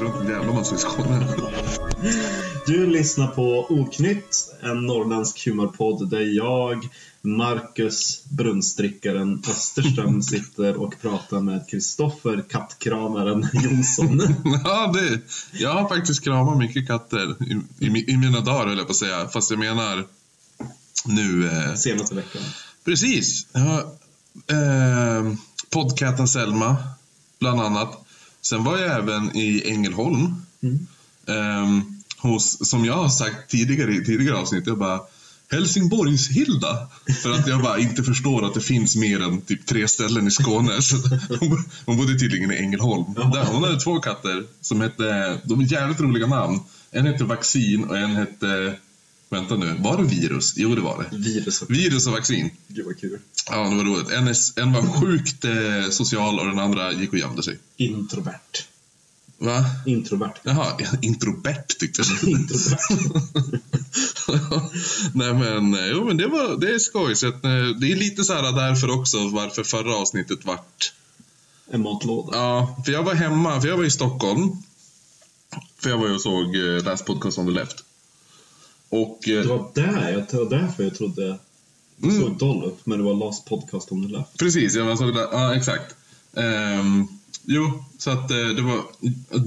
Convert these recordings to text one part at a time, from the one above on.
tror en jävla massa i Skåne. Du lyssnar på Oknytt, en norrländsk humorpodd där jag, Marcus Brunnsdrickaren Österström sitter och pratar med Kristoffer Kattkramaren Jonsson. Ja, det, jag har faktiskt kramat mycket katter i, i, i mina dagar, höll jag på att säga. Fast jag menar nu... Eh, Senaste veckan. precis. Jag har, eh, Podcatten Selma, bland annat. Sen var jag även i Ängelholm. Mm. Ehm, hos, som jag har sagt tidigare i tidigare avsnitt, jag bara Helsingborgs-Hilda. För att jag bara inte förstår att det finns mer än typ tre ställen i Skåne. Så hon, hon bodde tydligen i Ängelholm. Där, hon hade två katter som hette, de är jävligt roliga namn. En hette Vaccin och en hette, vänta nu, var det virus? Jo det var det. Viruset. Virus och vaccin. Gud vad kul. Ja, det var roligt. En, en var sjukt eh, social och den andra gick och gömde sig. Introvert. Va? Introvert. Jaha, introvert tyckte jag. Introvert. Nej men, eh, jo men det, var, det är skoj. Så att, eh, det är lite så här därför också varför förra avsnittet vart... En matlåda. Ja, för jag var hemma, för jag var i Stockholm. För jag var ju och såg eh, Last Podcast on the Left. Och... eh, Det var där, jag- det var därför jag trodde jag Mm. såg Dollup, men det var Last Podcast om det left. Precis, jag såg det. Ja, exakt. Ehm, jo, så att eh, det var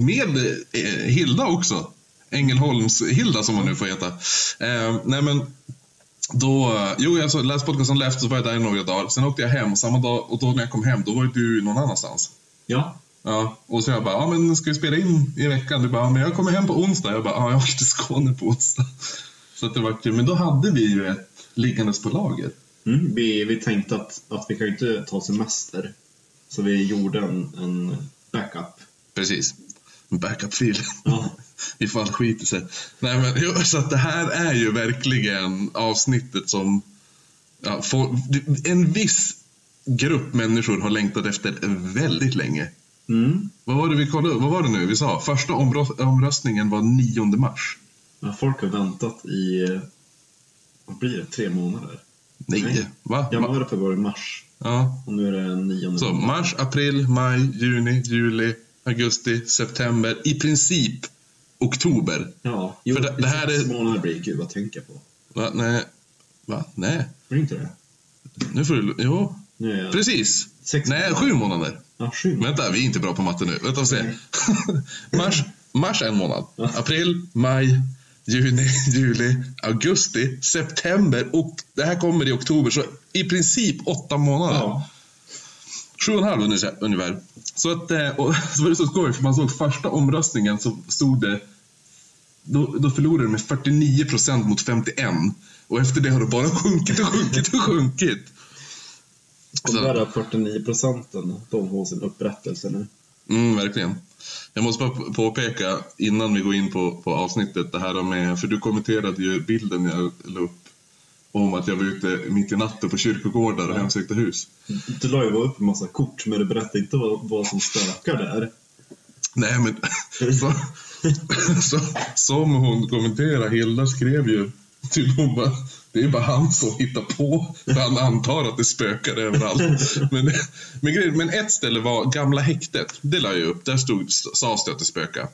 med eh, Hilda också. Ängelholms Hilda som hon nu får heta. Ehm, nej men, då, jo jag såg läste podcasten Left så var jag där i några dagar. Sen åkte jag hem samma dag, och då när jag kom hem, då var du någon annanstans. Ja, Ja, och så jag bara, ja men ska vi spela in i veckan? Du bara, ja, men jag kommer hem på onsdag. Jag bara, ja jag åker till Skåne på onsdag. Så att det var kul. Men då hade vi ju ett liggandes på lager. mm, vi, vi tänkte att, att vi kan ju inte ta semester. Så vi gjorde en, en backup. Precis. En backup-fil. Ja. Ifall skiter sig. Nej, men, jo, så att det här är ju verkligen avsnittet som ja, får, en viss grupp människor har längtat efter väldigt länge. Mm. Vad var det vi kollade? Vad var det nu vi sa? Första omrö- omröstningen var 9 mars. Ja, folk har väntat i, vad blir det, tre månader? Nej, Nej. va? Januari, februari, mars. Ja. Och nu är det nionde Så månaden. mars, april, maj, juni, juli, augusti, september. I princip oktober. Ja, jo, För det- det här sex är- månader blir kul att tänka på. Va? Nej. Va? Nej. Blir inte det? Nu får du... Jo. Jag Precis. sex Nej, månader. sju månader. Ja, sju. Vänta, vi är inte bra på matte nu. Vänta och se. Nej. mars, mars en månad. April, maj, juni, juli, augusti, september och det här kommer i oktober. Så i princip åtta månader. Ja. Sju och en halv ungefär-. Så, att, eh, och, så var det så skoj, för man såg första omröstningen så stod det då, då förlorade de med 49 procent mot 51. Och efter det har det bara sjunkit och sjunkit och sjunkit. De där 49 procenten, de får sin upprättelse nu. Mm, verkligen. Jag måste bara påpeka innan vi går in på, på avsnittet det här med, för du kommenterade ju bilden jag la upp om att jag var ute mitt i natten på kyrkogårdar och hemsökte hus. Du la ju bara upp en massa kort, men du berättade inte vad, vad som spökar där. Nej men, så, så, som hon kommenterade, Hilda skrev ju typ hon bara, det är bara han som hittar på, för han antar att det spökar överallt. Men, men, men ett ställe var gamla häktet, det la jag upp, där stod, sades det att det spökade.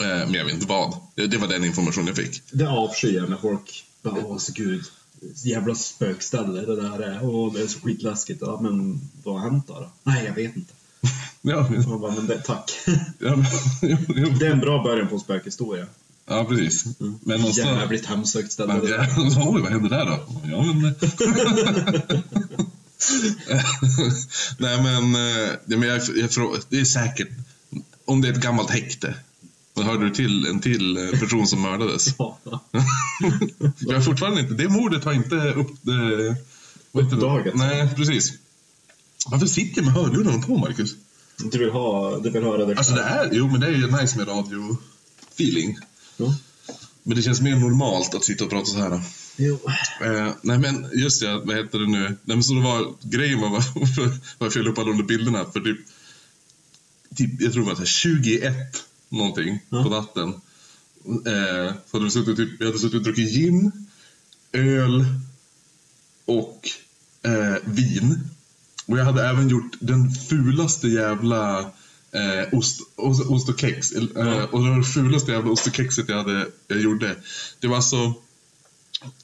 Eh, men jag vet inte vad. Det, det var den information jag fick. Det avskyr jag när folk bara, åh så gud, jävla spökställe det där är. Åh, det är så skitläskigt. Ja, men vad har hänt då? Nej, jag vet inte. Ja, Man bara, men det, tack. ja, men. Det är en bra början på en spökhistoria. Ja precis. Men någonstans... Jävligt hemsökt ställe. Det oj, vad hände där då? Ja, men... Nej, men, eh, ja, men jag, jag, det är säkert... Om det är ett gammalt häkte. Då hörde du till en till eh, person som mördades. Ja. jag har fortfarande inte... Det mordet har inte upp... Eh, det? Uppdagats. Nej, precis. Varför sitter jag med hörlurarna på, Marcus? Du vill ha, du vill höra det Alltså det är... Jo, men det är ju nice med radio-feeling. Ja. Men det känns mer normalt att sitta och prata så här. Jo. Eh, nej men just det, vad heter det nu? Nej, men så det var, grejen var varför, varför jag la upp alla de där bilderna. För typ, typ, jag tror det var så här 21 någonting Ja. på natten. Eh, så hade vi suttit, typ, jag hade suttit och druckit gin, öl och eh, vin. Och jag hade även gjort den fulaste jävla Eh, ost, ost, ost och kex. Eh, och det var det fulaste jävla ost och kexet jag, hade, jag gjorde. Det var alltså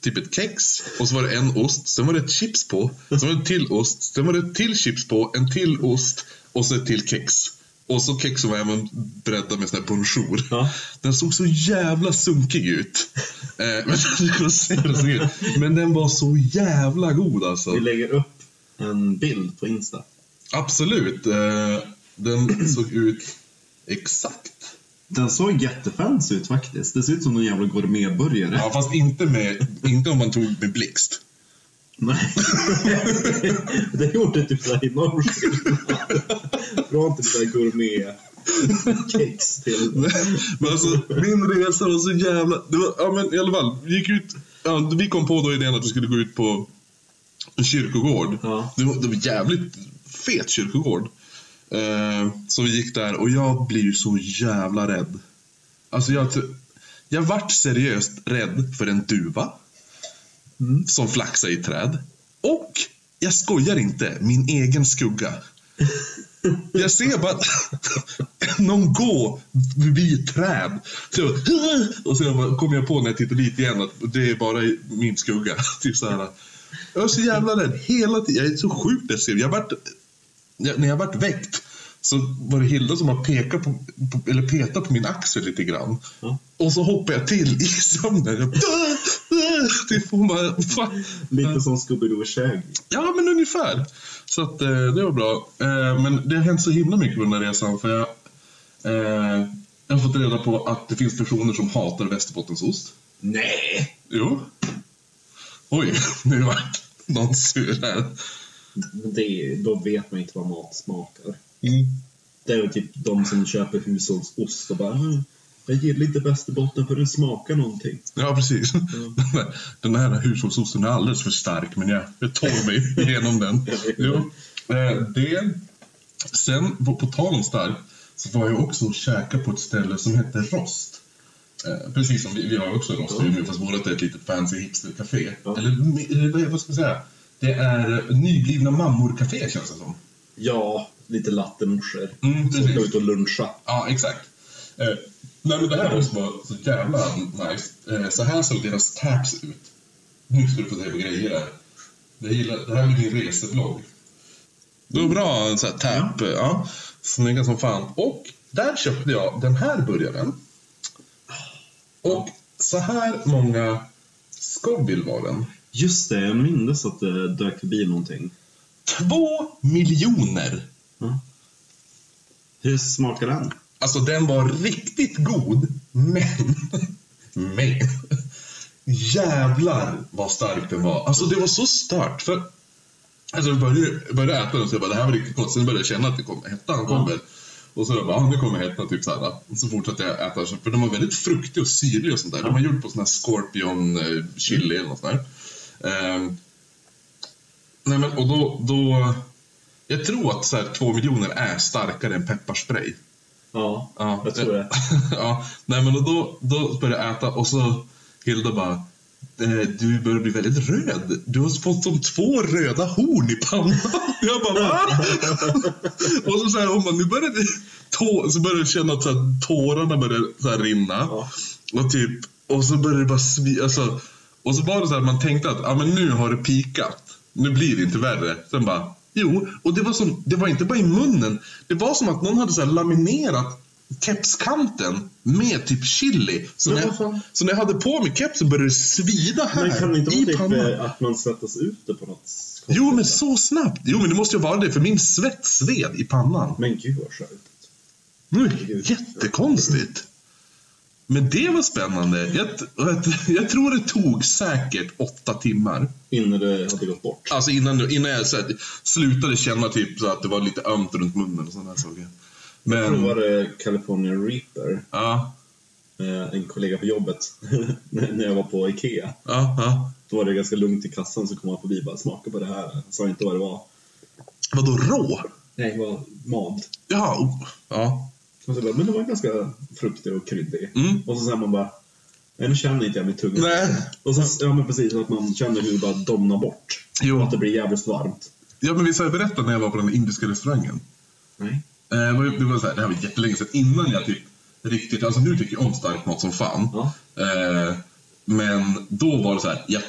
typ ett kex och så var det en ost, sen var det ett chips på, sen var det till ost, sen var det ett till chips på, en till ost och så ett till kex. Och så kexen var även breddad med sån här bonjour. Ja. Den såg så jävla sunkig ut. Eh, men, men den var så jävla god alltså. Vi lägger upp en bild på Insta. Absolut. Eh, den såg ut exakt. Den såg jättefancy ut faktiskt. Det ser ut som någon jävla gourmetburgare. Ja, fast inte, med, inte om man tog med blixt. Nej. det gjorde typ såhär enorm skillnad. Från typ såhär gourmet-kex till... Men alltså, min resa var så jävla... Det var, ja, men i alla fall, vi gick ut... Ja, vi kom på då idén att vi skulle gå ut på en kyrkogård. Ja. Det, var, det var jävligt fet kyrkogård. Eh, så vi gick där och jag blir ju så jävla rädd. Alltså jag, jag vart seriöst rädd för en duva. Som flaxar i träd. Och, jag skojar inte, min egen skugga. Jag ser bara någon gå vid ett träd. Så jag, och sen kommer jag på när jag tittar dit igen att det är bara min skugga. Typ så här. Jag var så jävla rädd hela tiden. Jag är så sjukt ledsen. Jag vart, när jag vart väckt så var det Hilda som har pekat på, på, eller petat på min axel lite grann. Ja. Och så hoppade jag till i sömnen. Jag, det får man, fan. Lite som Scooby-Doo Shaggy. Ja, men ungefär. Så att, eh, det var bra. Eh, men det har hänt så himla mycket här resan. För jag, eh, jag har fått reda på att det finns personer som hatar Västerbottensost. Nej! Jo. Oj, nu vart någon sur här. Det, då vet man inte vad mat smakar. Mm. Det är typ de som köper hushållsost och bara "Mm, jag gillar inte Västerbotten för den smakar någonting. Ja, precis. Den här hushållsosten är alldeles för stark, men jag, jag tog mig igenom den. Jo. Eh, Det. Sen, på, tal om stark, så var jag också och käkade på ett ställe som heter Rost. Eh, precis som vi, vi har också Rost i Umeå, fast vårt är ett litet fancy hipstercafé. Ja. Eller, vad ska jag säga? Det är nyblivna mammor-café känns det som. Ja, lite lattemorsor Mm, som ska ut och luncha. Ja, exakt. Eh, nej, men det här vara så jävla nice. Eh, så här såg deras taps ut. Nu ska du få se på grejer här. Det, gillar, det här blir min reseblogg. Det var bra så här, tap. Ja. Snygga som fan. Och där köpte jag den här burgaren. Och så här många Scoville var den. Just det, jag minns att det dök förbi någonting. Två miljoner! Hur smakar den? Alltså den var riktigt god, men... Men... Jävlar vad stark den var. Alltså det var så stört. För, alltså jag började, började äta den och så jag bara, det här var riktigt gott. Sen började jag känna att det kom, hettan kommer. Och så jag bara, ah, nu kommer hettan. Typ så, här. Och så fortsatte jag äta. För de var väldigt fruktiga och syrliga och sånt där. De var gjort på sån här scorpion eh, chili eller något sånt där. Ehm, nej men och då, då... Jag tror att så här, två miljoner är starkare än pepparspray. Ja, Ja, jag tror det. ja, nej men och då, då började jag äta och så Hilda bara eh, du börjar bli väldigt röd. Du har fått som två röda horn i pannan. Jag bara va? Och så säger hon bara, nu börjar det tå, så börjar jag känna att så här, tårarna börjar så här, rinna. Ja. Och typ, och så började det bara svi, alltså, och så var det så här, man tänkte att ah, men nu har det pikat. Nu blir det inte värre. Sen bara, jo, och det var, som, det var inte bara i munnen. Det var som att någon hade så laminerat kepskanten med typ chili. Så, när, jag, så när jag hade på mig kepsen började det svida här Men kan det inte vara typ pannan. eh, att man svettas ut det på något konstigt Jo, men så snabbt. Jo, men det måste ju vara det, för min svett sved i pannan. Men gud vad sjukt. Mm, jättekonstigt. Men det var spännande. Jag, jag, jag tror det tog säkert åtta timmar. Innan det hade gått bort. Alltså innan, innan jag här, slutade känna typ så att det var lite ömt runt munnen och sådana saker. Jag Men, provade California Reaper, ja, en kollega på jobbet, när jag var på Ikea. ja, ja. Då var det ganska lugnt i kassan så kom han förbi och bara smaka på det här. Jag sa inte vad det var. Vadå rå? Nej, det var mad. Ja, oh, ja. Och så bara, men det var ganska fruktig och kryddig. Mm. Och så säger man bara, nej nu känner inte jag tunga. Nej. Och så, ja men precis, att man känner hur det bara domnar bort. Jo. Och att det blir jävligt varmt. Ja, men visst har jag berättat när jag var på den indiska restaurangen? Nej. Eh, det var, det var så här, det här var jättelänge sedan innan jag typ riktigt, alltså nu tycker jag om stark mat som fan. Ja. Eh, men då var det så här, jag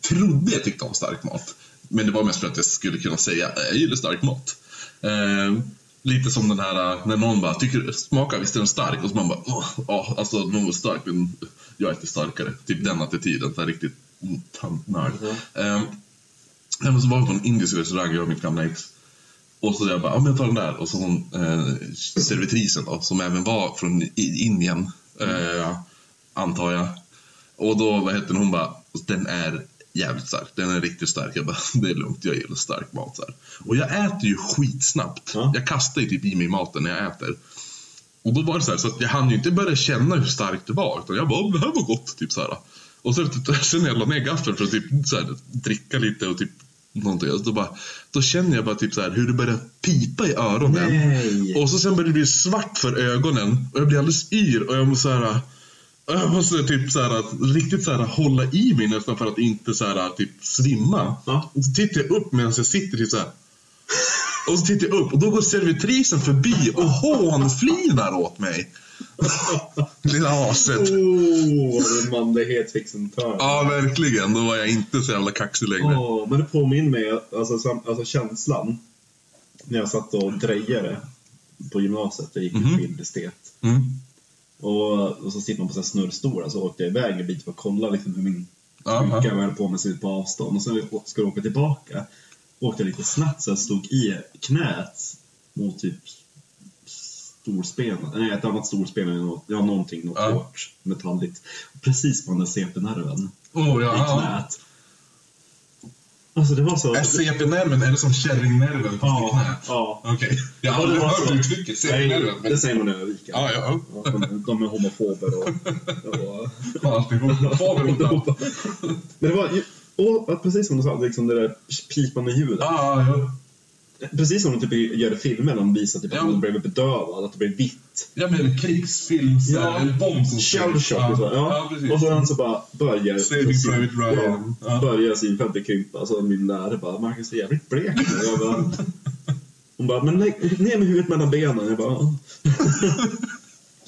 trodde jag tyckte om stark mat. Men det var mest för att jag skulle kunna säga, jag gillar stark mat. Eh, lite som den här, eh, när någon bara, tycker, smakar visst är den stark? Och så man bara, ja, alltså någon var stark men jag är inte starkare. Typ den attityden, så här riktigt mm, tantnörd. Mhm. Eh, Nej, men så var vi på en indisk restaurang, jag och mitt gamla ex. Och så jag bara, ja men jag tar den där. Och så hon, eh, servitrisen då, som även var från Indien, eh, antar jag. Och då, vad heter hon bara, den är jävligt stark, den är riktigt stark. Jag bara, det är lugnt, jag gillar stark mat. Så här. Och jag äter ju skitsnabbt. Ja. Jag kastar ju typ i mig maten när jag äter. Och då var det så här, så att jag hann ju inte börja känna hur starkt det var. Utan jag bara, "Åh, det här var gott. Typ så här. Och så, sen när jag la ner gaffeln för att typ, så här, dricka lite och typ någonting. Då, bara, då känner jag bara typ så här, hur det börjar pipa i öronen. Nej. Och så sen börjar det bli svart för ögonen. Och jag blir alldeles yr. Och jag måste så här, jag måste typ så här, att riktigt så här, hålla i mig nästan för att inte så här, typ svimma. Ja. Och så tittar jag upp medan jag sitter typ så här. Och så tittar jag upp och då går servitrisen förbi och hånflinar åt mig. Lilla aset. Oh, manlighet fick sin törn. Ja, verkligen. Då var jag inte så jävla kaxig längre. Åh, men det påminner mig, alltså, sam, alltså känslan, när jag satt och drejade på gymnasiet. Jag gick Mhm. på bildestet. Mm. Och, och så sitter man på så här snurrstolar så åkte jag iväg en bit för att kolla liksom hur min ja. höll på med sig på avstånd. Och sen ska jag åka tillbaka. Åkte jag lite snabbt så jag stod i knät mot typ storspenet. Nej, ett annat storspen något. Ja, någonting, något hårt, metalligt. Precis på den där CP-nerven Oh, i ja. knät. Alltså det var så... CP-nerven, det som kärringnerven i Ja, knät? ja. Okej. Jag har Ja, aldrig hört uttrycket CP-nerven. men- det säger man i Örnsköldsvik. Ja, ja. Ja, de, de är homofober och... Får vi inte. Men det var och, precis som du sa, liksom det där pipande ljudet. Ja, ja. Precis som de typ gör i filmer, de visar typ Ja. att de blev bedövad, att det blev vitt. Krigsfilm, Ja. en bomb som Shell shock ja. och så. Ja, Ja. precis. och sen så bara börjar... Saving Private Ryan. Ja, Ja. börjar synfältet krympa. Så min lärare bara, Marcus är jävligt blek nu. Jag bara, hon bara, men lägg ner med huvudet mellan benen. Jag bara, "Ja."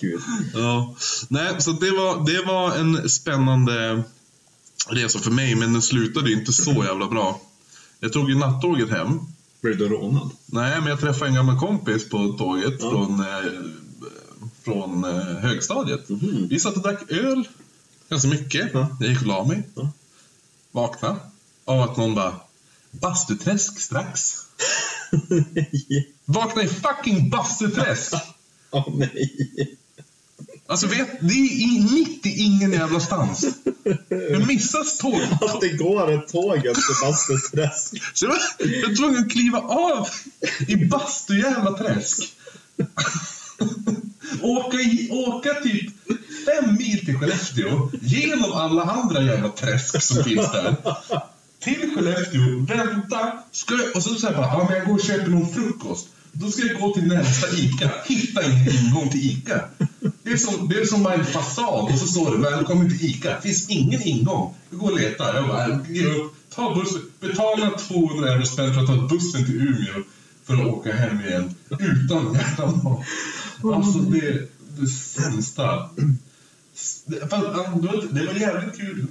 Gud. Ja. Nej, så det var, det var en spännande resa för mig, men den slutade inte så jävla bra. Jag tog ju nattåget hem. Blev du rånad? Nej, men jag träffade en gammal kompis på tåget Ja. från, eh, från eh, högstadiet. Mhm. Vi satt och drack öl ganska mycket. Ja. Jag gick och la mig. Ja. Vaknade av att någon bara Bastuträsk strax. Vakna i fucking Bastuträsk! Åh nej. Alltså vet, det är mitt i ingen jävla stans. Jag missas tåg. Att det går ett tåg till Bastuträsk. Så jag var tvungen att kliva av i bastujävla träsk. åka, i, åka typ fem mil till Skellefteå genom alla andra jävla träsk som finns där. Till Skellefteå, vänta, ska jag, och så säger jag bara, ja men jag går och köper någon frukost. Då ska jag gå till nästa ICA, hitta ingen ingång till ICA. Det är som, det är som bara en fasad och så står det välkommen till ICA. Det finns ingen ingång. Jag går och letar. Jag bara, ger upp, ta bussen, betala 200 euro spänn för att ta bussen till Umeå för att åka hem igen utan jävla. Alltså det, det sämsta. Det, det var jävligt kul.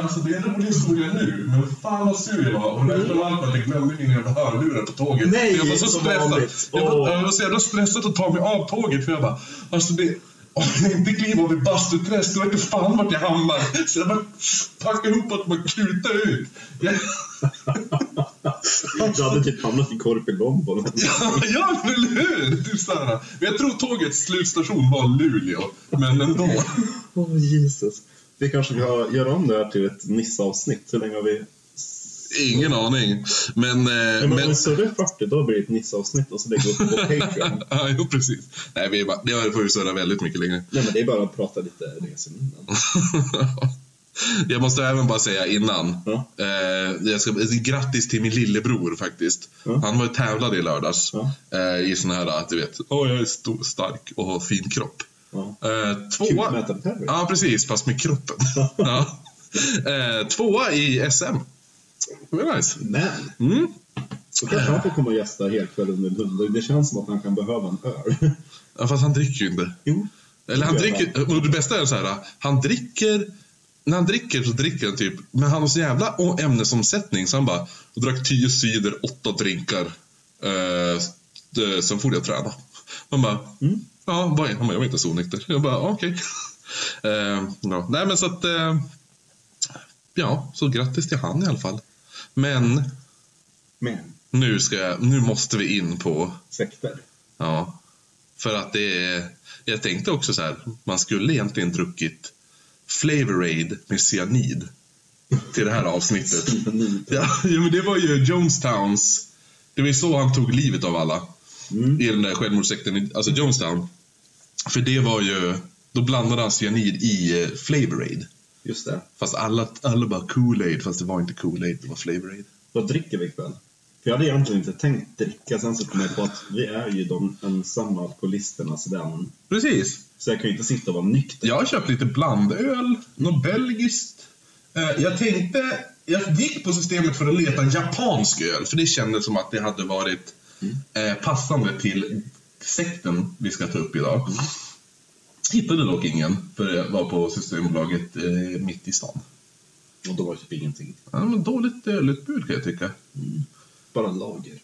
Alltså det är en rolig historia nu, men fan vad sur jag var. Och allt var att jag glömde mina jävla hörlurar på tåget. Nej, jag var så stressad. Jag var, jag var så jävla stressad att ta mig av tåget för jag bara, alltså det, om jag inte kliver av i bastuträsk, då vet inte fan vart jag hamnar. Så jag bara packade ihop att man kutar ut. Jag, Du hade typ hamnat i Korpilombolo. ja, ja, eller hur? Typ så här. Men Jag tror tågets slutstation var Luleå, men ändå. Åh oh, Jesus. Vi kanske ska göra om det här till ett Nisse-avsnitt. Hur länge har vi... Ingen aning. Men... eh, Men, om men vi surrar 40 då blir det ett Nisse-avsnitt och så lägger vi upp på Patreon. ja, jo, precis. Nej, vi är bara, det får vi surra väldigt mycket längre. Nej men det är bara att prata lite reseminnen. Jag måste även bara säga innan. Ja. Eh, jag ska, grattis till min lillebror faktiskt. Ja. Han var ju tävlade i lördags. Ja. Eh, I sån här, att du vet, åh jag är stor, stark och har fin kropp. Ja. Eh, tvåa. Ja, precis, fast med kroppen. ja. eh, tvåa i SM. Det var nice. Men, Mm. Så kanske han får komma och gästa helkväll under en hund. Det känns som att han kan behöva en öl. Ja, fast han dricker ju inte. Jo. Eller han dricker, och det bästa är så här, han dricker, när han dricker så dricker han typ, men han har så jävla ämnesomsättning så han bara, jag drack tio cider, åtta drinkar, eh, det- sen får jag träna. Man bara, Mm. Ja, vad är Han jag var inte så onykter. Jag bara, okej. Eh, ja. Nej men så att, eh, ja, så grattis till han i alla fall. Men Men, nu ska jag, nu måste vi in på sekter. Ja, för att det är... Jag tänkte också så här, man skulle egentligen druckit Flavor Aid med cyanid till det här avsnittet. Ja, men det var ju Jonestowns... Det var ju så han tog livet av alla Mm. i den där självmordssekten, alltså Jonestown. För det var ju... Då blandade han cyanid i eh, Flavor Aid. Just det. Fast alla, alla bara Kool-Aid, fast det var inte Kool-Aid, det var Flavor Aid. Vad dricker vi ikväll? För jag hade egentligen inte tänkt dricka, sen så kom jag på att vi är ju de ensamma alkoholisternas vän. Precis. Så jag kan ju inte sitta och vara nykter. Jag har köpt lite blandöl, något belgiskt. Eh, Jag tänkte, jag gick på systemet för att leta japansk öl, för det kändes som att det hade varit eh, passande till sekten vi ska ta upp idag. Hittade dock ingen, för jag var på Systembolaget eh, mitt i stan. Och då var det typ ingenting. Ja, men dåligt ölutbud kan jag tycka. Bara lager.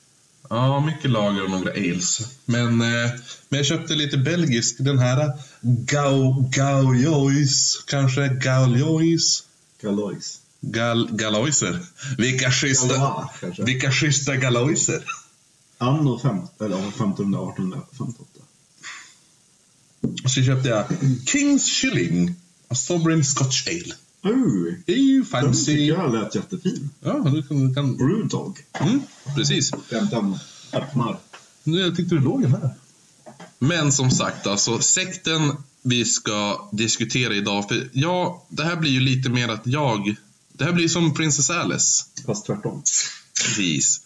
Ja, mycket lager och några ales. Men, eh, men jag köpte lite belgisk, den här Gau, Gaujois, kanske Gaujois. Galois. Gal, galoiser. Vilka schyssta, Galois, vilka schyssta galoiser. Anno 5, eller 1500, 1858. Och så köpte jag Kings Shilling, a Sovereign Scotch Ale. Oh, Det är ju den tycker fancy. jag lät jättefin. Ja, du kan... Du kan Brewdog. mm, precis. Den öppnar. Nu, jag tyckte du låg den här. Men som sagt, alltså sekten vi ska diskutera idag. För ja, det här blir ju lite mer att jag... Det här blir som Princess Alice. Fast tvärtom. Precis.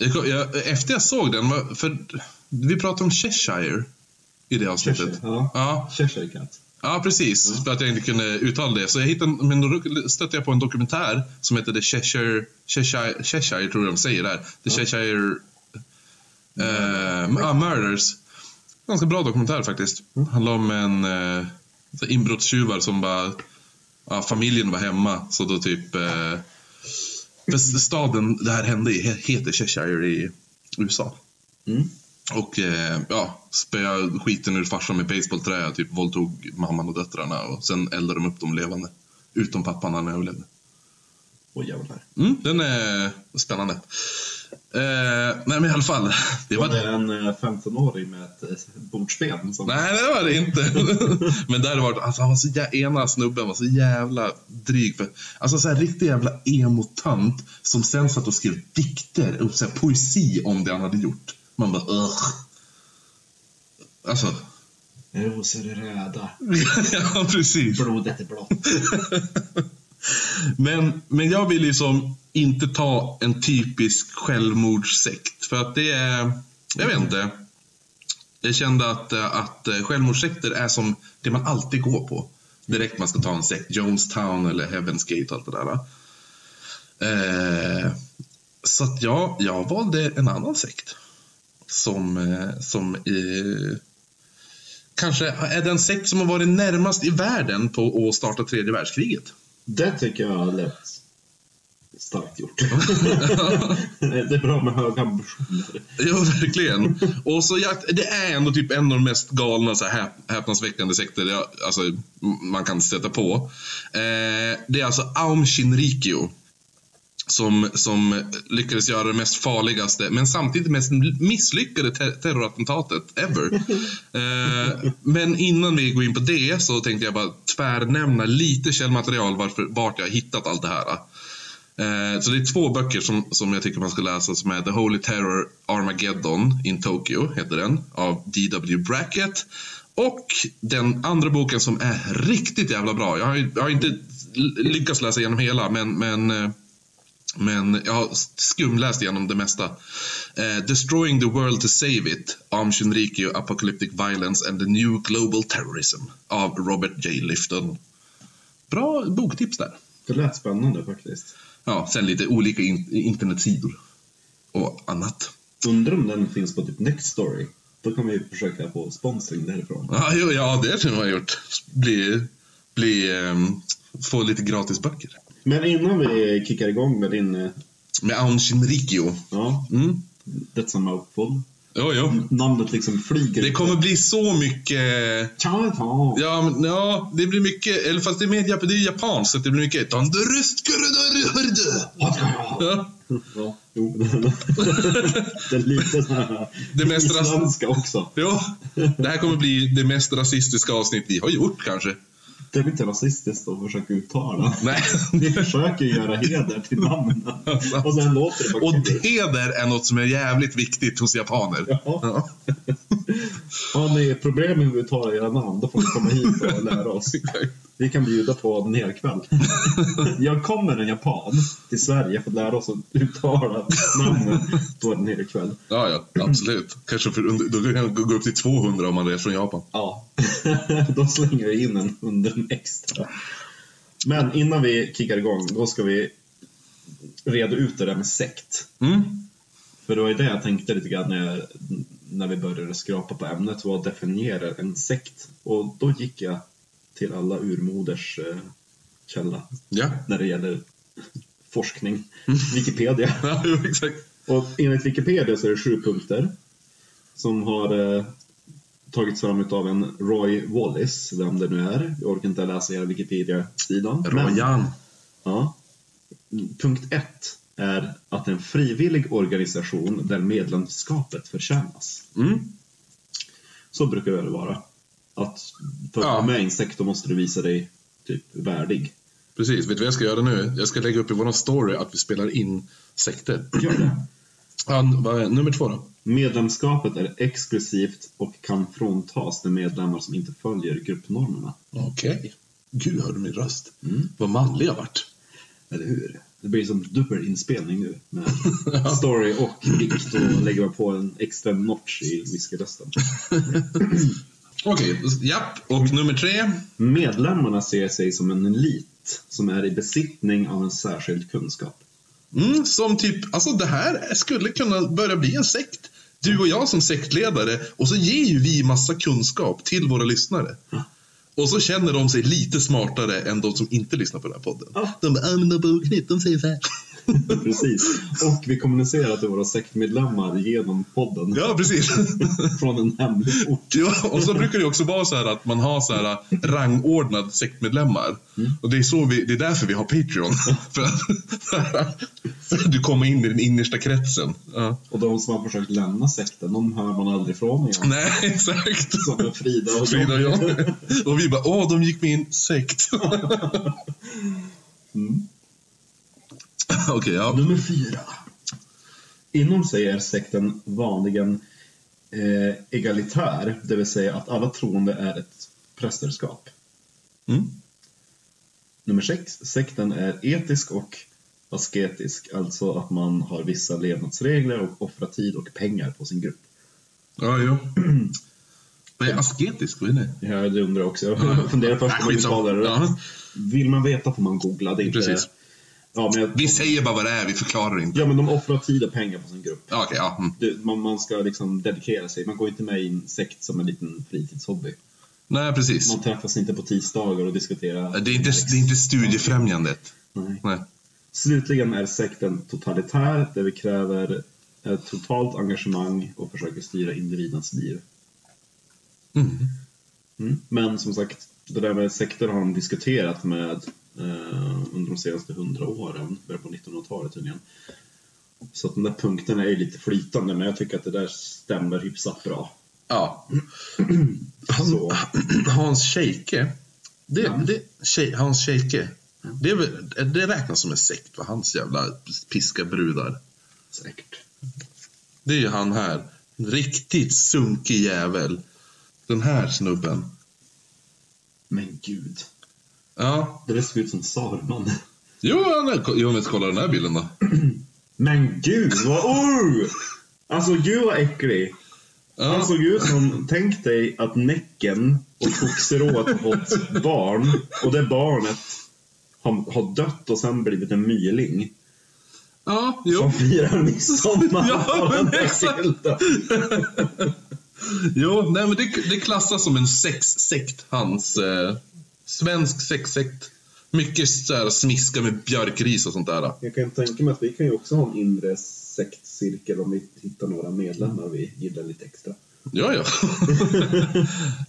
Jag, jag, efter jag såg den, var- för vi pratade om Cheshire i det avsnittet. Cheshire, ja. Ja, Cheshire Cat. ja, precis. För att jag inte kunde uttala det. Så jag hittade, men då stötte jag på en dokumentär som heter The Cheshire, Cheshire, Cheshire tror jag de säger där. The Cheshire eh, ah, Murders. Ganska bra dokumentär faktiskt. Handlar om en eh, inbrottstjuvar som bara, ja, familjen var hemma. Så då typ, eh, för staden det här hände i he- heter Cheshire i USA. Mm. Och eh, ja, spöade skiten ur farsan med basebollträ, typ våldtog mamman och döttrarna och sen eldade de upp dem levande. Utom pappan, han överlevde. Åh jävlar. Mm, den är spännande. Eh, nej men i alla fall. Det Var var... det en eh, 15-åring med ett eh, bordsben? Som... Nej, det var det inte. men där var det, alltså, han var så jä... ena snubben var så jävla dryg. För, alltså så här riktig jävla emo-tönt som sen satt och skrev dikter och så här, poesi om det han hade gjort. Man bara ugh. Alltså, Rosor är röda, ja precis. blodet är blått. Men, men jag vill liksom inte ta en typisk självmordssekt. För att det är, jag vet inte. Jag kände att, att självmordssekter är som det man alltid går på. Direkt man ska ta en sekt, Jonestown eller Heaven's Gate och allt det där. va. Eh, så att jag, jag valde en annan sekt. Som, eh, som eh, kanske är den sekt som har varit närmast i världen på att starta tredje världskriget. Det tycker jag lät starkt gjort. det är bra med höga ambitioner. Ja, verkligen. Och så jag, det är ändå typ en av de mest galna, så här, häp- häpnadsväckande sekter jag, alltså, man kan sätta på. Eh, det är alltså Aum Shinrikyo. Som, som lyckades göra det mest farligaste, men samtidigt mest misslyckade ter- terrorattentatet ever. Eh, men innan vi går in på det så tänkte jag bara tvärnämna lite källmaterial varför, vart jag har hittat allt det här. Eh, så det är två böcker som, som jag tycker man ska läsa som är The Holy Terror Armageddon in Tokyo, heter den, av D.W. Brackett. Och den andra boken som är riktigt jävla bra. Jag har, jag har inte lyckats läsa igenom hela, men, men, eh, men jag har skumläst igenom det mesta. Eh, Destroying the World to Save It, Am Shinrikyo, Apocalyptic Violence and the New Global Terrorism av Robert J. Lifton. Bra boktips där. Det lät spännande faktiskt. Ja, sen lite olika in internetsidor. och annat. Undrar om den finns på typ Nextory. Då kan vi försöka få sponsring därifrån. Ja, ja det skulle man ha gjort. Bli, bli, ehm, få lite gratis böcker. Men innan vi kickar igång med din, eh, Med Shinrikyo. ja, Mm. That's a mouthful. Jo, jo. Namnet liksom flyger. Det kommer bli så mycket... Ja, men, ja, det blir mycket... Eller fast det är, mer, jap- det är japanskt, så det blir mycket... Ja. Ja, jo. det är lite så här Det mest ras- isländska också. Ja, det här kommer bli det mest rasistiska avsnitt vi har gjort kanske. Det är inte rasistiskt att försöka uttala. Nej. Vi försöker göra heder till namnen. Och sen låter det Och kul. heder är något som är jävligt viktigt hos japaner. Ja. Ja. Har ni problem med hur vi uttalar era namn, då får ni komma hit och lära oss. Vi kan bjuda på en hel kväll. Jag kommer en japan till Sverige för att lära oss att uttala namnen på en hel kväll. Ja, ja, absolut. Kanske för, då gå upp till 200 om man reser från Japan. Ja, då slänger vi in en under en extra. Men innan vi kickar igång, då ska vi reda ut det där med sekt. Mm. För det var ju det jag tänkte lite grann när, jag, när vi började skrapa på ämnet. Vad definierar en sekt? Och då gick jag till alla urmoders eh, källa Ja. när det gäller forskning. Wikipedia. ja, exakt. Och enligt Wikipedia så är det sju punkter som har eh, tagits fram av en Roy Wallace, vem det nu är. Jag orkar inte läsa hela Wikipedia-sidan. Rojan. Ja. Punkt ett är att en frivillig organisation där medlemskapet förtjänas. Mm. Så brukar det vara. Att för att Ja. vara med i en sekt då måste du visa dig typ värdig. Precis. Vet du vad jag ska göra nu? Jag ska lägga upp i vår story att vi spelar in sekter. Gör det. Ja, nummer två då? Medlemskapet är exklusivt och kan fråntas de medlemmar som inte följer gruppnormerna. Okej. Gud, hörde min röst? Mm. Vad manlig jag vart. Eller hur? Det blir som dubbelinspelning nu med story och vikt och lägger man på en extra notch i whiskyrösten. Okej, japp. Och nummer tre? Medlemmarna ser sig som en elit som är i besittning av en särskild kunskap. Mm, som typ, alltså det här skulle kunna börja bli en sekt. Du och jag som sektledare och så ger ju vi massa kunskap till våra lyssnare. Och så känner de sig lite smartare än de som inte lyssnar på den här podden. Ja. De bara, ah, men de säger så här. Precis. Och vi kommunicerar till våra sektmedlemmar genom podden Ja, precis. från en hemlig ort. Ja, och så brukar det också vara så här att man har så här rangordnad sektmedlemmar. Och det är, så vi, det är därför vi har Patreon. för, att, för att du kommer in i den innersta kretsen. Ja. Och de som har försökt lämna sekten, de hör man aldrig ifrån igen. Nej, exakt. Som Frida och Frida och jag. Och vi bara, åh, de gick med i en sekt. Mm. Okej, ja. Nummer fyra. Inom sig är sekten vanligen eh, egalitär, det vill säga att alla troende är ett prästerskap. Mm. Nummer sex. Sekten är etisk och asketisk, alltså att man har vissa levnadsregler och offrar tid och pengar på sin grupp. Ja, jo. Vad är asketisk? Vad är det? Ja, det undrar jag också. Jag funderar först på vad det. Ja. Vill man veta får man googla. Det är inte... Precis. Ja, jag... Vi säger bara vad det är, vi förklarar inte. ja, men de offrar tid och pengar på sin grupp. Okej, ja. Mm. Det, man, man ska liksom dedikera sig. Man går inte med i en sekt som en liten fritidshobby. Nej, precis. Man träffas inte på tisdagar och diskuterar. Det är inte, det är inte studiefrämjandet. Nej. Nej. Slutligen är sekten totalitär, där vi kräver ett totalt engagemang och försöker styra individens liv. Mm. Mm. Men som sagt, det där med sekter har de diskuterat med under de senaste hundra åren, början på 1900-talet tydligen. Så att de där punkterna är ju lite flytande, men jag tycker att det där stämmer hyfsat bra. Ja. Så. Hans Scheike. Det, Ja. det, Hans Scheike. Det, det räknas som en sekt för hans jävla piska brudar. Säkert. Det är ju han här. En riktigt sunkig jävel. Den här snubben. Men gud, Ja. det där ser ut som Saruman. Jo, han är, jo men kolla den här bilden då. Men gud, vad oh! Alltså gud vad äcklig. Han Ja. såg ut som, tänk dig att Näcken och Foxerået har fått barn och det barnet har, har dött och sen blivit en myling. Ja, jo. Som firar midsommar. Ja, men exakt. Jo, nej men det, det klassas som en sexsekt, hans eh, svensk sexsekt. Mycket så här, smiska med björkris och sånt där. Jag kan tänka mig att vi kan ju också ha en inre sektcirkel om vi hittar några medlemmar vi gillar lite extra. Ja, ja.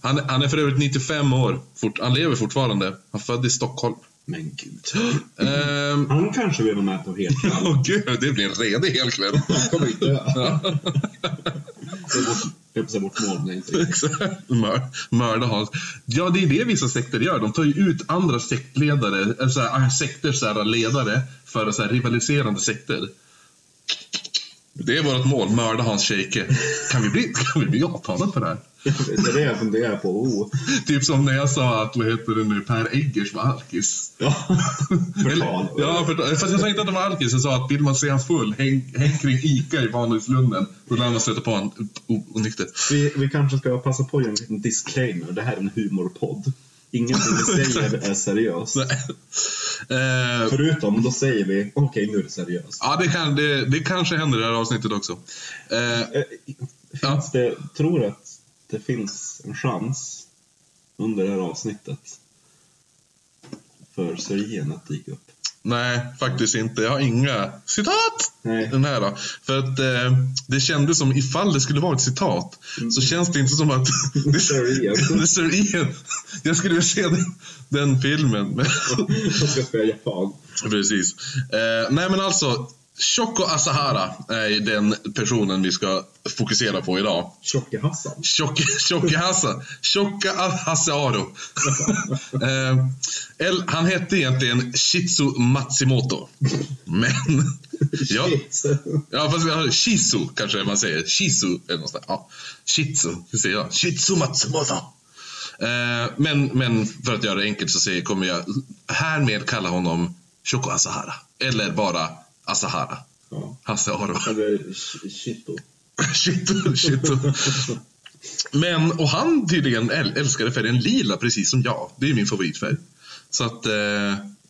han, han är för övrigt 95 år. Fort, han lever fortfarande. Han född i Stockholm. Men gud. Ehm, Han kanske vill vara med på helkväll. Åh gud, det blir en redig helkväll. Han kommer inte dö. Det jag vårt mål, nej inte mörda Hans. Ja, det är det vissa sekter gör. De tar ju ut andra sektledare, eller så här, äh, sekters så här, ledare för så här, rivaliserande sekter. Det är vårt mål, mörda Hans Scheike. Kan vi bli, kan vi bli avtalade för det här? Det är det jag funderar på. Oh. Typ som när jag sa att, vad heter det nu, Per Eggers var alkis. Ja. Förtal. Ja, förtal. Fast jag sa inte att det var alkis. Jag sa att vill man se han full, häng, häng kring Ica i Vanadislunden. Då lär man stöta på han o- onykter. Vi, vi kanske ska passa på att göra en liten disclaimer. Det här är en humorpodd. Ingenting vi säger är seriöst. Eh, Förutom, då säger vi okej, nu är det seriöst. Ja, det, kan, det, det kanske händer i det här avsnittet också. Eh, Eh, Ja. Finns det, tror du att det finns en chans under det här avsnittet för serien att dyka upp? nej, faktiskt inte. Jag har inga citat. Nej. Den här då. För att eh, det kändes som ifall det skulle vara ett citat så känns det inte som att... det, är Sir Ian. Jag skulle vilja se den, den filmen. Men, Jag ska spela japan. precis. Eh, nej, men alltså. Shoko Asahara är den personen vi ska fokusera på idag. Tjocke Hassan. Tjocke, tjocke Hassan. Tjocka Hasearo. eh, han hette egentligen Shizu Matsumoto. Men... ja, ja, fast Shizu kanske man säger. Shizu eller något sånt. Ja, Shizu, hur säger jag? Shizu Matsumoto. Eh, men, men för att göra det enkelt så säger, kommer jag härmed kalla honom Shoko Asahara. Eller bara Asahara. Ja. Hasearo. Eller sh- Shito. Shit, shit. Men, och han tydligen äl- älskade färgen lila precis som jag. Det är min favoritfärg. Så att, eh,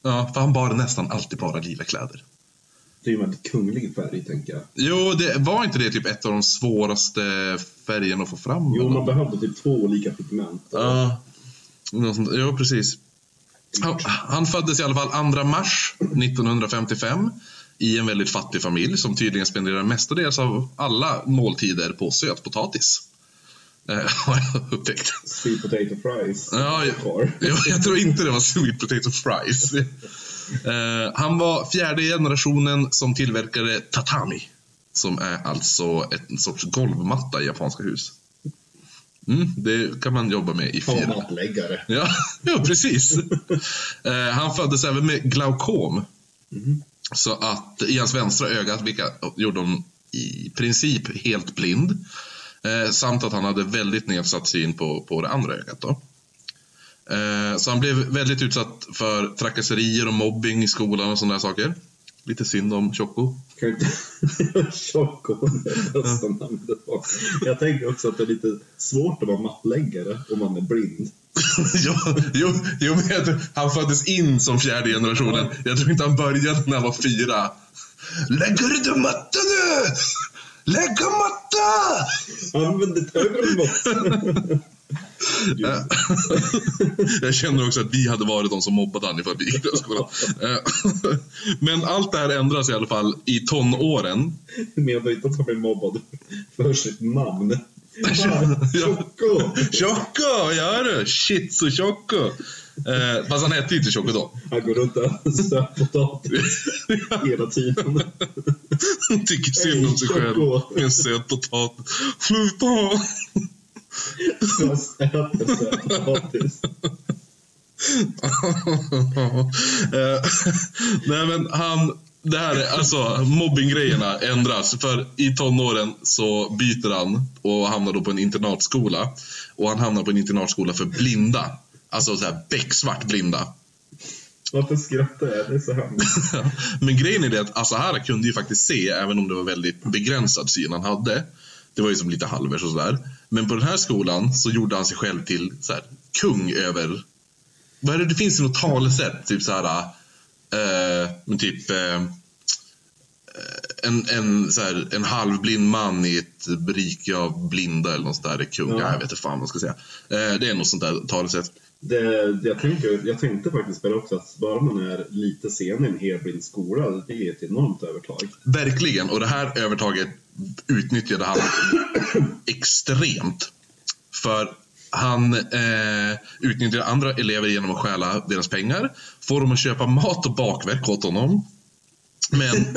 ja, för han bar nästan alltid bara lila kläder. Det är ju en väldigt kunglig färg, tänker jag. Jo, det, var inte det typ ett av de svåraste färgerna att få fram? Jo, eller? man behövde typ två olika pigment. Ja, sånt- jo precis. Han, han föddes i alla fall 2 mars 1955 i en väldigt fattig familj som tydligen spenderar mestadels av alla måltider på sötpotatis. Eh, har jag upptäckt. Sweet potato fries. Ja, jag, jag, tror inte det var sweet potato fries. Eh, han var fjärde generationen som tillverkade tatami. Som är alltså en sorts golvmatta i japanska hus. Mm, det kan man jobba med i fyra. matläggare. Ja, ja precis. Eh, han föddes även med glaukom. Så att i hans vänstra öga, vilka gjorde honom i princip helt blind. Eh, samt att han hade väldigt nedsatt syn på, på det andra ögat. Då. Eh, så han blev väldigt utsatt för trakasserier och mobbing i skolan och sådana saker. Lite synd om Tjocko. Tjocko, det är bästa namnet. Jag tänker också att det är lite svårt att vara mattläggare om man är blind. jo, jo, jo, men jag tror- han föddes in som fjärde generationen. Jag tror inte han började när han var fyra. Lägger du matta nu? Lägga matta! Använd ditt ögonmått! Jag känner också att vi hade varit de som mobbade han i skolan. Eh, Men allt det här ändras i alla fall i tonåren. Menar inte att han blir mobbad för sitt namn. Choco! Choco, ja du! Shit så Choco! Eh, fast han hette ju inte Choco då. Han går runt och äter sötpotatis hela tiden. Han tycker synd om sig själv. Med en söt potatis. Sluta! Han äter sötpotatis. Eh, Nej men han, det här är, alltså mobbinggrejerna ändras. För i tonåren så byter han och hamnar då på en internatskola. Och han hamnar på en internatskola för blinda. Alltså så här becksvart blinda. Varför skrattar jag? Det är så hemskt. Men grejen är det att Asahara kunde ju faktiskt se, även om det var väldigt begränsad syn han hade. Det var ju som lite halvers och sådär. Men på den här skolan så gjorde han sig själv till så här, kung över... Vad är det? det finns ju något talesätt, typ så här... Eh, men typ... Eh, en, en, så här, en halvblind man i ett rike av blinda eller något där är kung. Ja. Ja. Jag vet inte fan vad man ska säga. Eh, det är något sånt där talesätt. Det, jag, tänker, jag tänkte faktiskt på det också att bara man är lite sen i en helblind skola, det är ett enormt övertag. Verkligen. Och det här övertaget utnyttjade han extremt. För han eh, utnyttjade andra elever genom att stjäla deras pengar. Får dem att köpa mat och bakverk åt honom. Men,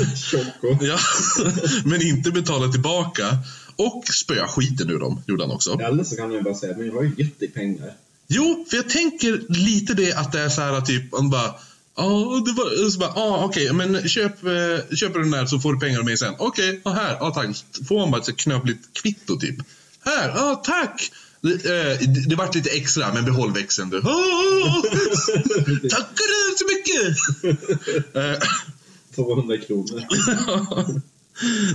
ja, men inte betala tillbaka. Och spöa skiten ur dem, gjorde han också. Eller så kan jag bara säga, men jag har ju gett dig pengar. Jo, för jag tänker lite det att det är så här typ, han bara Ja, det var så bara, ja okej, men köp, eh, köper du den där så får du pengar av mig sen. Okej, ja här, ja tack. Får man bara ett knöpligt kvitto typ. Här, ja tack. Det, eh, det, vart lite extra, men behåll växeln du. Tackar så mycket! Eh, 200 kronor.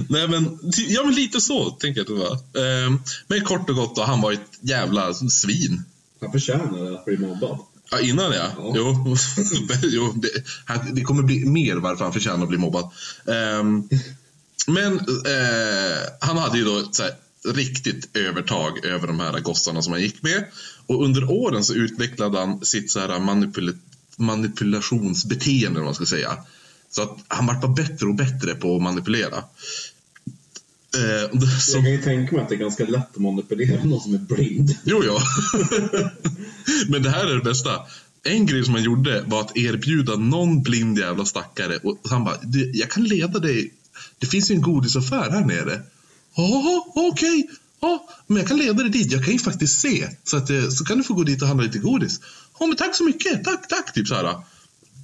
Nej men, ja men lite så tänker jag att det var. Eh, men kort och gott då, han var ett jävla svin. Han förtjänar att bli mobbad. Ja, innan ja. Ja. Jo, jo det, han, det kommer bli mer varför han förtjänar att bli mobbad. Ehm, men eh, han hade ju då så här, riktigt övertag över de här gossarna som han gick med. Och under åren så utvecklade han sitt så här manipula- manipulationsbeteende, vad man ska säga. Så att han vart bara bättre och bättre på att manipulera. Eh, det- Jag kan ju tänka mig att det är ganska lätt att manipulera någon som är blind. Jo, ja. Men det här är det bästa. En grej som han gjorde var att erbjuda någon blind jävla stackare och han bara, "Du, jag kan leda dig. Det finns ju en godisaffär här nere. Ja, okej. Ja, men jag kan leda dig dit. Jag kan ju faktiskt se. Så, att, eh, så kan du få gå dit och handla lite godis. Ja, men tack så mycket. Tack, tack. Typ så här.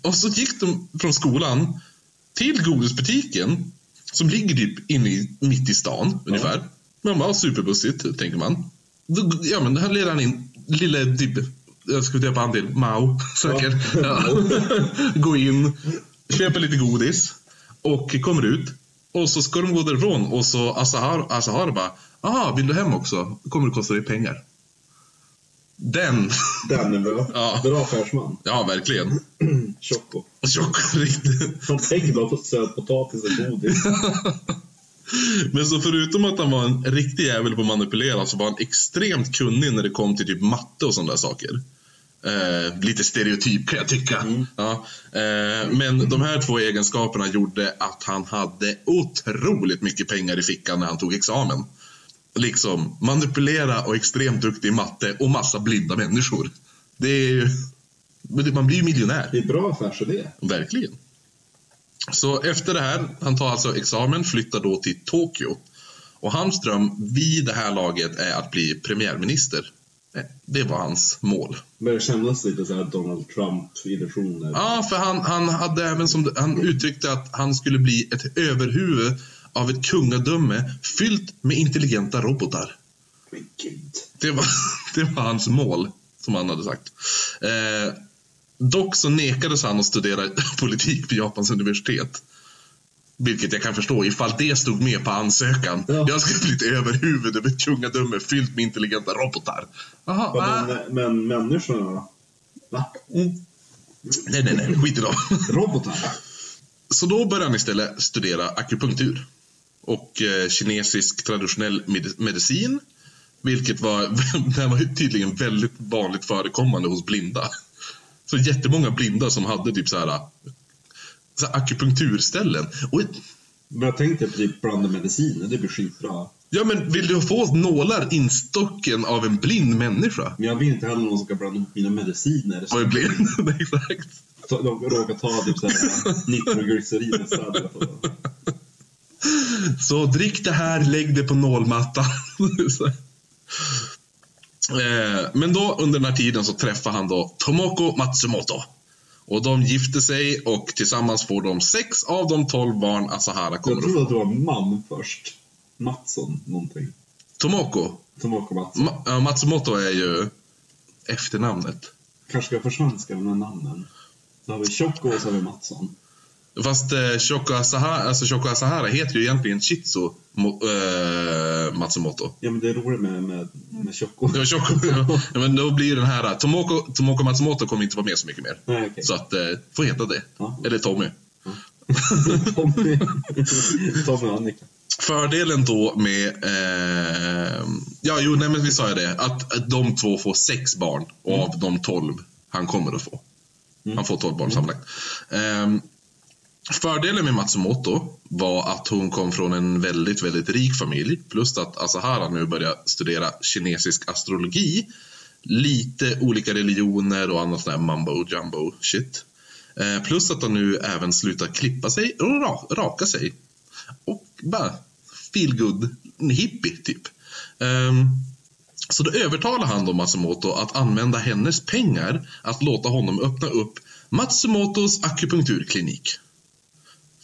Och så gick de från skolan till godisbutiken som ligger typ inne i, mitt i stan ungefär. Men bara superbussigt, tänker man. Då, ja, men här leder han in lille typ, jag ska döpa han till Mao säkert. Ja. Gå in, köper lite godis och kommer ut. Och så ska de gå därifrån och så Asahar, Asahar bara, ah, vill du hem också? Kommer det kosta dig pengar. Den, Den är bra. Ja. Bra affärsman. ja verkligen. Tjocko. Tjock, riktigt. Han tänker bara på sötpotatis och godis. Men så förutom att han var en riktig jävel på att manipulera så var han extremt kunnig när det kom till typ matte och sådana där saker. Eh, lite stereotyp kan jag tycka. Ja, eh, men de här två egenskaperna gjorde att han hade otroligt mycket pengar i fickan när han tog examen. Liksom manipulera och extremt duktig i matte och massa blinda människor. Det är ju... Man blir ju miljonär. Det är bra affärsidé. Verkligen. Så efter det här, han tar alltså examen, flyttar då till Tokyo. Och hans dröm vid det här laget är att bli premiärminister. Det var hans mål. Börjar kännas lite så här Donald Trump-illusioner. Ja, för han, han hade även som han uttryckte att han skulle bli ett överhuvud av ett kungadöme fyllt med intelligenta robotar. Men gud. Det var, det var hans mål, som han hade sagt. Eh, dock så nekades han att studera politik på Japans universitet. Vilket jag kan förstå ifall det stod med på ansökan. Ja. Jag ska bli ett överhuvud över ett kungadöme fyllt med intelligenta robotar. Jaha, ah. Men, men människorna då? Va? Nej, nej, nej, skit i dem. Robotar? Så då började han istället studera akupunktur och eh, kinesisk traditionell med- medicin. Vilket var, det var tydligen väldigt vanligt förekommande hos blinda. Så jättemånga blinda som hade typ så här, så akupunkturställen. Och, jag tänkte typ blanda mediciner, det blir skitbra. ja, men vill du få nålar instocken av en blind människa? Men jag vill inte heller någon som ska blanda ihop mina mediciner. Var ju blind? Exakt. Så de råkar ta typ såhär nitroglycerin istället. och- Så drick det här, lägg det på nålmattan. Eh, Men då under den här tiden så träffar han då Tomoko Matsumoto. Och de gifter sig och tillsammans får de sex av de tolv barn Asahara kommer Jag trodde att det var man först. Mattsson någonting. Tomoko. Tomoko Mattsson. Ma- Matsumoto är ju efternamnet. Kanske ska försvenska här namnen. Så har vi Tjocko och så har vi Mattsson. Fast eh, Shoko Asahara, alltså Shoko Asahara heter ju egentligen Mo- eh, Matsumoto. Ja men det är roligt med, med, med Tjocko. Ja, Shoko, ja, men då blir den här Tomoko, Tomoko Matsumoto kommer inte vara med så mycket mer. Nej okej. Så att, eh, får heta det. Ja. Eller Tommy. Tommy, Tommy och Annika. Fördelen då med... Eh, ja, jo, nej, men vi sa ju det. Att, att de två får sex barn och av de tolv han kommer att få. Han får tolv barn sammanlagt. Eh, fördelen med Matsumoto var att hon kom från en väldigt, väldigt rik familj. Plus att Asahara nu börjar studera kinesisk astrologi. Lite olika religioner och annat sånt där mumbo jumbo shit. Eh, plus att han nu även slutar klippa sig och raka sig. Och bara feel good hippie typ. Ehm, så då övertalar han då Matsumoto att använda hennes pengar att låta honom öppna upp Matsumotos akupunkturklinik.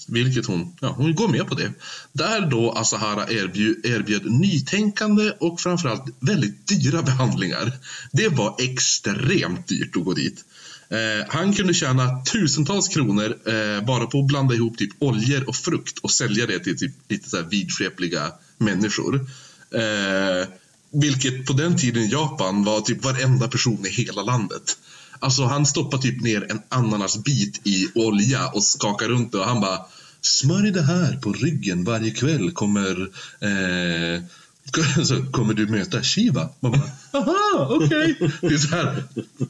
Vilket hon, ja, hon går med på det. Där då Asahara erbjud, erbjöd nytänkande och framförallt väldigt dyra behandlingar. Det var extremt dyrt att gå dit. Eh, han kunde tjäna tusentals kronor eh, bara på att blanda ihop typ oljor och frukt och sälja det till typ lite så här vidskepliga människor. Eh, vilket på den tiden i Japan var typ varenda person i hela landet. Alltså han stoppar typ ner en ananasbit i olja och skakar runt det och han bara Smörj det här på ryggen varje kväll kommer eh, så kommer du möta Shiva. Man bara, aha, okej. Det är så här,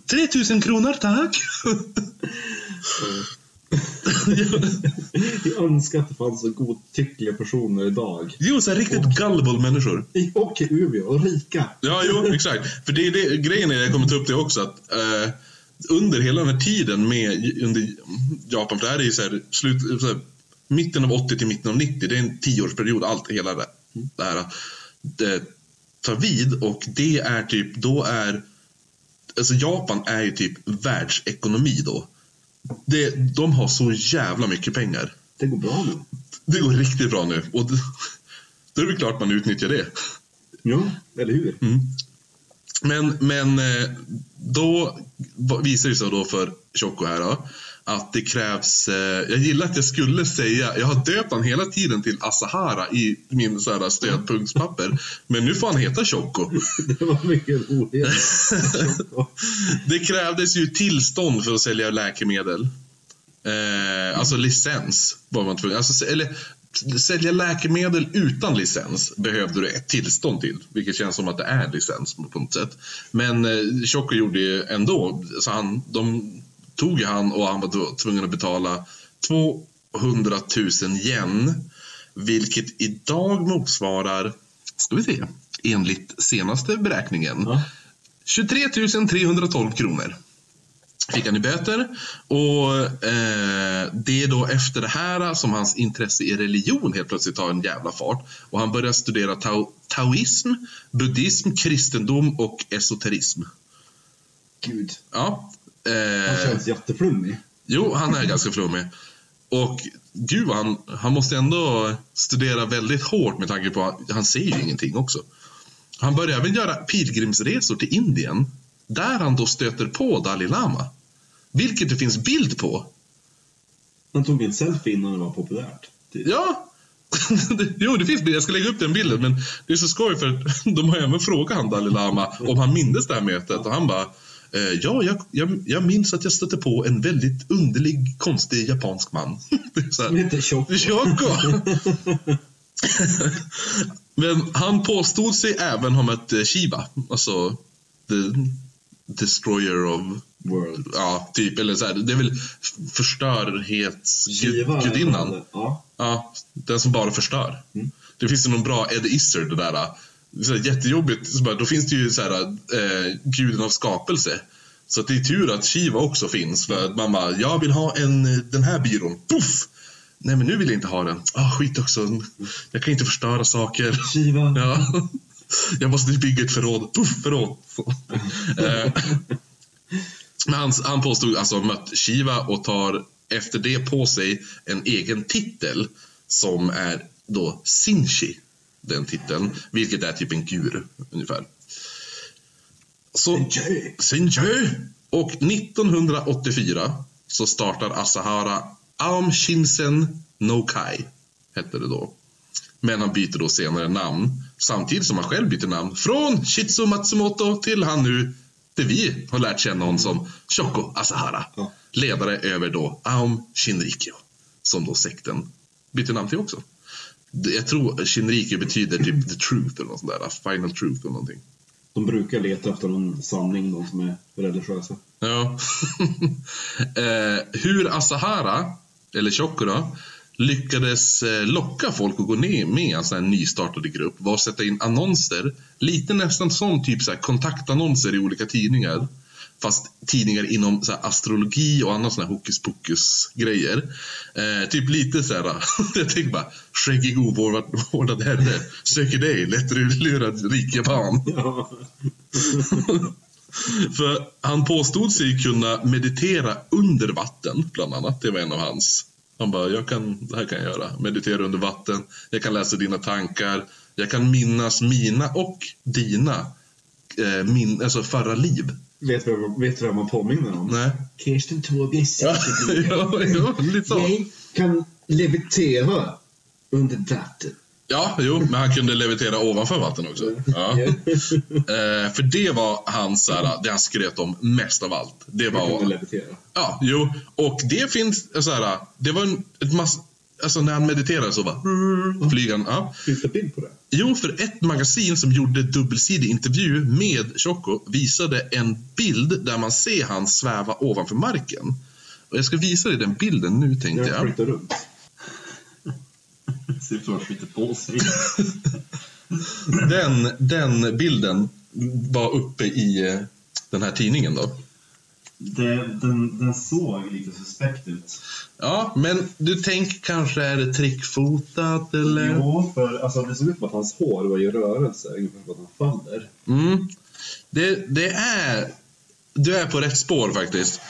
3000 kronor tack. Jag önskar att det fanns så godtyckliga personer idag. Jo, så här riktigt gullible människor. Och i Umeå, och rika. Ja, jo, exakt. För det är det, grejen är, jag kommer ta upp det också, att eh, under hela den här tiden med under Japan, för det här är ju så här, slut, så här, mitten av 80 till mitten av 90, det är en tioårsperiod, allt, hela det, det här det tar vid och det är typ, då är, alltså Japan är ju typ världsekonomi då. Det, de har så jävla mycket pengar. Det går bra nu. Det går riktigt bra nu och det, då är det klart man utnyttjar det. Ja, eller hur? Men, men eh, då visar det sig då för Choco här då, att det krävs, eh, jag gillar att jag skulle säga, jag har döpt han hela tiden till Asahara i min så här, stödpunktspapper, men nu får han heta Choco. Det var mycket roligare. Det krävdes ju tillstånd för att sälja läkemedel. Eh, alltså licens var man tvungen. Alltså, eller sälja läkemedel utan licens behövde du ett tillstånd till. Vilket känns som att det är licens på något sätt. Men eh, Choco gjorde ju ändå. Så han, de tog han och han var tvungen att betala 200 000 yen. Vilket idag motsvarar, ska vi se, enligt senaste beräkningen. Ja. 23 312 kronor fick han i böter. Och eh, det är då efter det här som hans intresse i religion helt plötsligt tar en jävla fart. Och han börjar studera tao taoism, buddhism, kristendom och esoterism. Gud, Ja. han Eh, känns jätteflummig. jo, han är ganska flummig. Och gud, han, han måste ändå studera väldigt hårt med tanke på att han ser ju ingenting också. Han börjar även göra pilgrimsresor till Indien där han då stöter på Dalai Lama. Vilket det finns bild på. Han tog en selfie innan det var populärt. typ. Ja! jo, det finns bild. Jag ska lägga upp den bilden. Men det är så skoj för de har även frågat han Dalai Lama om han mindes det här mötet. Och han bara eh, Ja, jag, jag, jag minns att jag stötte på en väldigt underlig, konstig japansk man. Heter Choco. Choco! Men han påstod sig även ha mött eh, Shiva, alltså the destroyer of, World. ja, typ, eller så här, det är väl förstörhetsgudinnan. Ja. Ja, den som bara förstör. Mm. Det finns ju någon bra Ed Izzard det där. Så här, jättejobbigt, så bara, då finns det ju så här, eh, guden av skapelse. Så att det är tur att Shiva också finns. För att man bara, jag vill ha en, eh, den här byrån. Puff! Nej men nu vill jag inte ha den. Ah, skit också. Jag kan inte förstöra saker. Shiva. Ja. Jag måste bygga ett förråd. Puff, förråd. Eh, Men han, han påstod alltså mött Shiva och tar efter det på sig en egen titel som är då Sinchi, den titeln, vilket är typ en guru ungefär. Så, Sinchi. Sinchi! Och 1984 så startar Asahara Aum Shinsen no Kai, hette det då. Men han byter då senare namn, samtidigt som han själv byter namn från Shitsu Matsumoto till han nu, det vi har lärt känna honom som Shoko Asahara. Ja. Ledare över då Aum Shinrikyo. som då sekten bytte namn till också. Jag tror Shinrikyo betyder typ the truth eller något sånt där, final truth eller någonting. De brukar leta efter någon sanning, de som är religiösa. Ja. eh, hur Asahara, eller Chokora, lyckades eh, locka folk att gå ner med en sån här nystartad grupp var att sätta in annonser, lite nästan som typ så här kontaktannonser i olika tidningar. Fast tidningar inom så här astrologi och andra såna här hokus pokus grejer. Eh, typ lite så här, jag tänker bara, skäggig ovårdad herre söker dig, lättlurad rik japan. Ja. För han påstod sig kunna meditera under vatten, bland annat. Det var en av hans. Han bara, jag kan, det här kan jag göra. Meditera under vatten. Jag kan läsa dina tankar. Jag kan minnas mina och dina eh, min, alltså förra liv. Vet du vad- vet du vad man påminner om? Nej. Kirsten Tobie Ja, ja, ja, lite så. Jag kan levitera under vatten. Ja, jo, men han kunde levitera ovanför vatten också. Ja. Eh, för det var hans, så här, det han skröt om mest av allt. Det Jag kunde var levitera. Ja, jo. Och det finns så här, det var en, ett mass, alltså när han mediterade så bara flyger han. Ja. Finns det bild på det? Jo, för ett magasin som gjorde dubbelsidig intervju med Choco visade en bild där man ser han sväva ovanför marken. Och jag ska visa dig den bilden nu tänkte Jag jag. flyttar runt. Ser ut att skjuter på sig. Den, den bilden var uppe i eh, den här tidningen då. Det, den, den såg lite suspekt ut. Ja, men du tänker kanske är det trickfotat eller? Jo, för alltså, Det såg ut som att hans hår var i rörelse, ungefär som att han faller. Mm. Det, det är... Du är på rätt spår faktiskt.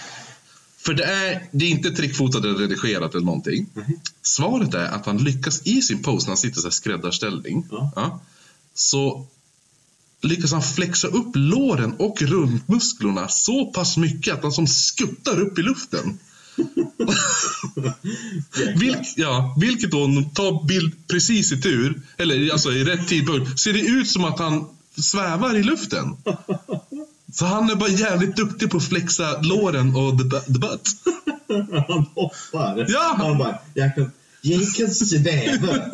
För det är, det är inte trickfotat eller redigerat eller någonting. Svaret är att han lyckas i sin pose när han sitter här skräddarställning. Ja. så lyckas han flexa upp låren och rumpmusklerna så pass mycket att han som skuttar upp i luften. Vilk, ja, vilket då, om tar bild precis i tur, eller alltså i rätt tidpunkt, ser det ut som att han svävar i luften. Så han är bara jävligt duktig på att flexa låren och the, the butt. Han hoppar. Ja. Han bara, jag kan, jag kan sväva.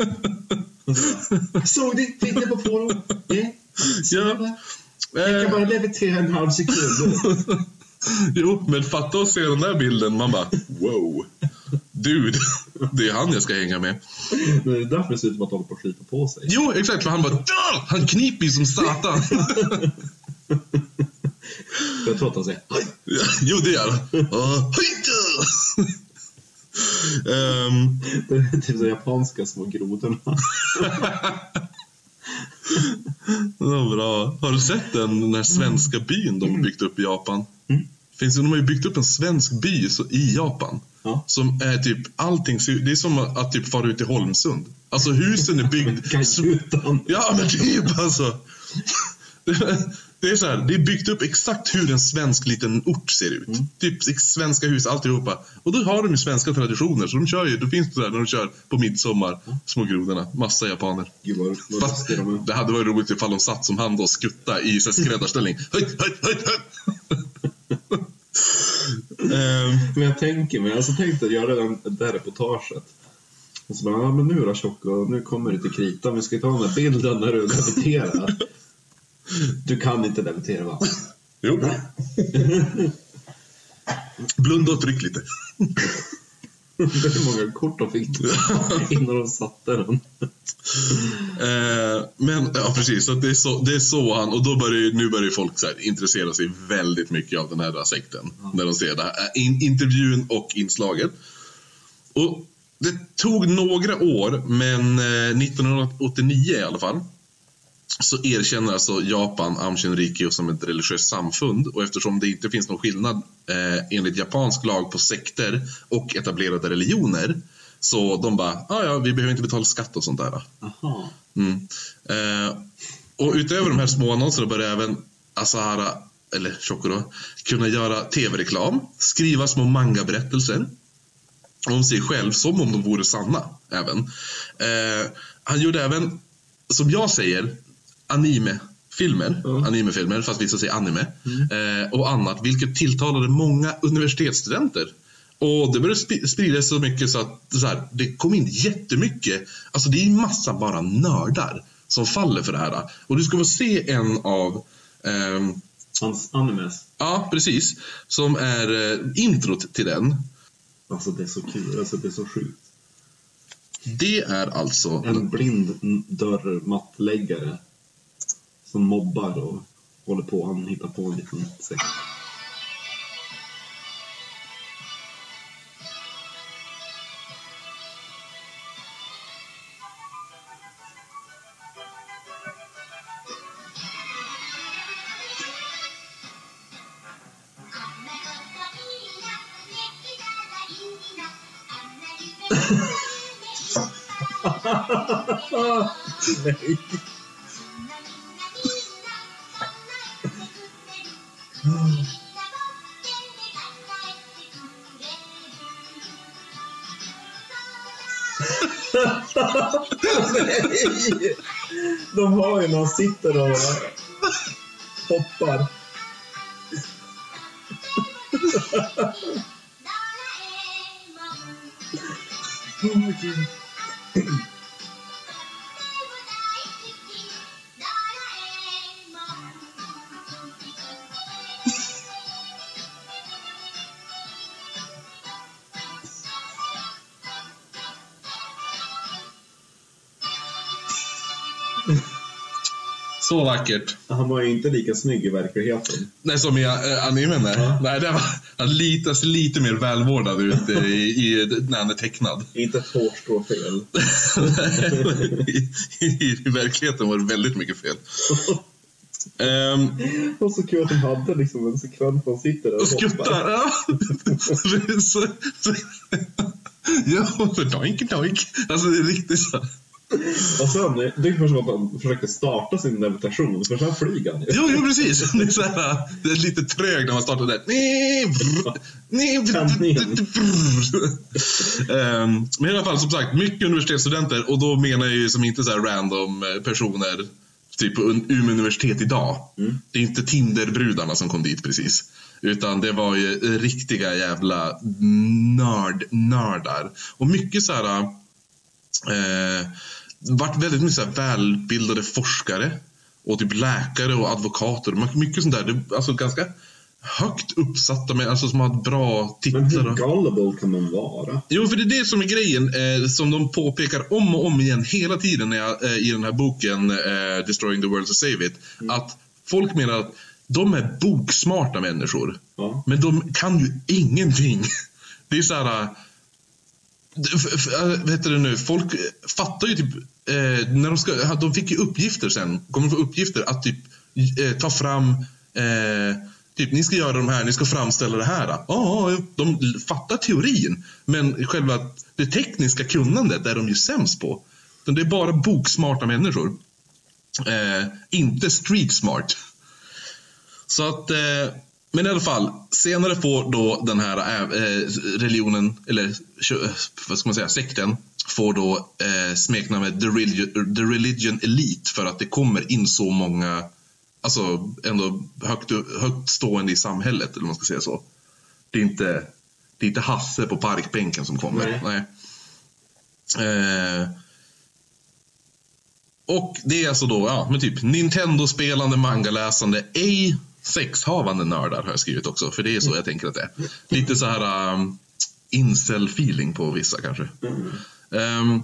Såg du? Titta på forum. Ja. sväva. Jag kan bara levitera en halv sekund. jo, men fatta att se den där bilden, man bara wow. Dude, det är han jag ska hänga med. Det är därför det ser ut som att han håller på att skita på sig. Jo, exakt, för han bara "Dör!" Han kniper ju som satan. Jag tror att han säger! Ja, jo, det gör han. Ehm, Det är typ så japanska små grodorna. Var bra. Har du sett den, den här svenska byn de har byggt upp i Japan? Mm. Finns de har ju byggt upp en svensk by så, i Japan. Ja. Som är typ, allting det är som att, att typ fara ut till Holmsund. Alltså husen är byggda... Kajutan. Ja men typ alltså. Det, är så här, det är byggt upp exakt hur en svensk liten ort ser ut. Mm. Typ svenska hus, alltihopa. Och då har de ju svenska traditioner. Så de kör ju, då finns det där när de kör på midsommar, små grodorna. Massa japaner. Gud vad Fast de det hade varit roligt ifall de satt som han då och skutta i så här skräddarställning. Höj, höj, höj, höj. Men jag tänker mig, alltså tänkte att göra den, det här reportaget. Och så bara, ja men nu då Tjocko, nu kommer det till kritan. Vi ska ta den där bilden när du leviterar. Du kan inte levitera va? jo. Blunda och tryck lite. Hur många kort de fick innan de satte den. Eh, men ja, precis. Så det, är så, det är så han... Och då börjar, nu börjar folk så här, intressera sig väldigt mycket av den här sekten. När de ser det här, eh, in, intervjun och inslaget. Och det tog några år, men eh, 1989 i alla fall så erkänner alltså Japan Amshin Rikyo som ett religiöst samfund och eftersom det inte finns någon skillnad eh, enligt japansk lag på sekter och etablerade religioner så de bara, ah, ja, vi behöver inte betala skatt och sånt där. Aha. Mm. Eh, och utöver de här små annonserna börjar även Asahara, eller Chokoro, kunna göra tv-reklam, skriva små manga-berättelser om sig själv som om de vore sanna. Även. Eh, han gjorde även, som jag säger, anime-filmer, Mm. anime-filmer fast vissa säger anime, eh, och annat, vilket tilltalade många universitetsstudenter. Och det började sp- spridas så mycket så att så här, det kom in jättemycket. Alltså det är en massa bara nördar som faller för det här. Och du ska få se en av ehm, Hans animes. Ja, precis. Som är eh, introt till den. Alltså det är så kul, alltså det är så sjukt. Det är alltså... En blind dörrmattläggare som mobbar och håller på. Han hittar på en liten sekt. Nej. Nej! De har ju när han sitter och hoppar. Oh, Gud. Så vackert. Han var ju inte lika snygg i verkligheten. Nej, som i äh, animen. Nej, Ja. nej det var, han lite, lite mer välvårdad ut i, i, när han är tecknad. Inte ett hårstrå fel. I, i, I verkligheten var det väldigt mycket fel. Ehm, Och så kul att de hade liksom en sekvens där han sitter där och och skuttar. Ja. så, så, ja, doink, doink. Alltså det är riktigt så. Och sen, det är först som att han försökte starta sin levitation, för sen flyger han ju. Jo, jo precis. Det är, så här, det är lite trög när man startar brr. Ehm, Men i alla fall, som sagt, mycket universitetsstudenter och då menar jag ju som inte så här random eh, personer typ på Umeå universitet idag. Mm. Det är inte Tinderbrudarna som kom dit precis. Utan det var ju riktiga jävla nörd, nördar. Och mycket så här... Eh, vart väldigt mycket så här välbildade forskare. Och typ läkare och advokater. Mycket sånt där. Det, alltså ganska högt uppsatta, med, alltså som har bra Men hur titlar. gullible kan man vara? Jo, för det är det som är grejen, eh, som de påpekar om och om igen hela tiden när jag, eh, i den här boken eh, Destroying the World to Save It. Att folk menar att de är boksmarta människor. Ja. Men de kan ju ingenting. Det är så här... Äh, vad heter det nu? Folk fattar ju typ... Eh, när de, ska, de fick ju uppgifter sen. Kommer få uppgifter att typ eh, ta fram... Eh, typ, ni ska göra de här, ni ska framställa det här. Ja, oh, de fattar teorin. Men själva det tekniska kunnandet är de ju sämst på. Det är bara boksmarta människor. Eh, inte street smart. Så att, eh, men i alla fall, senare får då den här eh, religionen, eller vad ska man säga, sekten, får då eh, smeknamnet The Religion, The Religion Elite för att det kommer in så många, alltså ändå högt, högt stående i samhället, eller man ska säga så. Det är inte, det är inte Hasse på parkbänken som kommer. Nej. Eh, och det är alltså då, ja, men typ Nintendo-spelande, mangaläsande, ej sexhavande nördar har jag skrivit också, för det är så jag tänker att det är. Lite så här um, incel-feeling på vissa kanske. Ehm,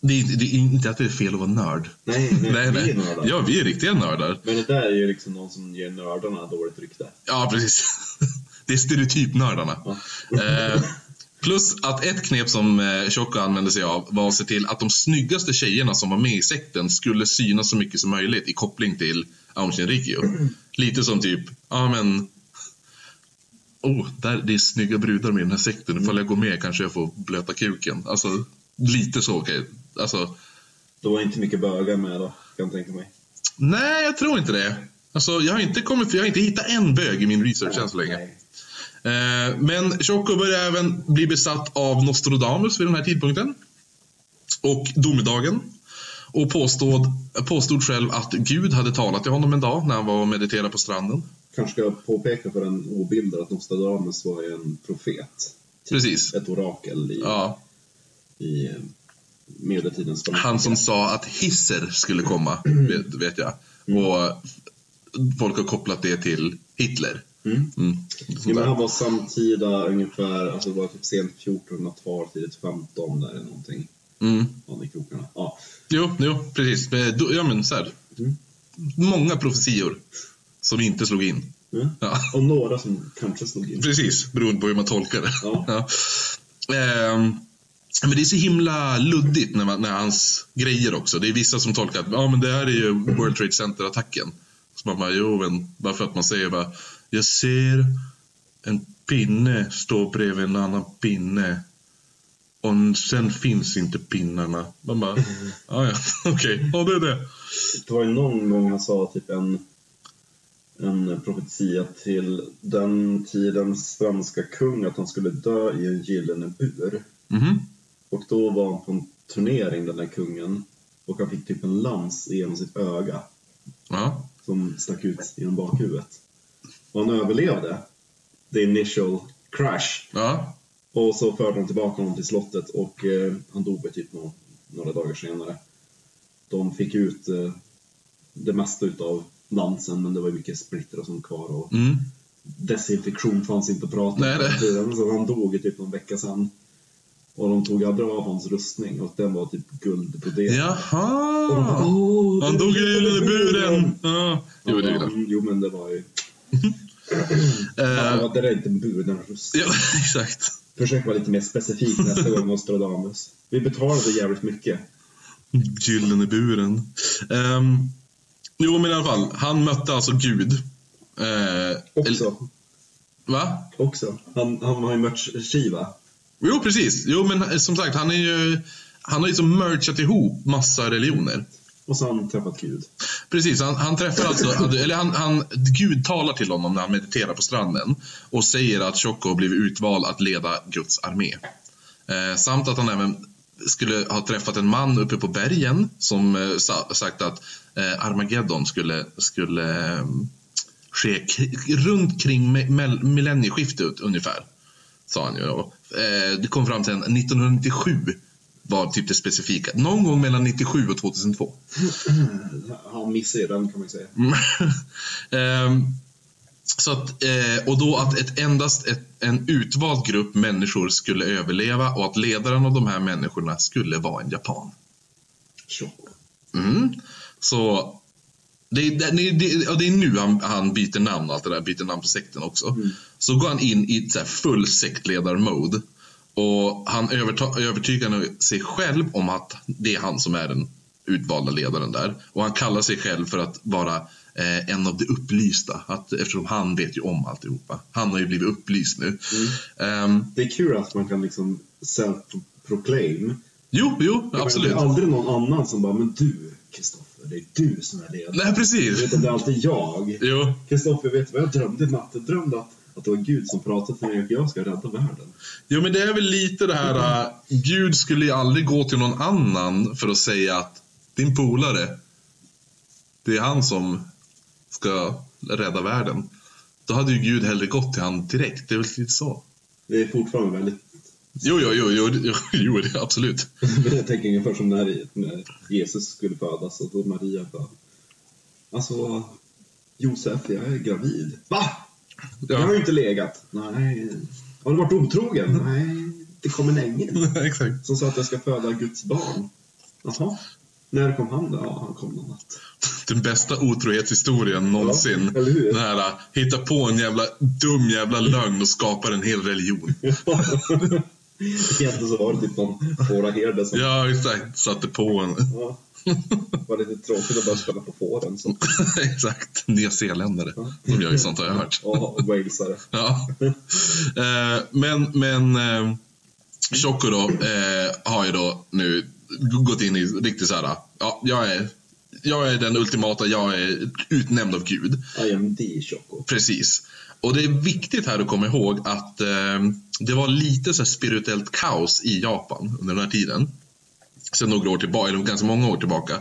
det, är, det är inte att det är fel att vara nörd. Nej, nej, nej, vi är nej. nördar. Ja, vi är riktiga nördar. Men det där är ju liksom någon som ger nördarna dåligt rykte. Ja, precis. Det är stereotypnördarna. Ja. Eh, plus att ett knep som eh, Tjocka använde sig av var att se till att de snyggaste tjejerna som var med i sekten skulle synas så mycket som möjligt i koppling till Aum Shinrikyo. Lite som typ, ja men... Oh, där, det är snygga brudar med i den här sekten. Ifall jag går med kanske jag får blöta kuken. Alltså, lite så okej. Alltså, Det var inte mycket bögar med då, kan jag tänka mig. nej, jag tror inte det. Alltså, jag har inte, kommit, jag har inte hittat en bög i min research än så länge. Nej. Eh, Men Choco börjar även bli besatt av Nostradamus vid den här tidpunkten. Och domedagen. och påstod, påstod själv att Gud hade talat till honom en dag när han var och mediterade på stranden. Kanske ska jag påpeka för en obildad att Nostradamus var ju en profet. Precis. Ett orakel i, Ja, i eh, medeltidens han som sa att Hisser skulle komma, vet, vet jag. Och folk har kopplat det till Hitler. Mm. Mm. Ja, men han var samtida ungefär, alltså det var typ sent 1400-tal, tidigt 15 där eller någonting. Mm. I krokarna. Ja. Jo, jo, precis. Ja, men så här. Mm. Många profetior som inte slog in. Mm. Ja, Och några som kanske slog in. precis, beroende på hur man tolkar det. Ja. Ja. Ehm, men det är så himla luddigt när, man, när hans grejer också. Det är vissa som tolkar att ja, men det här är ju World Trade Center-attacken. Så man bara, jo, men bara för att man säger bara, jag ser en pinne stå bredvid en annan pinne. Och sen finns inte pinnarna. Man bara, ja, ja, okej, ja, det är det. Det var ju någon gång han sa typ en, en profetia till den tidens svenska kung att han skulle dö i en gyllene bur. Mhm. Och då var han på en turnering, den där kungen. Och han fick typ en lans genom sitt öga Ja. som stack ut genom bakhuvudet. Och han överlevde the initial crash. Ja. Och så förde de tillbaka honom till slottet och eh, han dog typ några, några dagar senare. De fick ut eh, det mesta utav lansen men det var mycket splitter och sånt kvar och Mm. desinfektion fanns inte att prata Nej, om tiden, Så han dog typ någon vecka sedan. Och de tog aldrig av hans rustning och den var typ guldbroderad. Och de bara, Jaha! "Åh, Han dog i är gyllene buren! buren!" Ja. Jo, det är det. jo, men det var ju... Eh, det där är inte en bur, det är en rustning. Ja, exakt. Försök vara lite mer specifik nästa gång Nostradamus. Vi betalade jävligt mycket. Gyllene buren. Ehm, jo, men i alla fall. Han mötte alltså Gud. Eh, eller- Också. Va? också. Han, han har ju mött Shiva. Jo, precis. Jo, men eh, som sagt, han är ju... Han har ju så merchat ihop massa religioner. Och så har han träffat Gud. Precis, han, han träffar alltså, eller han, han, Gud talar till honom när han mediterar på stranden och säger att Tjocko har blivit utvald att leda Guds armé. Eh, samt att han även skulle ha träffat en man uppe på bergen som eh, sa, sagt att eh, Armageddon skulle, skulle eh, ske k- runt kring me- millennieskiftet ungefär. Sa han ju då. Eh, det kom fram till en 1997 var typ det specifika. Någon gång mellan 97 och 2002. Han missade den kan man säga. Mm. Ehm, så att, eh, och då att ett, endast ett, en utvald grupp människor skulle överleva och att ledaren av de här människorna skulle vara en japan. Mm. Så det, är- det, det, det, är nu han, han byter namn allt det där, byter namn på sekten också. Så går han in i ett så här full sektledar-mode. Och han övertygar sig själv om att det är han som är den utvalda ledaren där. Och han kallar sig själv för att vara eh, en av de upplysta. Att, eftersom han vet ju om alltihopa. Han har ju blivit upplyst nu. Ehm, Det är kul att man kan liksom self-proclaim. jo, jo, Det absolut. är aldrig någon annan som bara, men du Kristoffer, det är du som är ledare. Nej, precis. Utan det är alltid jag. Kristoffer, vet du vad jag drömde i natt? Jag drömde att, att det var Gud som pratade till mig och jag ska rädda världen. Jo, men det är väl lite det här, äh, Gud skulle ju aldrig gå till någon annan för att säga att din polare, det är han som ska rädda världen. Då hade ju Gud hellre gått till han direkt, det är väl lite så. Det är fortfarande väldigt... Jo, jo, jo, jo, jo, jo det, absolut. Men jag tänker ungefär som när, när Jesus skulle födas och då Maria bara... Alltså, Josef, jag är gravid. Va? Jag har ju Ja, inte legat. Nej. Har du varit otrogen? Nej. Det kom en ängel exakt. som sa att jag ska föda Guds barn. Jaha. När kom han då? Ja, han kom någon natt. Den bästa otrohetshistorien någonsin. eller hur? Den här, äh, hitta på en jävla dum jävla lögn och skapar en hel religion. Egentligen så var det typ någon fåraherde som... Ja, exakt. Satte på en. Ja. var lite tråkigt att bara spela på fåren. Så. exakt. Nyzeeländare. De gör ju sånt har jag hört. Ja, walesare. Ja. Eh, men men eh, Choco då eh, har ju då nu gått in i riktigt så här. Ja, jag är, jag är den ultimata, jag är utnämnd av Gud. I am the Choco. Precis. Och det är viktigt här att komma ihåg att eh, det var lite så spirituellt kaos i Japan under den här tiden. Sedan några år tillbaka, eller ganska många år tillbaka.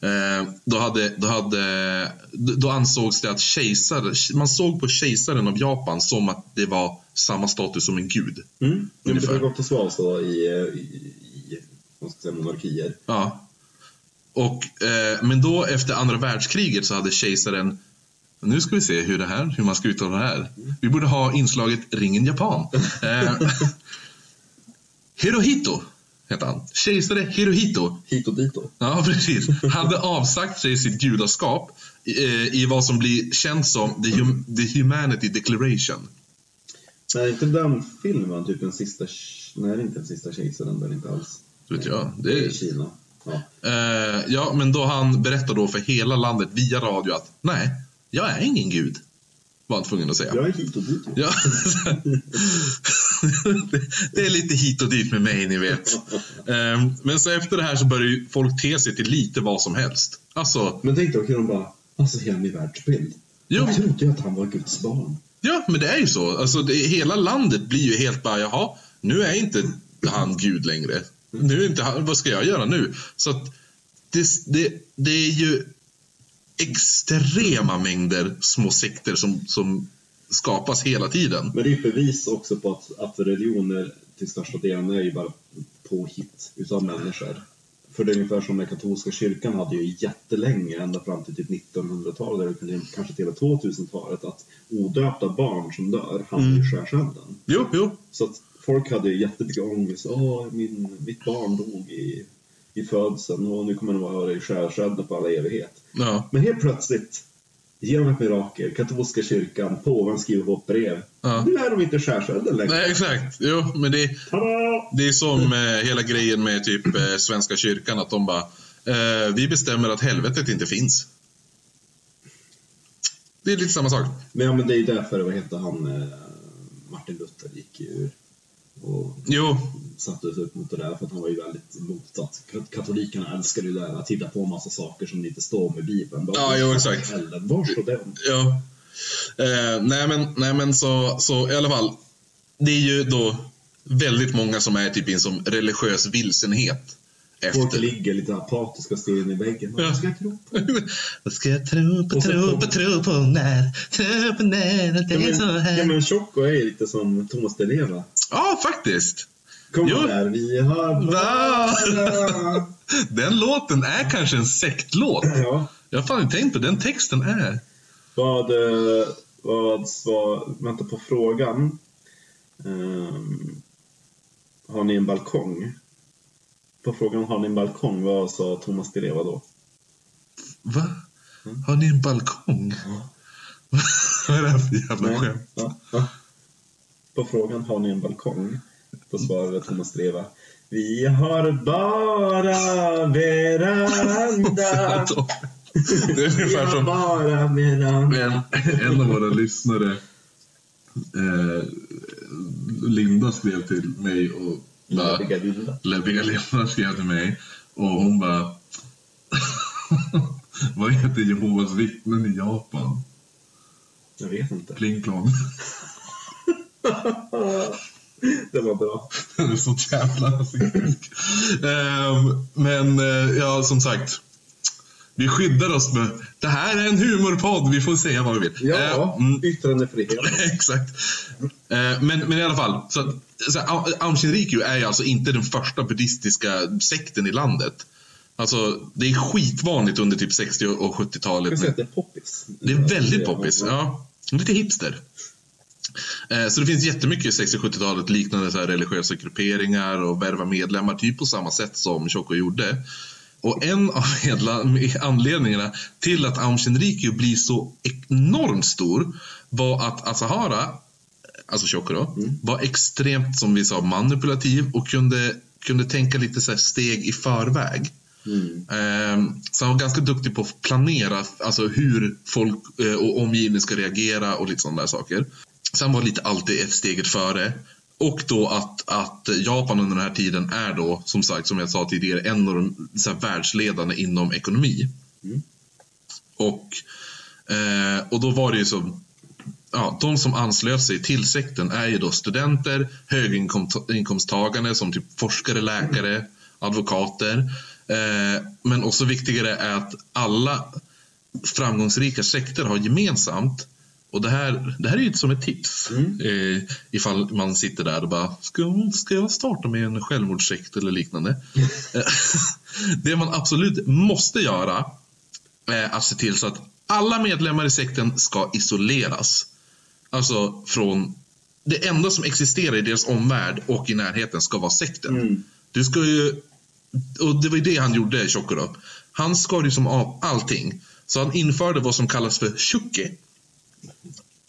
Eh, då, hade, då, hade, då ansågs det att kejsare, man såg på kejsaren av Japan som att det var samma status som en gud. Mm. Det har gått och svar så i, i, i säga, monarkier. Ja. Och, eh, men då efter andra världskriget så hade kejsaren nu ska vi se hur det här, hur man ska uttala det här. Vi borde ha inslaget Ringen Japan. Eh, Hirohito heter han. Kejsare Hirohito Hit och dit då. Ja, precis. Hade avsagt sig sitt gudaskap i, eh, i vad som blir känt som the, hum, the Humanity Declaration. Är inte den filmen typ den sista... Nej, det är inte den sista kejsaren. Den är inte alls. Vet jag. Det Det är i Kina. Ja. eh, ja, men då han berättar då för hela landet via radio att nej, jag är ingen gud. Var han tvungen att säga. Jag är hit och dit. Ja. Det- är lite hit och dit med mig, ni vet. Eh, Men så efter det här så börjar ju folk te sig till lite vad som helst. Alltså, Men tänk då, kan de bara... Alltså hela min världsbild. Jo. Jag trodde ju att han var Guds barn. Ja, men det är ju så. Alltså, det, hela landet blir ju helt bara, jaha, nu är inte han Gud längre. Nu är inte han, vad ska jag göra nu? Så att det, det, det är ju extrema mängder små sekter som, som skapas hela tiden. Men det är ju bevis också på att, att religioner till största delen är ju bara påhitt utav människor. För det är ungefär som den katolska kyrkan hade ju jättelänge, ända fram till typ 1900-talet, eller kanske till och med 2000-talet, att odöpta barn som dör hamnar Mm. i skärselden. Jo, jo. Så att folk hade ju jättemycket ångest. Åh, min, mitt barn dog i, i födseln och nu kommer det vara i skärselden på alla evighet. Ja, Men helt plötsligt, genom ett mirakel, katolska kyrkan, påven skriver på ett brev. Ja. Nu är de inte skärselden längre. nej exakt. Jo, men det, Tada! det är som eh, hela grejen med typ eh, Svenska kyrkan, att de bara, eh, vi bestämmer att helvetet inte finns. Det är lite samma sak. Men, ja, men det är ju därför, vad heter han, eh, Martin Luther gick ur och Jo, satte sig upp mot det där för att han var ju väldigt emot att kat- katolikerna älskade ju det där att hitta på massa saker som det inte står med Bibeln. Bara, Ja, jo, exakt. Eller, var står den? Ja. Eh, nej men, nej men så, så i alla fall. Det är ju då väldigt många som är typ i en som religiös vilsenhet. Folk ligger lite apatiska och stirrar in i väggen. Ja. Vad ska jag tro på? Vad ska jag tro på, tro på, tro på när, tro på när det är så men, ja, här. men Choco är lite som Thomas Di Leva. Ja, faktiskt. Kom Jo. där, vi har bara... Den låten är kanske en sektlåt. ja. Jag har fan inte tänkt på den texten är. Vad, eh, vad svar, vänta på frågan. Ehm, har ni en balkong? På frågan har ni en balkong, vad sa Thomas Di Leva då? Va? Har ni en balkong? Vad är det här för jävla skämt? Ja, ja. På frågan har ni en balkong? Då svarade Thomas Di Leva. Vi har bara veranda. Det är ungefär som bara veranda. en, en av våra lyssnare, eh, Linda, skrev till mig och bara, Läbbiga Linda. Läbbiga Linda skrev till mig och hon bara Vad heter Jehovas vittnen i Japan? Jag vet inte. Pling plong. Det var bra. Den är så jävla rasistisk. Ehm, men eh, ja, som sagt. Vi skyddar oss med det här är en humorpodd, vi får säga vad vi vill. Ja, Eh, mm, yttrandefrihet. Exakt. Eh, men, men i alla fall, så, så, Aum- Aum Shinrikyo är ju alltså inte den första buddhistiska sekten i landet. Alltså, det är skitvanligt under typ 60 och 70-talet. Jag kan säga att det är poppis. Det är väldigt poppis. Ja, lite hipster. Eh, Så det finns jättemycket 60-70-talet liknande så här religiösa grupperingar och värva medlemmar typ på samma sätt som Choco gjorde. Och en av anledningarna till att Aum Shinrikyo blir så enormt stor var att Asahara, alltså Choco då, var extremt, som vi sa, manipulativ och kunde, kunde tänka lite så steg i förväg. Mm. Ehm, Så han var ganska duktig på att planera alltså hur folk eh, och omgivningen ska reagera och lite sådana där saker. Han var lite alltid ett steget före. Och då att, att Japan under den här tiden är då, som sagt, som jag sa tidigare, en av de så här, världsledande inom ekonomi. Mm. Och, eh, och då var det ju så, ja, de som anslöt sig till sekten är ju då studenter, höginkomsttagare som typ forskare, läkare advokater. Eh, men också viktigare är att alla framgångsrika sekter har gemensamt och det här, det här är ju som ett tips. Eh, ifall man sitter där och bara, ska, ska jag starta med en självmordssekt eller liknande? Eh, det man absolut måste göra är att se till så att alla medlemmar i sekten ska isoleras. Alltså från det enda som existerar i deras omvärld och i närheten ska vara sekten. Du ska ju, och det var ju det han gjorde, Chokoro. Han skar ju som av allting. Så han införde vad som kallas för shukke.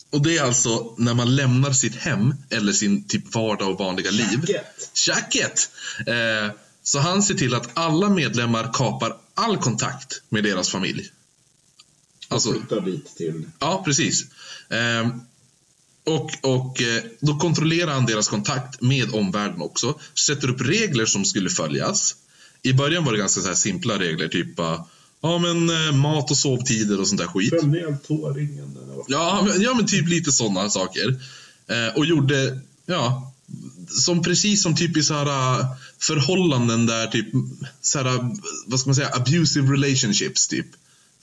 Och det är alltså när man lämnar sitt hem eller sin typ vardag och vanliga liv. Jacket. Jacket! Eh, så han ser till att alla medlemmar kapar all kontakt med deras familj. Alltså, Flyttar dit till... Ja, precis. Ehm, och och eh, då kontrollerar han deras kontakt med omvärlden också. Sätter upp regler som skulle följas. I början var det ganska så simpla regler, typ bara, ja men eh, mat och sovtider och sånt där skit. Tåringen. Ja, men- ja men typ lite sådana saker. Eh, och gjorde, ja, som precis som typ i så här, äh, förhållanden där typ, så här, vad ska man säga, abusive relationships typ.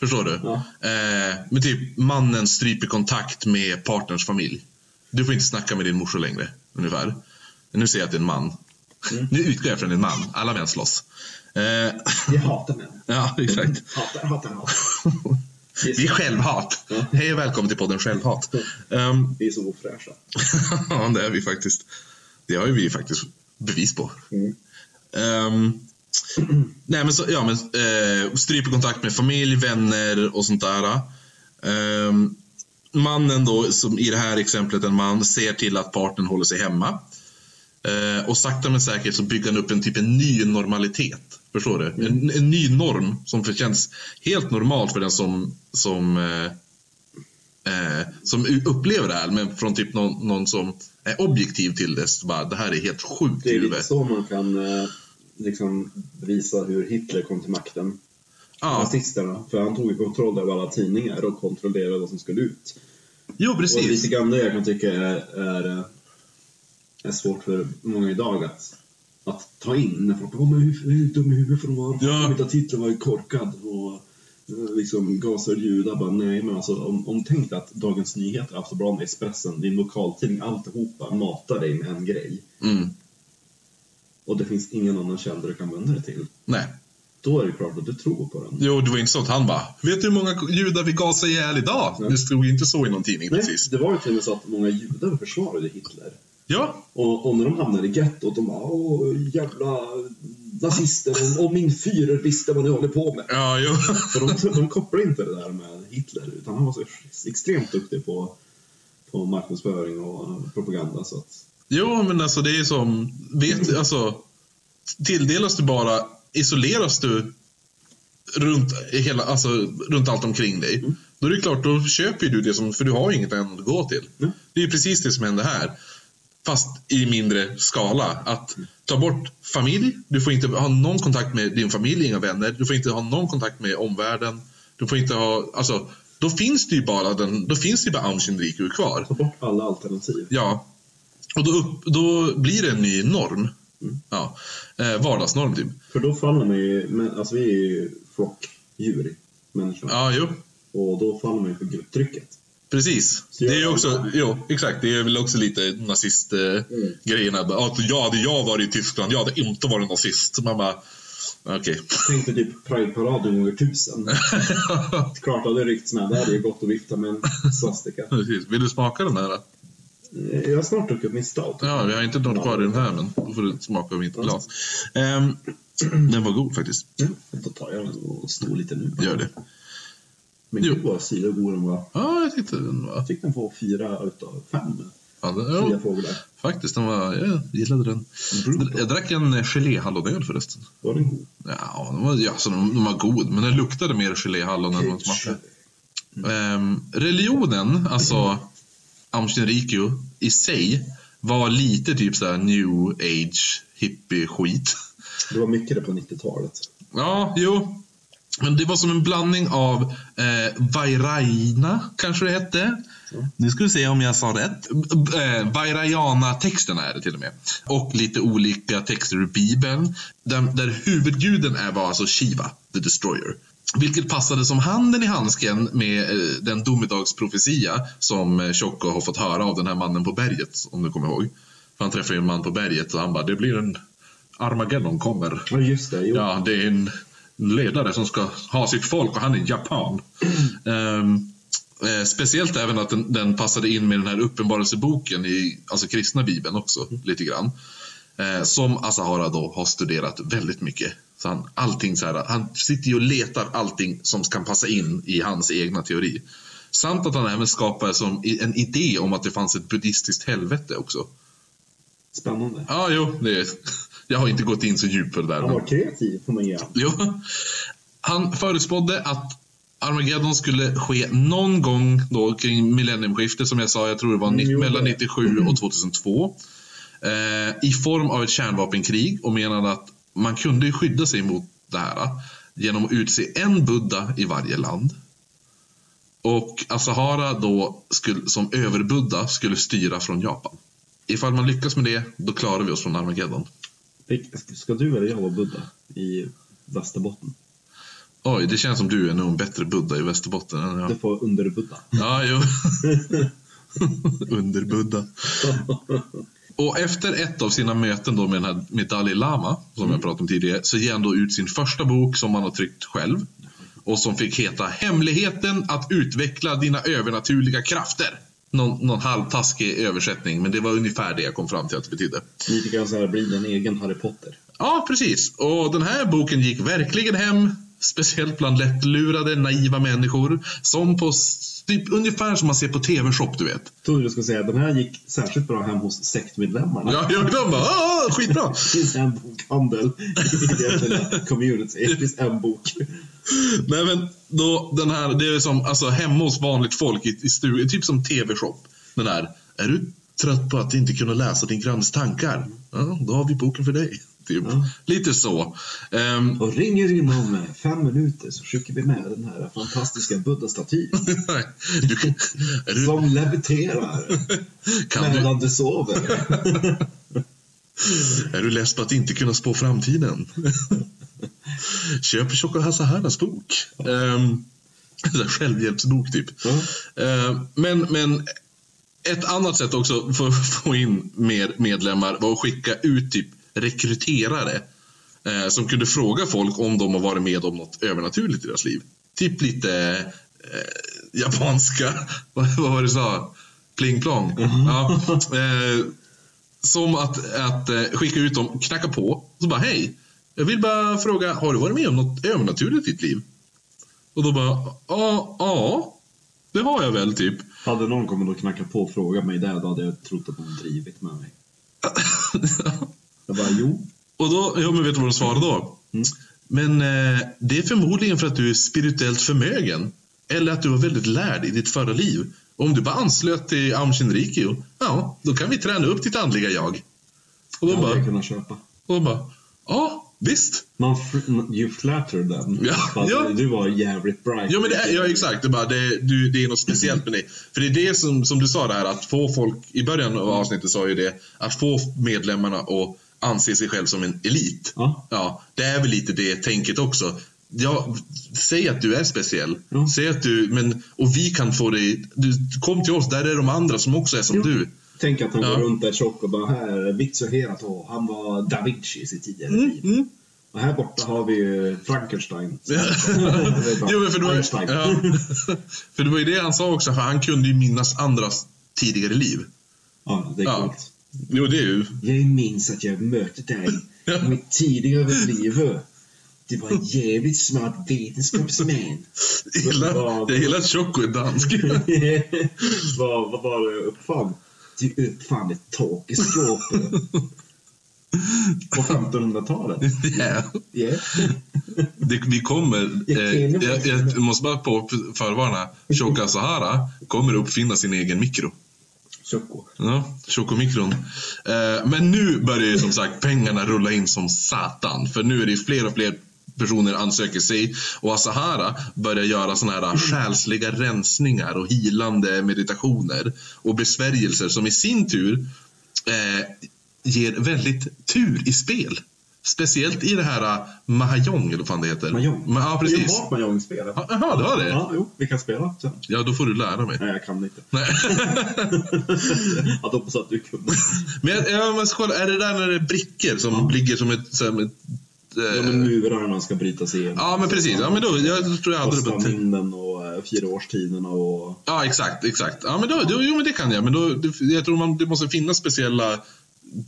Förstår du? Ja. Eh, men typ mannen stryper kontakt med partners familj. Du får inte snacka med din morsa längre, ungefär. Nu säger jag att det är en man. Nu utgår jag från en man. Alla män slåss. Eh, Vi hatar män. ja, exakt. Hatar, hatar, hatar. Vi är självhat. Ja. Hej och välkommen till podden Självhat. Ehm, Vi är så ofräscha. ja, det är vi faktiskt. Det har ju vi faktiskt bevis på. Mm. Ehm, nej, men så, ja, men, uh, stryper kontakt med familj, vänner och sånt där. Ehm, mannen då, som i det här exemplet en man, ser till att partnern håller sig hemma. Eh, och sakta men säkert så bygger han upp en typ en ny normalitet. Förstår du? En, en ny norm som känns helt normalt för den som, som, eh, eh, som upplever det här. Men från typ någon, någon som är objektiv till det. Så bara, det här är helt sjukt Det är lite så man kan eh, liksom visa hur Hitler kom till makten. Nazisterna. För han tog ju kontroll över alla tidningar och kontrollerade vad som skulle ut. jo Och precis. lite grann det jag kan tycka är, är, eh, är svårt för många idag att, att ta in. När folk bara, "Men hur, hur dum i huvudet får de vara? Ja. Att Hitler var ju korkad och eh, liksom gasade judar. Bara, nej, men alltså om, om tänk dig att Dagens Nyheter, Aftonbladet, Expressen, din lokaltidning, alltihopa matar dig med en grej. Mm. Och det finns ingen annan källa du kan vända dig till. Nej. Då är det klart att du tror på den. Jo, det var inte så att han bara, vet du hur många judar vi gasade ihjäl idag? Ja. Det stod inte så i någon tidning Nej, precis. det var ju till och med så att många judar försvarade Hitler. Ja, Och, och när de hamnade i gettot, de bara åh jävla nazister och, och min fyrer visste vad ni håller på med. ja, jo. För de, de kopplar inte det där med Hitler, utan han var så extremt duktig på, på marknadsföring och propaganda. Så att, Jo, men alltså det är som, vet, alltså, tilldelas du bara, isoleras du runt, hela, alltså, runt allt omkring dig, då är det klart, då köper du det som, för du har ju inget annat att gå till. Mm. Det är ju precis det som händer här, fast i mindre skala. Att ta bort familj, du får inte ha någon kontakt med din familj, inga vänner, du får inte ha någon kontakt med omvärlden, du får inte ha, alltså, då finns det ju bara den, då finns det ju bara Aung Shinrikyo kvar. ta bort alla alternativ. Ja. Och då, upp, då blir det en ny norm. Ja. Eh, vardagsnorm typ. För då faller man ju, men, alltså vi är ju flockdjur, människor. Ja, jo. Och då faller man ju för grupptrycket. Precis. Det är också, jo, exakt. Det är väl också lite nazist-grejerna. Eh, att ja, hade jag varit i Tyskland, jag hade inte varit nazist. Man bara, okej. Tänk dig typ Pride-paraden gånger tusen. Klart hade ryckts med. Det hade ju gått att vifta med en svastika. Precis. Vill du smaka den här? då? Eh, Jag har snart druckit min stout. Ja, vi har inte något kvar i den här, men då får du smaka av mitt glas. Ehm, den var god faktiskt. Ja, då tar jag den och snor lite nu. Gör det. Men Jo. gud vad syragod den var. Ja, jag tyckte den var... Jag fick den få fyra utav fem Ja, den, fria ja, fåglar. faktiskt, den var... Jag gillade den. Jag drack en geléhallonöl förresten. Var den god? Ja, de var, ja så de, de var god, men den luktade mer geléhallon än de smakade. Ehm, religionen, alltså Aung Shinrikyo i sig, var lite typ så här new age hippie-skit. Det var mycket det på 90-talet. Ja, jo. Men det var som en blandning av eh, Vairaina, kanske det hette. Nu ska vi se om jag sa rätt. Eh, Vairayana-texterna är det till och med. Och lite olika texter ur Bibeln. Där, där huvudguden är var alltså Shiva, the destroyer. Vilket passade som handen i handsken med eh, den domedagsprofetia som eh, Tjocko har fått höra av den här mannen på berget, om du kommer ihåg. För han träffade ju en man på berget och han bara, det blir en Armageddon kommer. Ja, just det. Jo. Ja, det är en ledare som ska ha sitt folk och han är japan. Ehm, eh, speciellt även att den, den passade in med den här uppenbarelseboken i alltså kristna bibeln också, lite grann. Eh, som Asahara då har studerat väldigt mycket. Så han, allting så här, han sitter ju och letar allting som kan passa in i hans egna teori. Samt att han även skapar som en idé om att det fanns ett buddhistiskt helvete också. Spännande. Ja, jo, det är, jag har inte gått in så djupt på det där. Han var kreativ, får man ge han. Förutspådde att Armageddon skulle ske någon gång då kring millenniumskiftet som jag sa, jag tror det var Mm, mellan det. 97 och 2002. Eh, I form av ett kärnvapenkrig och menade att man kunde skydda sig mot det här genom att utse en Buddha i varje land. Och Asahara då skulle, som överbudda skulle styra från Japan. Ifall man lyckas med det, då klarar vi oss från Armageddon. Ska du eller jag vara Buddha i Västerbotten? Oj, det känns som du är nog en bättre Buddha i Västerbotten än jag. Du får under-Buddha. Ja, jo. Under Buddha. Och efter ett av sina möten då med, den här, med Dalai Lama, som jag pratade om tidigare, så ger han då ut sin första bok som han har tryckt själv. Och som fick heta Hemligheten att utveckla dina övernaturliga krafter. Någon, någon halvtaskig översättning, men det var ungefär det jag kom fram till att det betydde. Lite grann så här, bli din egen Harry Potter. Ja, precis. Och den här boken gick verkligen hem. Speciellt bland lättlurade, naiva människor. Som på, typ ungefär som man ser på TV-shop, du vet. Trodde du skulle säga den här gick särskilt bra hem hos sektmedlemmarna. Ja, jag de bara "Ah, skitbra. Det finns en bokhandel i lilla community. Det finns en bok. Nej men då, den här, det är som alltså, hemma hos vanligt folk i, i stugan, typ som TV-shop. Den här, är du trött på att inte kunna läsa din grannes tankar? Ja, då har vi boken för dig. Typ. Ja. Lite så. Ehm, Och ringer inom eh, fem minuter så skickar vi med den här fantastiska buddha-statyn. Som leviterar kan du, medan du sover. är du less på att inte kunna spå framtiden? Köp Shoko Hasaharas bok. Um, självhjälpsbok typ. Ja. Eh, men, men ett annat sätt också för att få in mer medlemmar var att skicka ut typ rekryterare eh, som kunde fråga folk om de har varit med om något övernaturligt i deras liv. Typ lite eh, japanska, vad, var det du sa? Pling plong. Ja, eh, som att, att eh, skicka ut dem, knacka på och så bara hej. Jag vill bara fråga, har du varit med om något övernaturligt i ditt liv? Och då bara, ja, ja, det har jag väl typ. Hade någon kommit och knackat på och frågat mig det, då hade jag trott att de drivit med mig. Jag bara, jo. och då, ja men vet du vad de svarade då? Mm. Men eh, det är förmodligen för att du är spirituellt förmögen. Eller att du var väldigt lärd i ditt förra liv. Och om du bara anslöt till Aum Shinrikyo, ja, då kan vi träna upp ditt andliga jag. Och de bara, kunnat köpa. och de bara, ja, visst. Man you flatter them. Ja, ja. Du var jävligt bright. Ja, men det är, ja exakt. Det är, bara, det, du, det är något speciellt med dig. För det är det som, som du sa där, att få folk, i början av avsnittet sa ju det, att få medlemmarna att anse sig själv som en elit. Ja. Ja, det är väl lite det tänket också. Ja, säg att du är speciell. Ja. Säg att du, men, och vi kan få dig, du, kom till oss, där är de andra som också är som du. Tänk att han går runt där tjock och bara här, Vitsu Herato, han var Da Vinci i sitt tidigare liv. Mm. Och här borta har vi ju Frankenstein. jo, men för, det var, ja, för det var ju det han sa också, för han kunde ju minnas andras tidigare liv. Ja, det är Ja. coolt. Jo, det är ju Jag minns att jag mötte dig i mitt tidigare liv. Du var en jävligt smart vetenskapsman. Jag gillar, att Choco är dansk. vad, vad var det jag uppfann? Du uppfann ett takeskåp på 1500-talet. yeah. Yeah. det, vi kommer, eh, jag, jag måste bara på förvarna, Choka Sahara kommer uppfinna sin egen mikro. Choco. Ja, Chokomikron. Eh, men nu börjar ju som sagt pengarna rulla in som satan. För nu är det fler och fler personer ansöker sig och Asahara börjar göra såna här själsliga rensningar och hilande meditationer och besvärjelser som i sin tur eh, ger väldigt tur i spel. Speciellt i det här uh, Mahjong, eller vad fan det heter. Mahjong? Ma- ja, precis. Jag har Mahjong-spel. Ja, Jaha, det var det? Ja, jo, vi kan spela sen. Ja, då får du lära mig. Nej, jag kan inte. Nej. Jag hade hoppats att du kunde. Men jag, jag måste kolla, är det där när det är brickor som Ja. ligger som ett... Som ett eh, Ja, men murar man ska bryta sig igenom. Ja, men precis. Ja, men då, jag tror jag hade det på... Östaminnen och eh, fyraårstiderna och... Ja, exakt, exakt. Ja, men då, då, jo, men det kan jag. Men då, det, jag tror man, det måste finnas speciella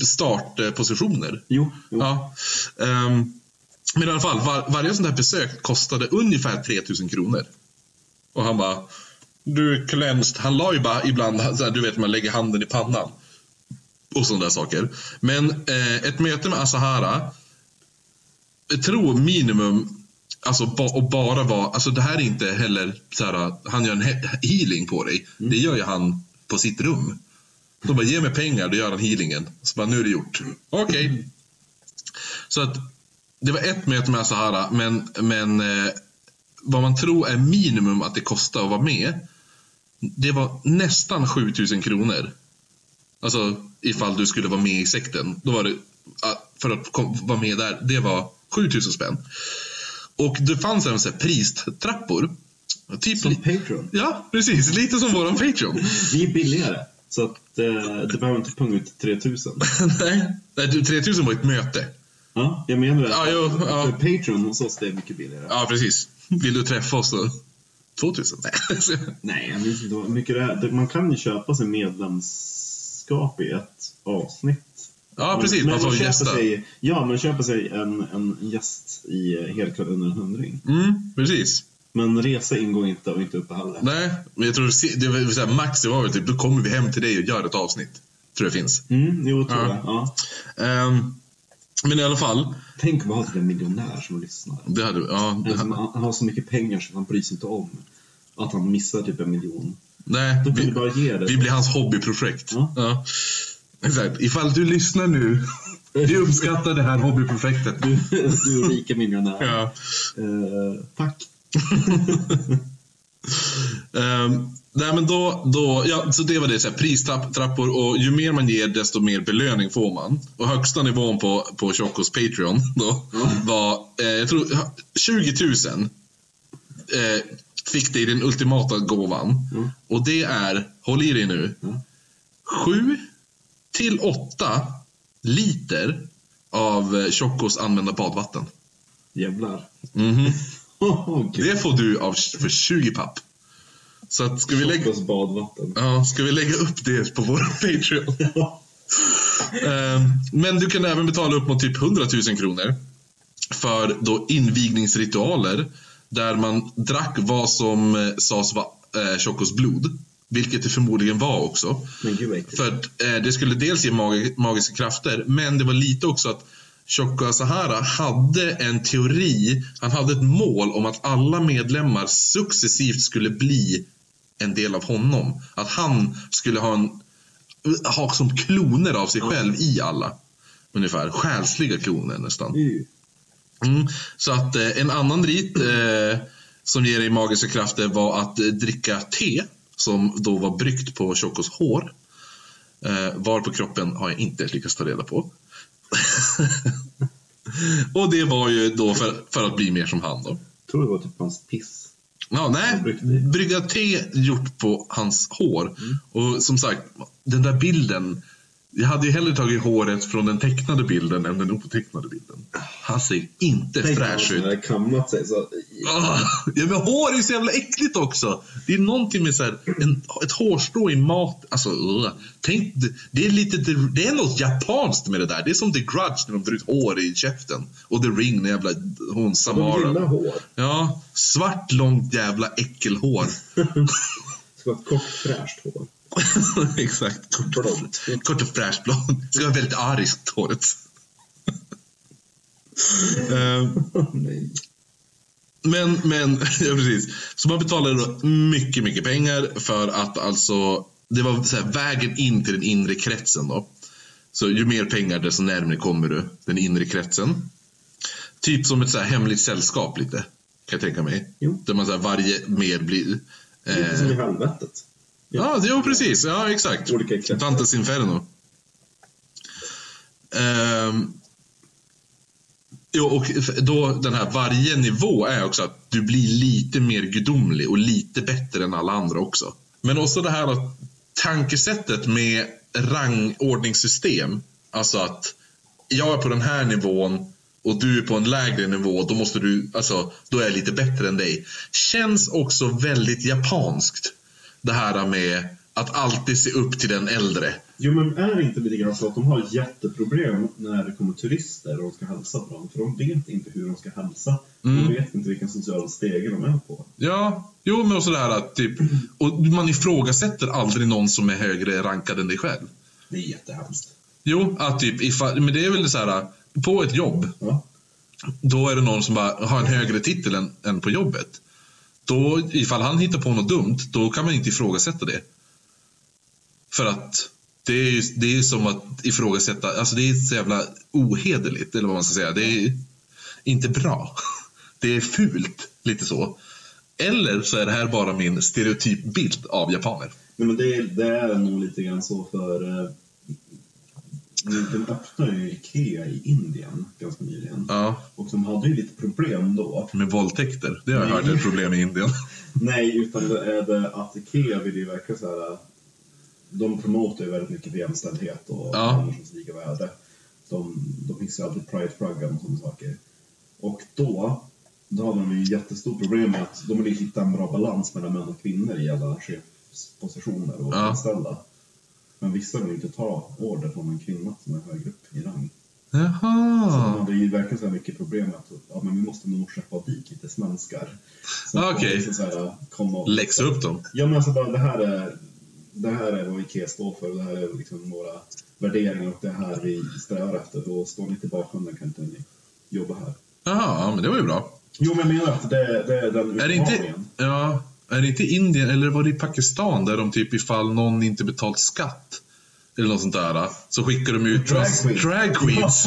startpositioner. Jo, jo. Ja. Ehm, men i alla fall, var, varje sånt här besök kostade ungefär 3000 kronor. Och han bara, du cleansed. Han la ju bara ibland, här, du vet man lägger handen i pannan. Och sådana där saker. Men eh, ett möte med Asahara, jag tror minimum, alltså ba, och bara vara, alltså det här är inte heller så här, han gör en he- healing på dig. Det gör ju han på sitt rum. Då bara, ge mig pengar, då gör han healingen. Så bara, nu är det gjort. Okej. Så att det var ett möte med Asahara, men, men eh, vad man tror är minimum att det kostar att vara med, det var nästan 7000 kronor. Alltså ifall du skulle vara med i sekten. Då var det, ah, för att kom, vara med där, det var 7000 spänn. Och det fanns även så här pristrappor. Typ Som Patreon. Ja, precis. Lite som våran Patreon. Vi är billigare. Så att eh, det behöver inte punga ut 3000. Nej, nej, du, 3000 var ett möte. Ja, jag menar det. Ja, jo, ja. För Patreon hos oss det är mycket billigare. Ja, precis. Vill du träffa oss då? 2000? Nej. Nej, jag minns inte vad mycket det är. Man kan ju köpa sig medlemskap i ett avsnitt. Ja, precis. Men Man får gästa. Sig, ja, man köper sig en, en gäst i helkväll under en hundring. Mm, precis. Men resa ingår inte och inte uppehåll. Nej, men jag tror det var så här, max det var väl typ, då kommer vi hem till dig och gör ett avsnitt. Tror jag finns. Mm, jo, tror Ja. jag. Ja. Ehm, men i alla fall, Tänk om vi har en miljonär som lyssnar. det hade, ja, det, En som han har så mycket pengar så han bryr sig inte om att han missar typ en miljon. nej, vi, vi blir hans hobbyprojekt. Ja. Ja. Exakt. Ifall du lyssnar nu, vi uppskattar det här hobbyprojektet. Du, du är rika miljonär. Ja. Eh, tack. Ehm, nej men då, då, ja, så det var det, så här, pristrappor och ju mer man ger desto mer belöning får man. Och högsta nivån på, på Chocos Patreon då Ja. var, eh, jag tror 20 000 eh, fick dig den ultimata gåvan. Mm. Och det är, håll i dig nu, Mm. 7 till 8 liter av eh, Chocos använda badvatten. Jävlar. Oh, gud. Det får du av, för 20 papp. Så att, ska vi lägga... Badvatten. Ja, ska vi lägga upp det på vår Patreon? Ehm, Men du kan även betala upp mot typ 100 000 kronor för då invigningsritualer där man drack vad som eh, sades vara eh, Chocos blod. Vilket det förmodligen var också. För att, eh, det skulle dels ge mag magiska krafter, men det var lite också att Choco Sahara hade en teori, han hade ett mål om att alla medlemmar successivt skulle bli en del av honom. Att han skulle ha, en, ha som kloner av sig själv i alla. Ungefär, själsliga kloner nästan. Uh. Mm. Så att eh, en annan rit eh, som ger dig magiska krafter var att eh, dricka te som då var bryggt på Chocos hår. Eh, var på kroppen har jag inte lyckats ta reda på. Och det var ju då för, för att bli mer som han då. Jag tror det var typ hans piss. Ja, nej, brygga te gjort på hans hår. Och som sagt, den där bilden. Jag hade ju hellre tagit håret från den tecknade bilden än den otecknade bilden. Han ser inte Tänk fräsch ut. hade kammat sig så. Ah, ja, men hår är ju så jävla äckligt också. Det är någonting med så här, en, ett hårstrå i mat. Alltså, uh. Tänk, det, är lite, det, är något japanskt med det där. Det är som The Grudge när de drar ut hår i käften. Och The Ring när jävla hon De Samara. gillar hår. Ja, svart långt jävla äckelhår. Det ska vara ett kort fräscht hår. Exakt. Kort, Blont. kort och fräscht blond. Det ska vara väldigt ariskt håret. Nej. Men, men, ja precis. Så man betalade då mycket, mycket pengar för att alltså, det var så här, vägen in till den inre kretsen då. Så ju mer pengar desto närmare kommer du den inre kretsen. Typ som ett så här hemligt sällskap lite. Kan jag tänka mig. Jo. Där man så här, varje mer blir... Lite som i Eh, helvetet. Ja, jo precis. Ja, exakt. Olika. Dantes Inferno. Ehm, jo, och då den här varje nivå är också att du blir lite mer gudomlig och lite bättre än alla andra också. Men också det här att tankesättet med rangordningssystem. Alltså att jag är på den här nivån och du är på en lägre nivå, då måste du, alltså, då är jag lite bättre än dig. Känns också väldigt japanskt. Det här med att alltid se upp till den äldre. Jo, men är det inte lite grann så att de har jätteproblem när det kommer turister och de ska hälsa på dem? För de vet inte hur de ska hälsa. Mm. De vet inte vilken social stege de är på. Ja, jo men också det här att typ, och man ifrågasätter aldrig någon som är högre rankad än dig själv. Det är jättehemskt. Jo, att typ, ifall, men det är väl så här, på ett jobb, Ja. då är det någon som bara har en högre titel än, än på jobbet. Då, ifall han hittar på något dumt, då kan man inte ifrågasätta det. För att det är ju det är som att ifrågasätta, alltså det är så jävla ohederligt, eller vad man ska säga. Det är inte bra. Det är fult, lite så. Eller så är det här bara min stereotypbild av japaner. Nej, men det, det är nog lite grann så för... Eh, den öppnade ju Ikea i Indien ganska nyligen. Ja, Och de hade ju lite problem då. med våldtäkter. Det har jag Nej. hört är ett problem i Indien. Nej, utan det är det att Ikea vill ju verkligen så här... De promotar ju väldigt mycket jämställdhet och Ja. människors lika värde. De, de fixar ju alltid Pride-flaggan och sådana saker. Och då, då hade de ju jättestort problem med att de ville hitta en bra balans mellan män och kvinnor i alla chefspositioner och Ja. Men vissa vill inte ta order från en kvinna som är högre upp i rang. Så de Jaha. hade ju verkligen så här mycket problem med att ja, men vi måste nog skeppa dit lite svenskar. Okej. liksom så här, komma och- Läxa upp dem. Ja men alltså bara det här är, det här är vad IKEA står för och det här är liksom våra värderingar och det är här vi strävar efter. Och står ni bakom den kan inte ni jobba här. Jaha, ja, men det var ju bra. Jo men jag menar att det, det är den Är det inte, utmaningen. ja, är det inte Indien eller var det i Pakistan där de typ ifall någon inte betalt skatt eller något sånt där så skickar de ut Drag drag queens. drag queens.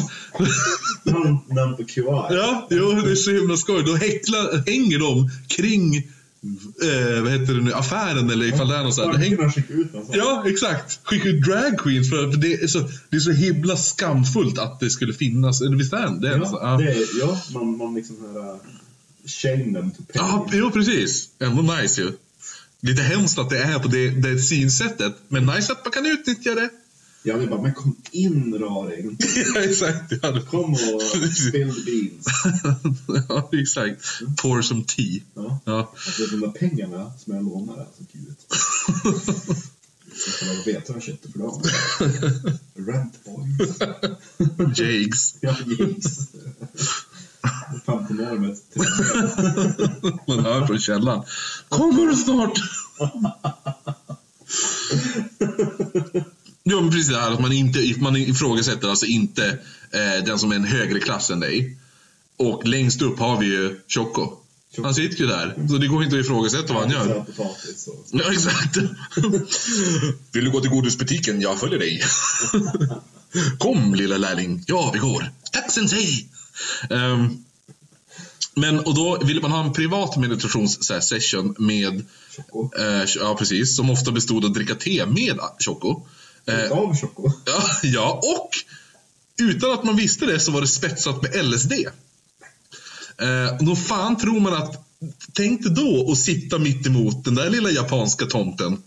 Namn på QI. ja, jo, det är så himla skoj. Då häcklar, hänger de kring eh, vad heter det nu, affären eller ifall det är något sånt. häng-. Ja, exakt. Skicka ut drag queens för, för det, är så, det är så himla skamfullt att det skulle finnas. Eller visst är det? det är så, Ja, det är, ja man, man liksom här, them to pay. Ja, jo precis. Ändå nice ju. Lite hemskt att det är på det, det synsättet, men nice att man kan utnyttja det. Ja, det är bara, men kom in raring. ja, exakt. Ja, Kom och spill the beans. ja, exakt. Pour some tea. Ja. Ja. Alltså de där pengarna som jag lånar är alltså gud. Jag ska bara veta vad jag köpte för dem. Rent boys. Jags. Ja, gigs. 15-året. Man hör från källan. Kommer du snart? Jo, men precis det här att man, inte, man ifrågasätter alltså inte eh, den som är en högre klass än dig. Och längst upp har vi ju Choco. Han sitter ju där, så det går inte att ifrågasätta vad han gör. Potatis. Ja, exakt. Vill du gå till godisbutiken? Jag följer dig. Kom lilla lärling. Ja, vi går. Tack sensei. Um, men och då ville man ha en privat meditations-session med, Choco. eh, ja precis, som ofta bestod av att dricka te med Choco. Eh, Av Choco. ja, ja, och utan att man visste det så var det spetsat med LSD. Eh, och då fan tror man att, tänk dig då att sitta mitt emot den där lilla japanska tomten.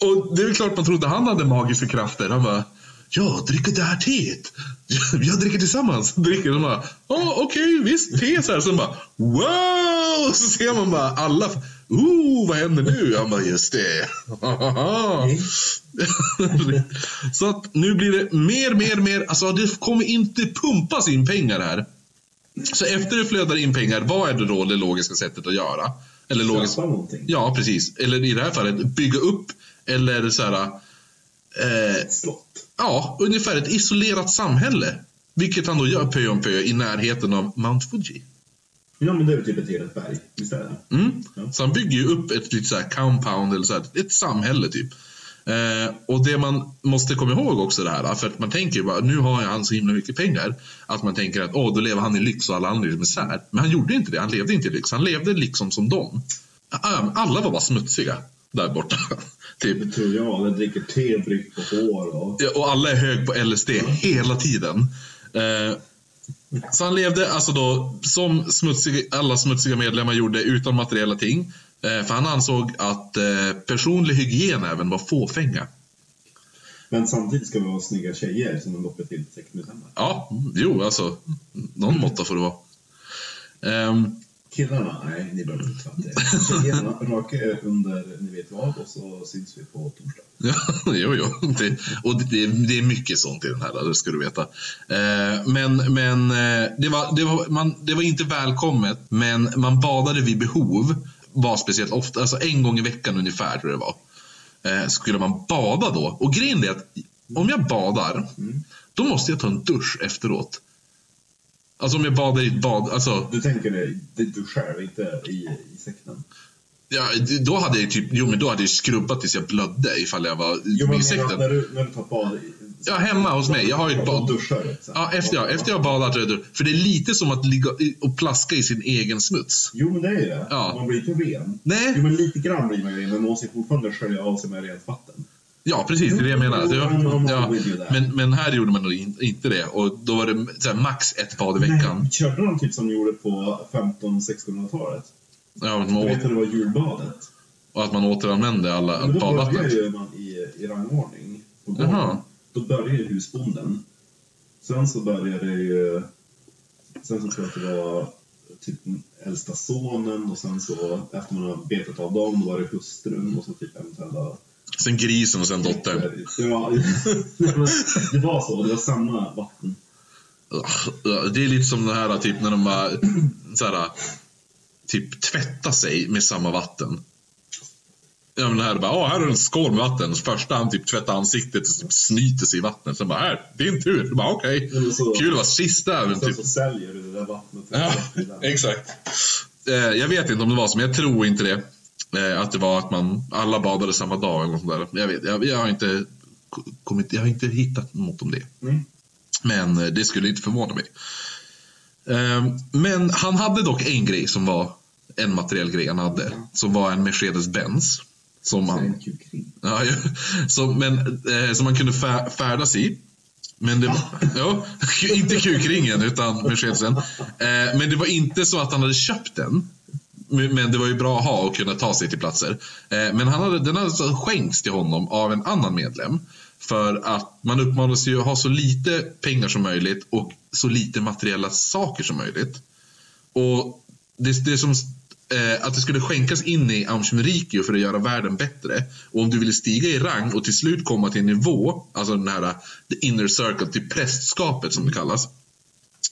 Och det är väl klart man trodde han hade magiska krafter. Han bara, jag dricker det här teet. Jag dricker tillsammans. Dricker de bara, ja okej visst, te så här. Sen bara, wow! Så ser man bara alla, oh vad händer nu? Han bara, just det. så att nu blir det mer, mer, mer, alltså det kommer inte pumpas in pengar här. Så efter det flödar in pengar, vad är det då det logiska sättet att göra? Eller logiskt. Ja, precis. Eller i det här fallet bygga upp eller så här, eh, slott. Ja, ungefär ett isolerat samhälle. Vilket han då gör pö om pö i närheten av Mount Fuji. Ja, men det är väl typ ett eget berg. Det? Mm. Ja. Så han bygger ju upp ett litet så här compound eller så här, ett samhälle typ. Eh, och det man måste komma ihåg också det här, för att man tänker ju bara, nu har han så himla mycket pengar, att man tänker att åh, då lever han i lyx och alla andra i misär. Men han gjorde inte det, han levde inte i lyx, han levde liksom som dem. Alla var bara smutsiga där borta. Typ. Det tror jag. Den dricker te, bryggt på hår och... Ja, Och alla är hög på LSD hela tiden. Eh, så han levde alltså då som smutsiga, alla smutsiga medlemmar gjorde utan materiella ting. Eh, för han ansåg att eh, personlig hygien även var fåfänga. Men samtidigt ska vi ha snygga tjejer som de lockar till sektmedlemmar. Ja, jo alltså. Någon måtta får det vara. Ehm, Killarna, nej, ni behöver inte fatta det. Tjejerna rakar under ni vet vad och så syns vi på torsdag. Ja, jo, jo. Det, och det, det är mycket sånt i den här, det ska du veta. Eh, men men eh, det, var, det, var, man, det var inte välkommet, men man badade vid behov. Var speciellt ofta, alltså en gång i veckan ungefär tror jag det var. Eh, skulle man bada då. Och grejen är att om jag badar, då måste jag ta en dusch efteråt. Alltså om jag badar i ett bad, alltså Du tänker dig, du själv, inte i, i sekten? Ja, då hade jag typ, jo men då hade jag skrubbat tills jag blödde ifall jag var Jo, men i sekten. när du, när du tar bad... Ja, hemma hos mig. Jag har ju ett bad. duschar. Ja, efter, ja, efter jag har badat. För det är lite som att ligga och plaska i sin egen smuts. Jo, men det är ju det. Ja. Man blir inte ren. Nej. Jo, men lite grann blir man ju ren, men man måste fortfarande skölja av sig med rent vatten. Ja, precis. Det är det jag menar. Ja, you there. men, men här gjorde man in, inte det. Och då var det så här, max ett bad i veckan. Nej, körde de typ som de gjorde på 1500-1600-talet? Ja, man Du vet när det var julbadet? och att man återanvände alla Men då badvattnet. ju man i, i rangordning. På gården. Då börjar ju husbonden. Sen så börjar det ju... Sen så tror jag att det var typ den äldsta sonen och sen så efter man har betat av dem då var det hustrun och så typ eventuella... Sen grisen och sen dottern. Ja, det var så. Det var samma vatten. Det är lite som det här typ när de bara så här, typ tvättar sig med samma vatten. Ja men det här bara, åh här är en skål med vatten. Första han typ tvättar ansiktet och typ snyter sig i vattnet. Sen bara, här, din tur. Bara, okej. Så- Kul att vara sista. Men Sen typ, så säljer du det där vattnet. ja, exakt. Eh, jag vet inte om det var så, men jag tror inte det. Eh, att det var att man alla badade samma dag eller något sånt där. Jag, vet, jag, jag, har inte kommit, jag har inte hittat något om det. Mm. Men eh, det skulle inte förvåna mig. Ehm, Men han hade dock en grej som var en materiell grej han hade. Som var en Mercedes-Benz. Som han, kukring. ja, som, men, eh, som man kunde fär, färdas i. Men det var, ja, inte kukringen utan Mercedesen. Eh, men det var inte så att han hade köpt den. Men det var ju bra att ha och kunna ta sig till platser. Eh, Men han hade, den hade alltså skänkts till honom av en annan medlem. För att man uppmanas ju att ha så lite pengar som möjligt och så lite materiella saker som möjligt. Och det, det som eh, att det skulle skänkas in i Amshmerikyo för att göra världen bättre. Och om du ville stiga i rang och till slut komma till en nivå, alltså den här eh, the inner circle, till prästskapet som det kallas.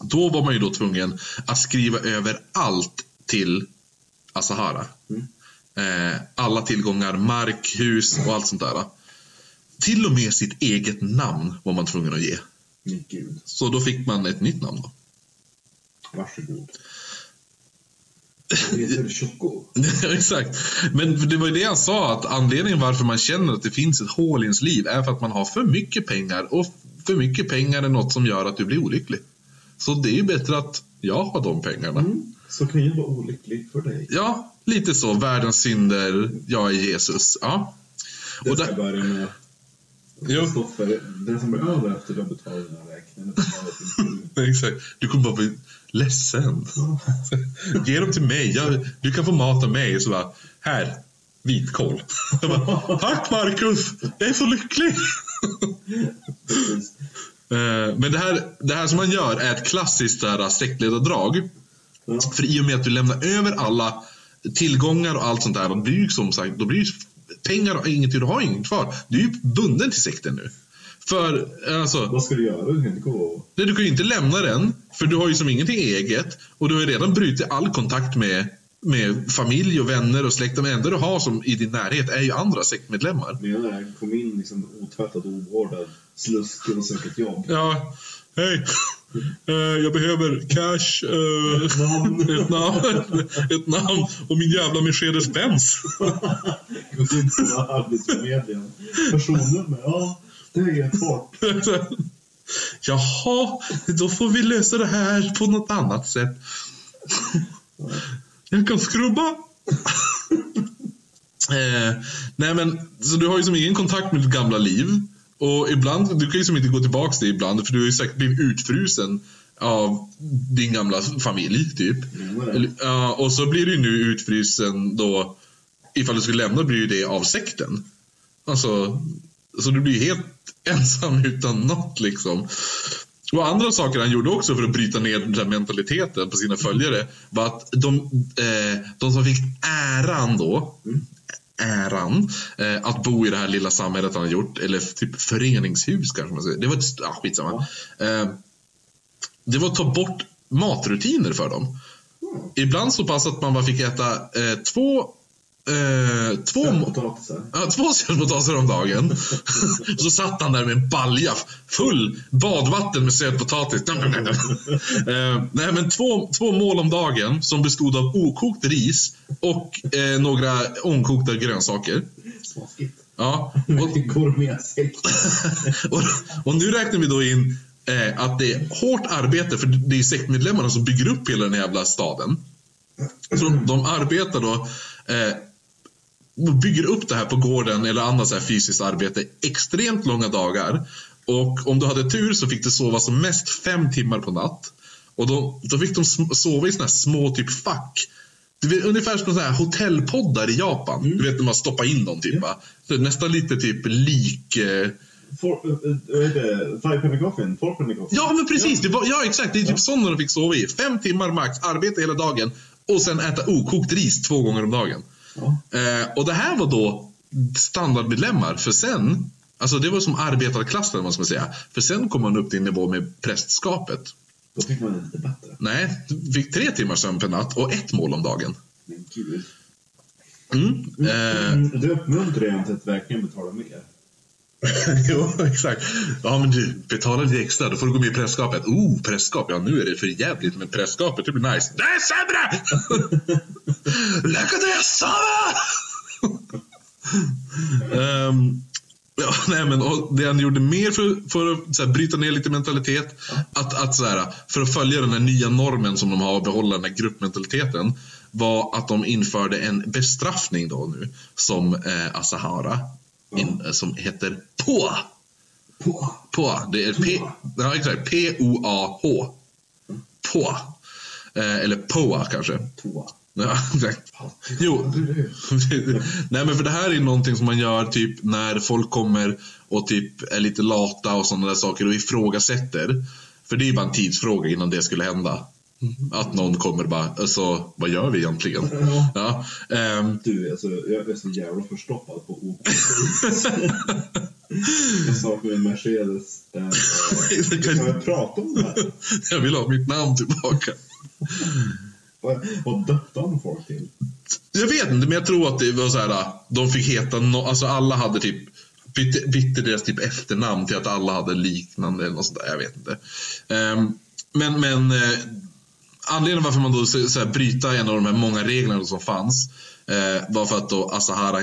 Då var man ju då tvungen att skriva över allt till Asahara. Eh, alla tillgångar, mark, hus och allt sånt där. Till och med sitt eget namn var man tvungen att ge. Gud. Så då fick man ett nytt namn då. Varsågod. Choco? Exakt. Men det var ju det han sa, att anledningen varför man känner att det finns ett hål i ens liv är för att man har för mycket pengar och för mycket pengar är något som gör att du blir olycklig. Så det är ju bättre att jag har de pengarna. Mm. Så kan jag vara olycklig för dig. Ja, lite så. Världens synder, jag är Jesus. Ja. Det Och ska där- jag börja med. Kristoffer, den som blir över efter du har betalat den här räkningen betalar. Exakt. Du kommer bara bli ledsen. Ge dem till mig. Jag, du kan få mat av mig. Så bara, här, vitkål. Jag bara, Tack Marcus, jag är så lycklig. Eh, Men det här, det här som man gör är ett klassiskt där Ja. För i och med att du lämnar över alla tillgångar och allt sånt där, då blir ju som sagt, då blir pengar och ingenting, du har inget kvar. Du är ju bunden till sekten nu. För alltså, Vad ska du göra? Du kan inte gå och... Nej, du kan ju inte lämna den, för du har ju som ingenting eget. Och du har ju redan brutit all kontakt med, med familj och vänner och släkt. De enda du har som i din närhet är ju andra sektmedlemmar. Menar, kom in liksom otvättad, ovårdad, sluskig och söker ett jobb. Ja, Hej! Eh, jag behöver cash, eh, ett, namn, ett namn och min jävla Mercedes-Benz. Gå in på Arbetsförmedlingen. Personnummer, ja. Det är ett fort. Jaha, då får vi lösa det här på något annat sätt. Jag kan skrubba. Eh, nej men, så du har ju som ingen kontakt med ditt gamla liv. Och ibland, du kan ju som inte gå tillbaka till det ibland, för du har ju säkert blivit utfrusen av din gamla familj, typ. Eller, ja, och så blir du nu utfrusen då, ifall du skulle lämna blir det av sekten. Alltså, så du blir helt ensam utan något liksom. Och andra saker han gjorde också för att bryta ner den mentaliteten på sina följare var att de, eh, de som fick äran då, äran eh, att bo i det här lilla samhället han har gjort, eller typ föreningshus kanske man säger. Det var ett, ah, skitsamma. Eh, det var att ta bort matrutiner för dem. Ibland så pass att man bara fick äta eh, två Eh, två. Ja, två sötpotatisar om dagen. så satt han där med en balja full badvatten med sötpotatis. eh, nej, men två, två mål om dagen som bestod av okokt ris och eh, några omkokta grönsaker. Smaskigt. Ja, och, och, och nu räknar vi då in eh, att det är hårt arbete för det är sektmedlemmarna som bygger upp hela den här jävla staden. Så de, de arbetar då eh, bygger upp det här på gården eller annat så här fysiskt arbete extremt långa dagar. Och om du hade tur så fick du sova som mest fem timmar på natt. Och då, då fick de sova i såna här små typ fack. Du vet, ungefär som såna här hotellpoddar i Japan. Du vet när man stoppar in dem typ va? Så Nästan lite typ lik... Eh, For- penny coffin? Ja, men precis. Det var, ja, exakt. Det är typ sådana de fick sova i. Fem timmar max, arbeta hela dagen och sen äta okokt ris två gånger om dagen. Ja. Eh, och det här var då standardmedlemmar. För sen, alltså det var som arbetarklassen, vad ska man säga. För sen kom man upp till nivå med prästskapet. Då fick man lite bättre. Nej, fick tre timmar sömn per natt och ett mål om dagen. Men gud. Mm. Eh, Det uppmuntrar ju att verkligen betala mer. jo, exakt. Ja, men du, betala lite extra, då får du gå med i prästskapet. Oh, prästskap, ja nu är det för jävligt men prästskapet, det blir nice. Det är sämre! Lägg det jag sa! Ja, nej, men, och det han gjorde mer för, för att så här, bryta ner lite mentalitet, att, att, så här, för att följa den här nya normen som de har och behålla den här gruppmentaliteten, var att de införde en bestraffning då nu, som eh, Asahara, eh, som heter POA. På. POA, det är P, ja, exakt, P-O-A-H. POA. Eh, eller POA kanske. Toa. Ja, exakt. Jo, nej men för det här är någonting som man gör typ när folk kommer och typ är lite lata och sådana där saker och ifrågasätter. För det är bara en tidsfråga innan det skulle hända. Att någon kommer bara, alltså vad gör vi egentligen? Ja, ehm, Du, alltså, jag är så jävla förstoppad på OK. Jag saknar en Mercedes. Eh, kan vi prata om det här? jag vill ha mitt namn tillbaka. Vad, döpte han folk till? Jag vet inte, men jag tror att det var så här, de fick heta, no, alltså alla hade typ bytte, bytte deras typ efternamn till att alla hade liknande eller något sånt där, jag vet inte. Ehm, men men eh, anledningen varför man då så, så här, bryta en av de här många reglerna som fanns eh, var för att då Asahara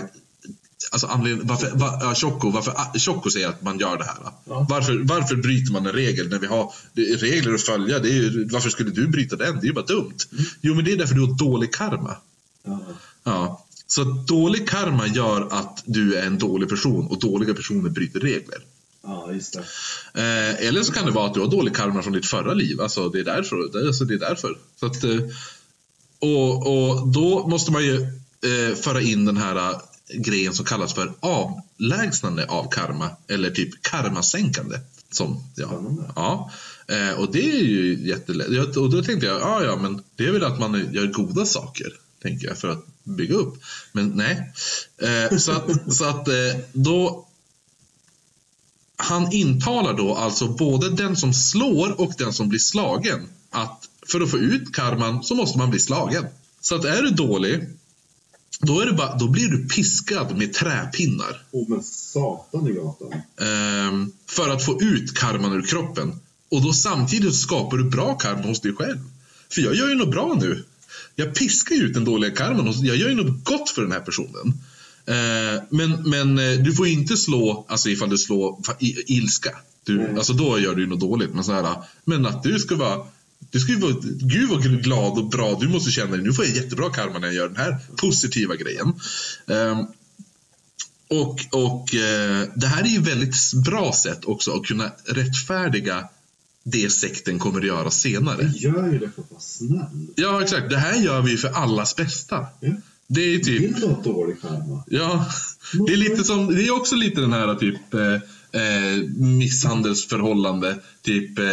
Alltså anledningen, varför, var, ja, Choco, varför ah, Choco säger att man gör det här? Ja. Varför, varför bryter man en regel när vi har regler att följa? Det är, ju- varför skulle du bryta den? Det är ju bara dumt. Jo, men det är därför du har dålig karma. Ja. Ja, så dålig karma gör att du är en dålig person och dåliga personer bryter regler. Ja, just det. Eh, eller så kan det vara att du har dålig karma från ditt förra liv. Alltså det är därför. Det är, alltså, det är därför. Så att, eh, och, och då måste man ju eh, föra in den här eh, grejen som kallas för avlägsnande av karma. Eller typ karmasänkande. Som, ja, Spännande. ja. Eh, och det är ju jättelätt. Och då tänkte jag, ja ja men det är väl att man gör goda saker. Tänker jag för att bygga upp. Men nej. Eh, så att, så att då han intalar då alltså både den som slår och den som blir slagen att för att få ut karman så måste man bli slagen. Så att är du dålig, då, är det bara, då blir du piskad med träpinnar Oh, men satan i gatan. ehm, för att få ut karman ur kroppen. Och då samtidigt skapar du bra karma hos dig själv. För jag gör ju något bra nu. Jag piskar ju ut den dåliga karman. Jag gör ju något gott för den här personen. Eh, men, men eh, du får inte slå, alltså ifall du slår ilska. Du, Nej. alltså då gör du något dåligt. Men, så här, men att du ska vara du ska ju vara, gud vad glad och bra du måste känna dig. Nu får jag jättebra karma när jag gör den här positiva grejen. Ehm, och och eh, det här är ju väldigt bra sätt också att kunna rättfärdiga det sekten kommer att göra senare. Jag gör ju det för att vara snäll. Ja, exakt. Det här gör vi för allas bästa. Ja. Det är typ... Du ha dålig karma? Ja, det är lite som, det är också lite den här typ eh, eh, misshandelsförhållande. Typ, eh,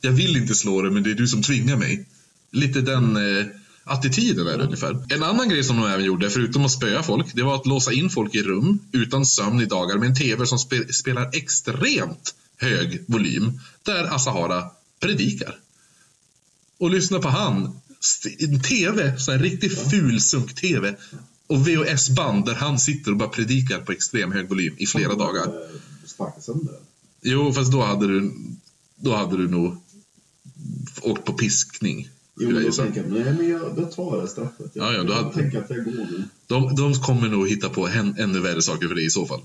jag vill inte slå dig men det är du som tvingar mig. Lite den eh, attityden är det ungefär. En annan grej som de även gjorde, förutom att spöa folk, det var att låsa in folk i rum utan sömn i dagar med en TV som spe, spelar extremt hög volym. Där Asahara predikar. Och lyssna på han. TV, så en riktigt ful sunk-TV. Och VHS-band där han sitter och bara predikar på extrem hög volym i flera dagar. Eh, Sparka sönder. Jo, fast då hade du, då hade du nog åkt på piskning. Jo, då tänker jag, nej men jag, jag tar det straffet. Jag, Ja, ja, då jag hade- tänker att jag går nu. De, de kommer nog hitta på än, ännu värre saker för dig i så fall.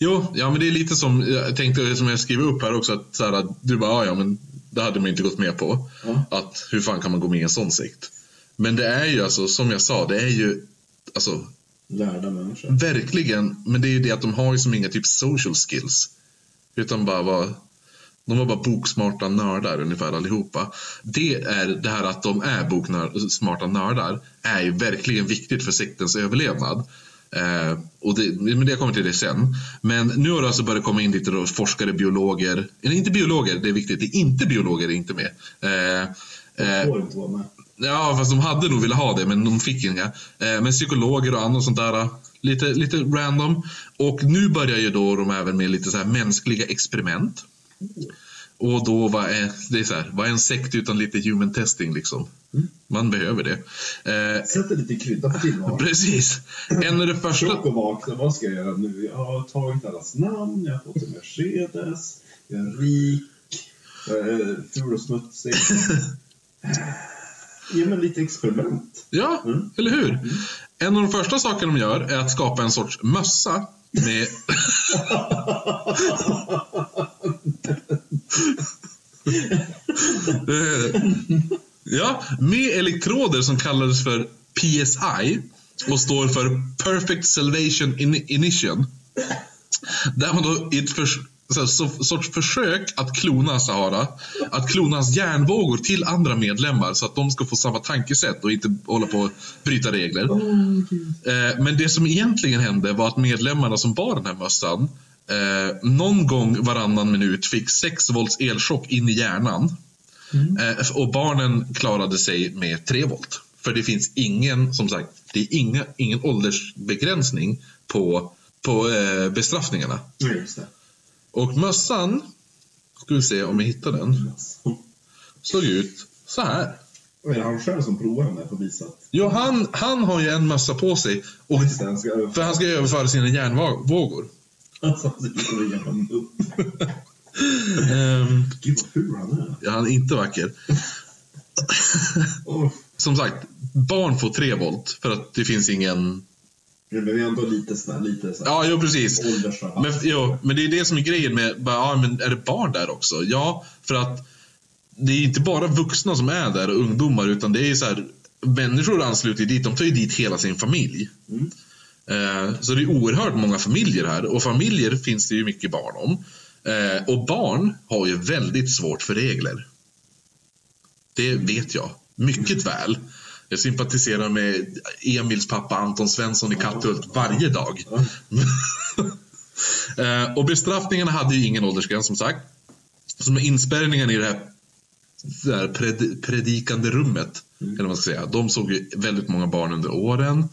Jo, ja men det är lite som jag tänkte som jag skriver upp här också att så här, att du bara, "Ja, ja men det hade man inte gått med på. Ja. Att hur fan kan man gå med i en sån sekt? Men det är ju alltså, som jag sa, det är ju alltså Lärda människor. verkligen, men det är ju det att de har ju som inga typ social skills. Utan bara var, de var bara boksmarta nördar ungefär allihopa. Det är det här att de är boksmarta nördar är ju verkligen viktigt för sektens överlevnad. Eh, och det, men det kommer till det sen. Men nu har det alltså börjat komma in lite forskare, biologer. Eller inte biologer, det är viktigt. Det är inte biologer, är inte med. Eh, eh, Får inte vara med. Ja, fast de hade nog velat ha det, men de fick inga. Eh, men psykologer och annat sånt där. Lite, lite random. Och nu börjar ju då de även med lite så här mänskliga experiment. Och då var är, det är så här, vad är en sekt utan lite human testing liksom? Man behöver det. Eh, Sätter lite krydda på tillvaron. precis. En av de första... Tjock och vakna, vad ska jag göra nu? Jag har tagit allas namn, jag har fått en Mercedes, jag är rik, jag är ful och smutsig. Ge mig lite experiment. Ja, Mm. eller hur? En av de första sakerna de gör är att skapa en sorts mössa med... Eh, ja, med elektroder som kallades för PSI och står för Perfect Salvation In- Initiation. Där man då i ett förs- sorts försök att klona Sahara, att klona hans hjärnvågor till andra medlemmar så att de ska få samma tankesätt och inte hålla på att bryta regler. Eh, men det som egentligen hände var att medlemmarna som bar den här mössan eh, någon gång varannan minut fick 6 volts elchock in i hjärnan. Eh, och barnen klarade sig med 3 volt. För det finns ingen, som sagt, det är inga, ingen åldersbegränsning på, på eh, bestraffningarna. Det. Och mössan, ska vi se om jag hittar den, såg ut så här. Och är det han själv som provar den där på visat? Jo, han, han har ju en mössa på sig och, för han ska överföra sina hjärnvågor. Som jävla mupp. Ehm, Gud vad ful han är. ja, han är inte vacker. Som sagt, barn får 3 volt för att det finns ingen... Det blev ju ändå lite sån här, lite så här Ja, jo precis. Men, jo, men det är det som är grejen med, bara, ja, men är det barn där också? Ja, för att det är inte bara vuxna som är där och ungdomar utan det är så här, människor ansluter dit, de tar ju dit hela sin familj. Mm. Eh, så det är oerhört många familjer här och familjer finns det ju mycket barn om. Eh, och barn har ju väldigt svårt för regler. Det vet jag mycket väl. Jag sympatiserar med Emils pappa Anton Svensson i Katthult varje dag. Eh, och bestraffningarna hade ju ingen åldersgräns som sagt. Så med inspärrningen i det här, det här pred, predikande rummet, eller vad man ska säga, de såg ju väldigt många barn under åren.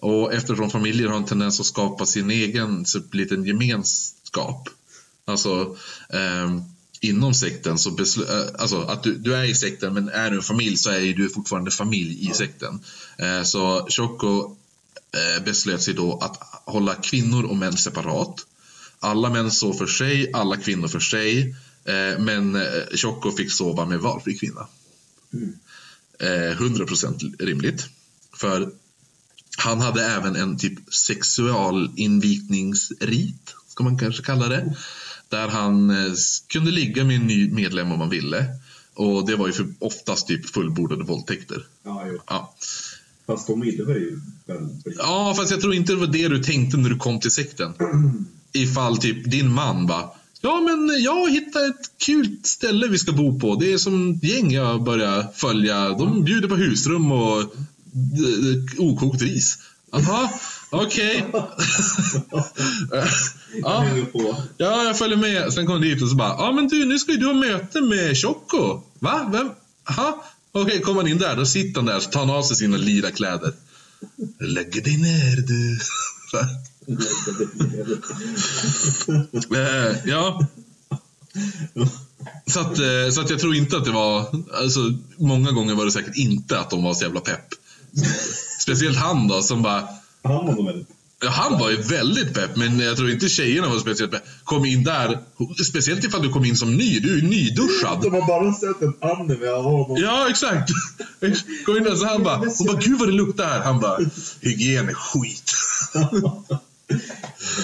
Och eftersom familjer har en tendens att skapa sin egen så liten gemenskap. Alltså ehm, inom sekten så beslu- eh, alltså att du, du är i sekten men är du en familj så är du fortfarande familj i sekten. Eh, så Choco eh, beslöt sig då att hålla kvinnor och män separat. Alla män så för sig, alla kvinnor för sig. Eh, men eh, Choco fick sova med valfri kvinna. Eh, 100% rimligt. För han hade även en typ sexualinvikningsrit, ska man kanske kalla det. Där han eh, kunde ligga med en ny medlem om man ville. Och det var ju för oftast typ fullbordade våldtäkter. Ja. Ja. Fast de ville väl ju väldigt... ja, fast jag tror inte det var det du tänkte när du kom till sekten. Ifall typ din man bara Ja, men jag hittat ett kul ställe vi ska bo på. Det är som gäng jag börjar följa. De bjuder på husrum och okokt ris. Jaha, okej. ja, ja, jag följer med. Sen kom du dit och så bara, ja men du, nu ska ju du ha möte med Choco. Va? Vem? Jaha, okej, kommer han in där, då sitter han där så tar han av sig sina lila kläder. Lägger dig ner du. Eh, ja. Så att, eh, så att jag tror inte att det var, alltså många gånger var det säkert inte att de var så jävla pepp. Speciellt han då som bara, Han var nog väldigt... ja, han var ju väldigt pepp men jag tror inte tjejerna var speciellt pepp. Kom in där, speciellt ifall du kom in som ny, du är ju nyduschad. De har bara sett en anime av honom. Ja, exakt. Kom in där så han bara, hon bara, gud vad det luktar här. Han bara, hygien är skit. Jag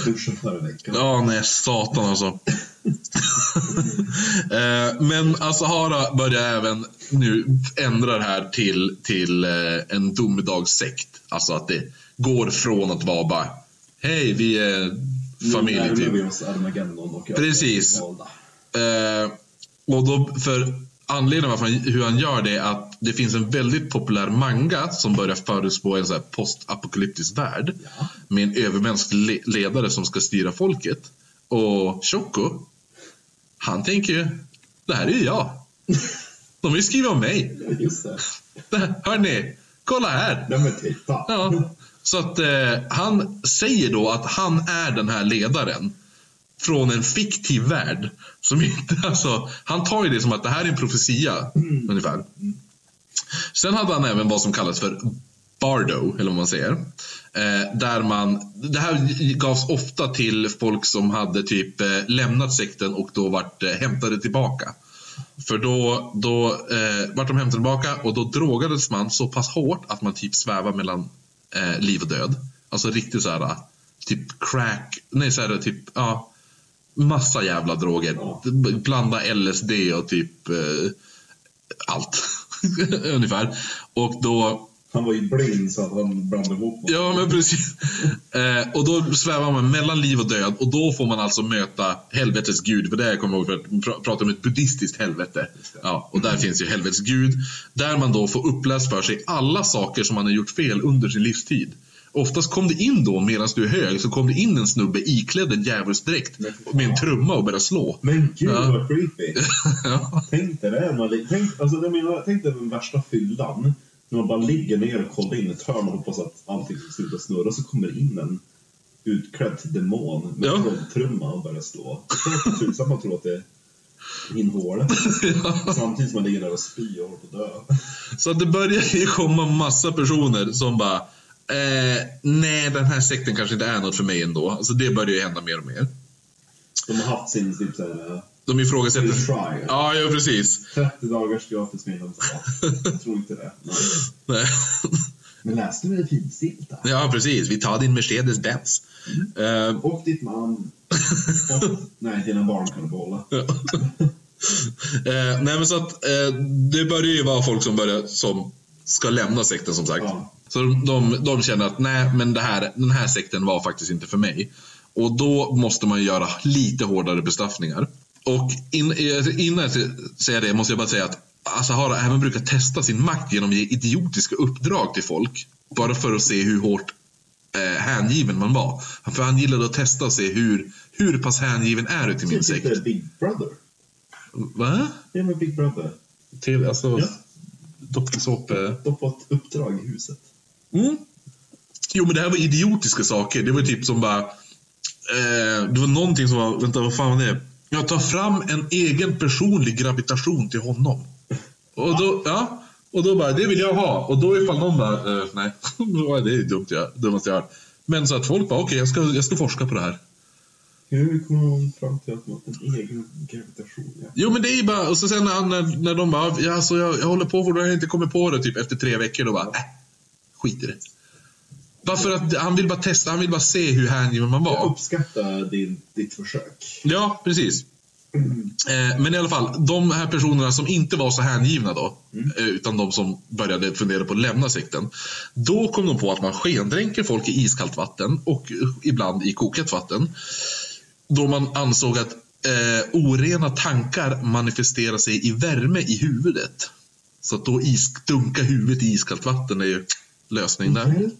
duschade förra veckan. Ja, nej, satan alltså. Eh, Men Asahara börjar även nu ändra det här till, till eh, en domedagssekt. Alltså att det går från att vara bara, hej, vi är familj. Nu närmar vi oss Armageddon och Precis. Eh, och då, för anledningen varför han, hur han gör det är att det finns en väldigt populär manga som börjar förutspå en så postapokalyptisk värld. Ja. Med en övermänsklig le- ledare som ska styra folket. Och Choco, han tänker ju, det här är ju jag. De vill skriva om mig. Just det. Hörni, kolla här. Nej men titta. Ja, så att eh, han säger då att han är den här ledaren från en fiktiv värld. Som inte, alltså, han tar ju det som att det här är en profetia, ungefär. Sen hade han även vad som kallas för Bardo, eller vad man säger. Eh, där man, det här gavs ofta till folk som hade typ eh, lämnat sekten och då vart eh, hämtade tillbaka. För då, då eh, vart de hämtade tillbaka och då drogades man så pass hårt att man typ svävar mellan eh, liv och död. Alltså riktigt så här, eh, typ crack, nej så här, eh, typ, ja, massa jävla droger. Ja. Blanda LSD och typ eh, allt. Ungefär. Och då han var ju blind så att han blandade ihop. Ja, men precis. Eh, och då svävar man mellan liv och död och då får man alltså möta helvetets gud. För det jag kommer ihåg för att pr- prata om ett buddhistiskt helvete. Ja, och där finns ju helvetets gud. Där man då får uppläst för sig alla saker som man har gjort fel under sin livstid. Oftast kom det in då, medan du är hög, så kom det in en snubbe iklädd en djävulsdräkt med en trumma och började slå. Men gud Ja. vad creepy. ja. Tänk dig det. Man, tänk, alltså, jag menar, tänk dig den värsta fyllan. När man bara ligger ner och kollar in ett hörn och hoppas att allting ska sluta snurra. Så kommer in en utklädd till demon med Ja. trumma och börjar slå. Tusan man tror att det är in hålet. Samtidigt som man ligger där och spyr och håller på att dö. Så att det börjar ju komma massa personer som bara eh, Nej, den här sekten kanske inte är något för mig ändå. Alltså det börjar ju hända mer och mer. De har haft sin typ såhär... De ifrågasätter... Try. Ja, ja precis. 30 dagars gratis medlemskap. Jag tror inte det. Nej. Nej. Men läste du det finstilta? Ja, precis. Vi tar din Mercedes-Benz. Eh, Och ditt man. Och, nej, dina barn kan du behålla. eh, nej, men så att eh, det börjar ju vara folk som börjar som ska lämna sekten som sagt. Ja. Så de, de, de känner att nej, men det här, den här sekten var faktiskt inte för mig. Och då måste man göra lite hårdare bestraffningar. Och in, innan jag säger det måste jag bara säga att Asahara även brukar testa sin makt genom att ge idiotiska uppdrag till folk. Bara för att se hur hårt eh, hängiven man var. För han gillade att testa och se hur, hur pass hängiven är du till min sekt. lite Big Brother. Va? Ja, men Big Brother. Till, alltså, Ja. dokusåpe... De har fått uppdrag i huset. Mm. Jo, men det här var idiotiska saker. Det var typ som bara... Eh, det var någonting som var... Vänta, vad fan var det? Jag tar fram en egen personlig gravitation till honom. Och då, ja, och då bara, det vill jag ha. Och då ifall någon bara, eh, nej, det är dumt jag, dummaste jag hört. Men så att folk bara, okej, jag, ska, jag ska forska på det här. Hur kommer man fram till att man har en egen gravitation? Ja. Jo men det är ju bara, och så sen när, när, när de bara, ja, alltså, jag, jag håller på fortfarande, jag har inte kommit på det typ efter tre veckor, då bara, äh, skit i det. Varför att han vill bara testa, han vill bara se hur hängiven man Jag var. uppskattar din, ditt försök. Ja, precis. Eh, men i alla fall, de här personerna som inte var så hängivna då, eh, utan de som började fundera på att lämna sekten. Då kom de på att man skendränker folk i iskallt vatten och ibland i kokat vatten. Då man ansåg att eh, orena tankar manifesterar sig i värme i huvudet. Så att då is, dunka huvudet i iskallt vatten är ju lösning där.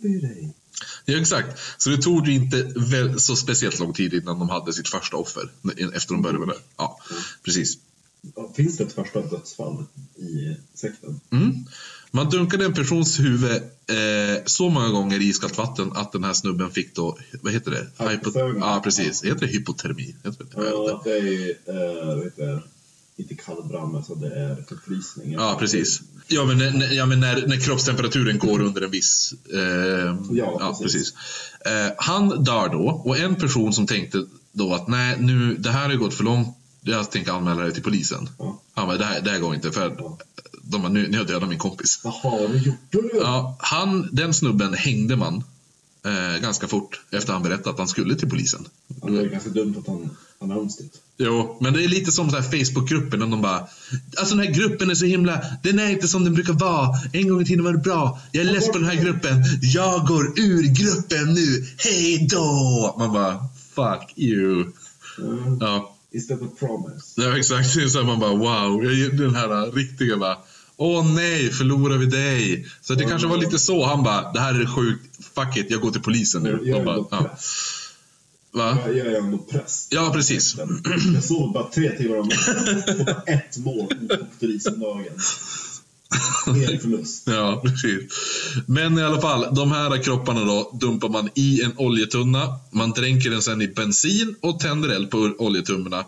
Ja, exakt. Så det tog ju inte så speciellt lång tid innan de hade sitt första offer. Efter de började med det. Ja, precis. Finns det ett första dödsfall i sekten? Mm. Man dunkade en persons huvud eh, så många gånger i iskallt vatten att den här snubben fick då, vad heter det? Hypothermi. Ja, precis. Heter det hypotermi? Heter det? Ja, det är äh, vet du, inte kallbrand, alltså det är förfrysning. Ja, precis. Ja, men, när- ja, men när, när kroppstemperaturen går under en viss... Eh, ja, precis. precis. Eh, han dör då och en person som tänkte då att nej, nu, det här har gått för långt. Jag tänker anmäla det till polisen. Ja. Han bara, det här, det här går inte för Ja. de bara, nu, nu har jag dödat min kompis. Vad har du? Ja, han, den snubben hängde man eh, ganska fort efter han berättade att han skulle till polisen. Ja, Det är ganska dumt att han. Jo, men det är lite som så här Facebookgruppen de bara Alltså den här gruppen är så himla Den är inte som den brukar vara En gång i tiden var det bra Jag är less på den här gruppen Jag går ur gruppen nu Hej då! Man bara Fuck you Mm. Ja, Istället för promise. ja exakt. Så man bara wow Den här riktiga bara Åh nej, förlorar vi dig? Så det kanske var lite så. Han bara, det här är sjukt. Fuck it, jag går till polisen nu. Jag bara, ja. Va? Jag är ändå präst. Ja, precis. Jag sov bara tre timmar om dagen. Får bara ett mål ris om dagen. Förlust. Ja, precis. Men i alla fall, de här kropparna då dumpar man i en oljetunna. Man dränker den sen i bensin och tänder eld på oljetunnorna.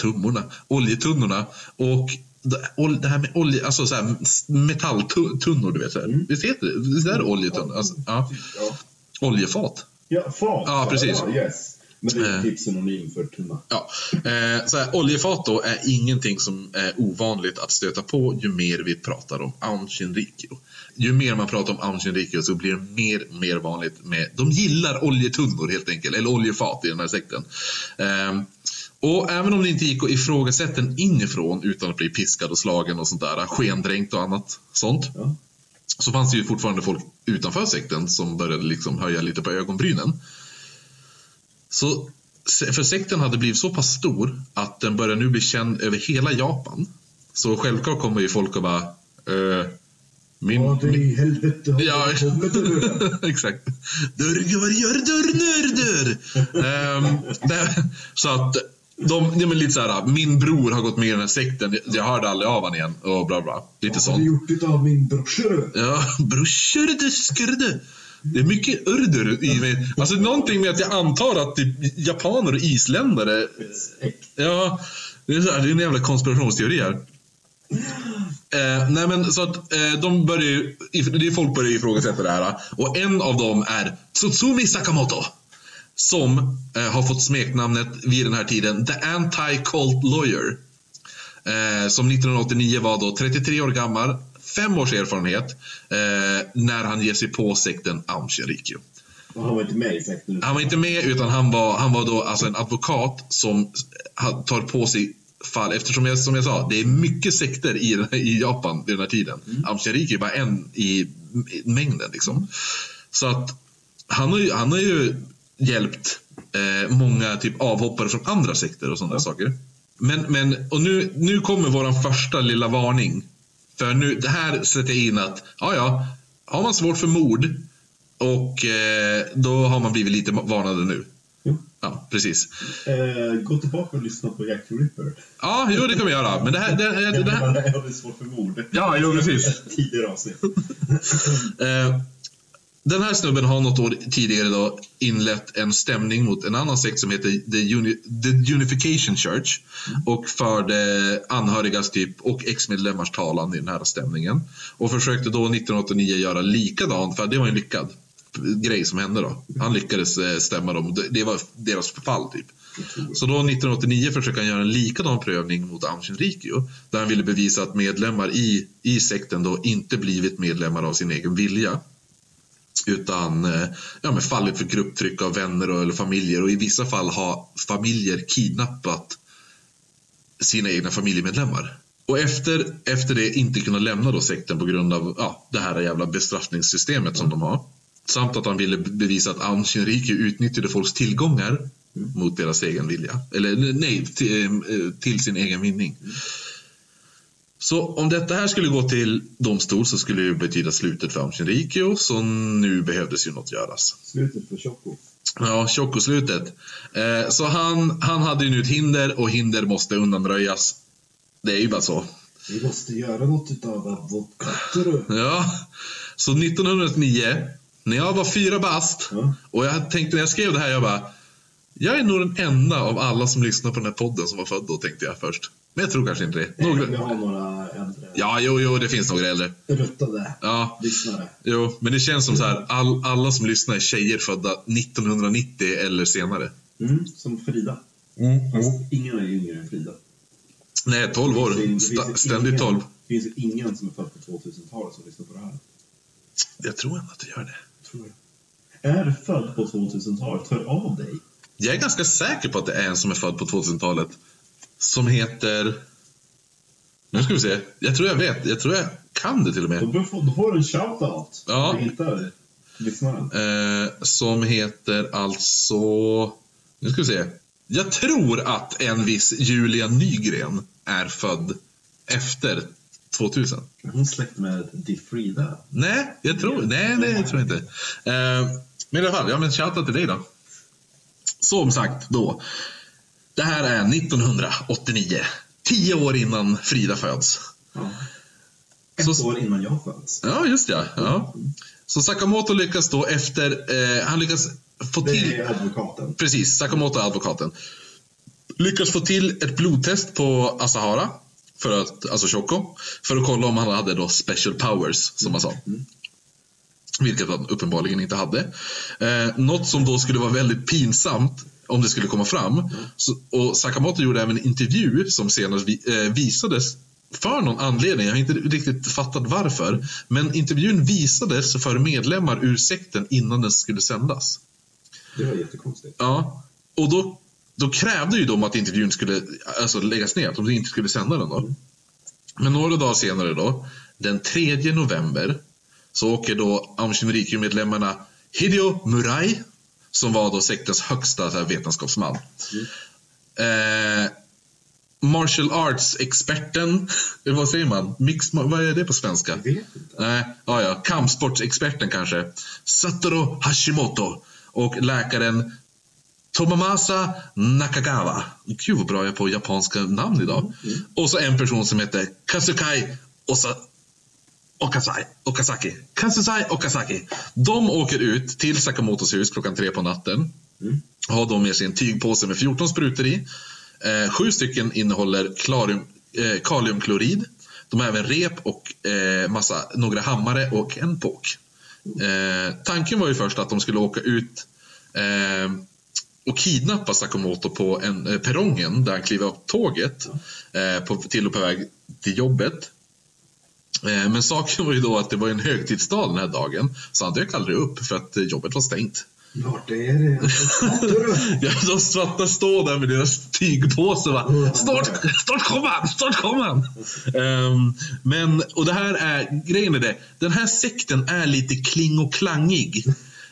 Tummorna? Oljetunnorna. Och det- här med olje, alltså så här metalltunnor, du vet. Så här. Visst heter det? Visst är det oljetunnor? Alltså, ja. Ja, Oljefat. ja fat. Ja, precis. Ja, yes. Men det är Eh. typ synonym för tunna. Ja. Eh, så här, oljefat då är ingenting som är ovanligt att stöta på ju mer vi pratar om Aun Rikyo. Ju mer man pratar om Aun Rikyo så blir det mer mer vanligt med... De gillar oljetunnor helt enkelt, eller oljefat i den här sekten. Eh, och även om det inte gick att ifrågasätta den inifrån utan att bli piskad och slagen och sånt där, skendränkt och annat sånt, Ja. så fanns det ju fortfarande folk utanför sekten som började liksom höja lite på ögonbrynen. Så, för sekten hade blivit så pass stor att den börjar nu bli känd över hela Japan. Så självklart kommer ju folk att bara... Eh, min, Vad i helvete har Ja. Exakt. Dörge, vad gör dörr, nörder? Ehm, det- så att de, ja, men lite så här, min bror har gått med i den här sekten, jag hörde aldrig av honom igen och bla bla. Lite Vad sånt. har du gjort utav min brorsor? Ja, brorsor du skurde. Det är mycket urdur i mig. Alltså någonting med att jag antar att typ japaner och isländare... Ja, det är, så här, det är en jävla konspirationsteori här. Eh, nej men så att eh, de börjar ju, det är folk börjar ifrågasätta det här. Och en av dem är Tsutsumi Sakamoto. Som eh, har fått smeknamnet vid den här tiden The Anti-Cult Lawyer. Eh, som 1989 var då 33 år gammal, fem års erfarenhet eh, när han ger sig på sekten Aum Shinrikyo. Och han var inte med i sekten. Han var inte med utan han var, han var då alltså en advokat som ha- tar på sig fall eftersom jag, som jag sa, det är mycket sekter i, i Japan vid den här tiden. Mm. Aum Shinrikyo är bara en i, i mängden liksom. Så att han har ju, han har ju hjälpt eh, många typ avhoppare från andra sekter och sådana där saker. Men, men och nu, nu kommer vår första lilla varning. För nu, det här sätter jag in att, ja ja, har man svårt för mord och eh, då har man blivit lite varnade nu. Jo. Ja, precis. Eh, gå tillbaka och lyssna på Jack the Ripper. Ja, jo det kan vi göra. Men det här... Det, det, det här Jag hade svårt för mord. ja, jo precis. Tidigare avsnitt. Eh, den här snubben har något år tidigare då inlett en stämning mot en annan sekt som heter The, Uni The Unification Church och förde anhörigas typ och ex-medlemmars talan i den här stämningen. Och försökte då 1989 göra likadant, för det var en lyckad grej som hände då. Han lyckades eh, stämma dem. Det- var deras förfall typ. Så då 1989 försöker han göra en likadan prövning mot Aum Shinrikyo där han ville bevisa att medlemmar i, i sekten då inte blivit medlemmar av sin egen vilja utan eh, ja, men fallit för grupptryck av vänner och, eller familjer och i vissa fall har familjer kidnappat sina egna familjemedlemmar. Och efter, efter det inte kunna lämna då sekten på grund av ja, det här jävla bestraffningssystemet som de har. Samt att han ville bevisa att Aung Shinrikyo utnyttjade folks tillgångar mot deras egen vilja. Eller nej, till, eh, till sin egen vinning. Så om detta här skulle gå till domstol så skulle det betyda slutet för Aung Shinrikyo. Så nu behövdes ju något göras. Slutet för Choco. Ja, Choco-slutet. Eh, så han, han hade ju nu ett hinder och hinder måste undanröjas. Det är ju bara så. Vi måste göra något utav advokater. Ja, så 1909, när jag var fyra bast Ja. och jag tänkte när jag skrev det här, jag bara jag är nog den enda av alla som lyssnar på den här podden som var född då, tänkte jag först. Men jag tror kanske inte det. Vi Några... har några äldre Ja, jo, jo, det finns några äldre. ruttade Ja, lyssnare. jo, men det känns som så här, all, alla som lyssnar är tjejer födda 1990 eller senare. Mm, som Frida. Fast ingen är yngre än Frida. Nej, 12 år. Det finns- det finns ständigt ingen- 12. Det finns ingen som är född på 2000-talet som lyssnar på det här. Jag tror ändå att det gör det. Tror jag. Är du född på 2000-talet, hör av dig. Jag är ganska säker på att det är en som är född på 2000-talet. Som heter... Nu ska vi se. Jag tror jag vet. Jag tror jag kan det till och Då, med. bör få, då får du en shout-out. Ja. Du hittar lyssnaren. Eh, som heter alltså... Nu ska vi se. Jag tror att en viss Julia Nygren är född efter 2000. Är hon släkt med Di Frida? Nej, jag tror, nej, tror jag inte. Eh, men i alla fall, ja men shoutout till dig då. Som sagt då. Det här är 1989. Tio år innan Frida föds. Ja. Ett Så- år innan jag föds. Ja, just ja. ja. Så Sakamoto lyckas då efter, eh, han lyckas få Det till, är advokaten. precis, Sakamoto är advokaten. Lyckas få till ett blodtest på Asahara, för att, alltså Shoko, för att kolla om han hade då special powers, som man sa. Vilket han uppenbarligen inte hade. Eh, något som då skulle vara väldigt pinsamt om det skulle komma fram. Så, och Sakamoto gjorde även en intervju som senare vi, eh, visades för någon anledning, jag har inte riktigt fattat varför. Men intervjun visades för medlemmar ur sekten innan den skulle sändas. Det var jättekonstigt. Ja, och då, då krävde ju de att intervjun skulle alltså, läggas ner, att de inte skulle sända den då. Men några dagar senare då, den 3 november, så åker då Aum Shinrikyo-medlemmarna Hideo Murai, som var då sektens högsta här, vetenskapsman. Eh, martial arts-experten, vad säger man? Mix, vad är det på svenska? Jag vet inte. Nej, ja, ja. Kampsportsexperten kanske. Satoru Hashimoto. Och läkaren Tomamasa Nakagawa. Gud vad bra jag är på japanska namn idag. Och så en person som heter Kazukai Osa Okasai, Okazaki. Kazukai Okazaki. De åker ut till Sakamotos hus klockan tre på natten. Har då med sig en tygpåse med 14 sprutor i. Eh, sju stycken innehåller klarium, eh, kaliumklorid. De har även rep och eh, massa, några hammare och en påk. Eh, tanken var ju först att de skulle åka ut eh, och kidnappa Sakamoto på en, eh, perrongen där han kliver av tåget eh, på, till och på väg till jobbet. Eh, men saken var ju då att det var en högtidsdag den här dagen så han dök aldrig upp för att jobbet var stängt. Vart är det? Ja, de svarta står där med deras tygpåse. Va? Snart, snart kommer han! Snart kommer han! Ehm, men, och det här är, grejen är det, den här sekten är lite kling och klangig.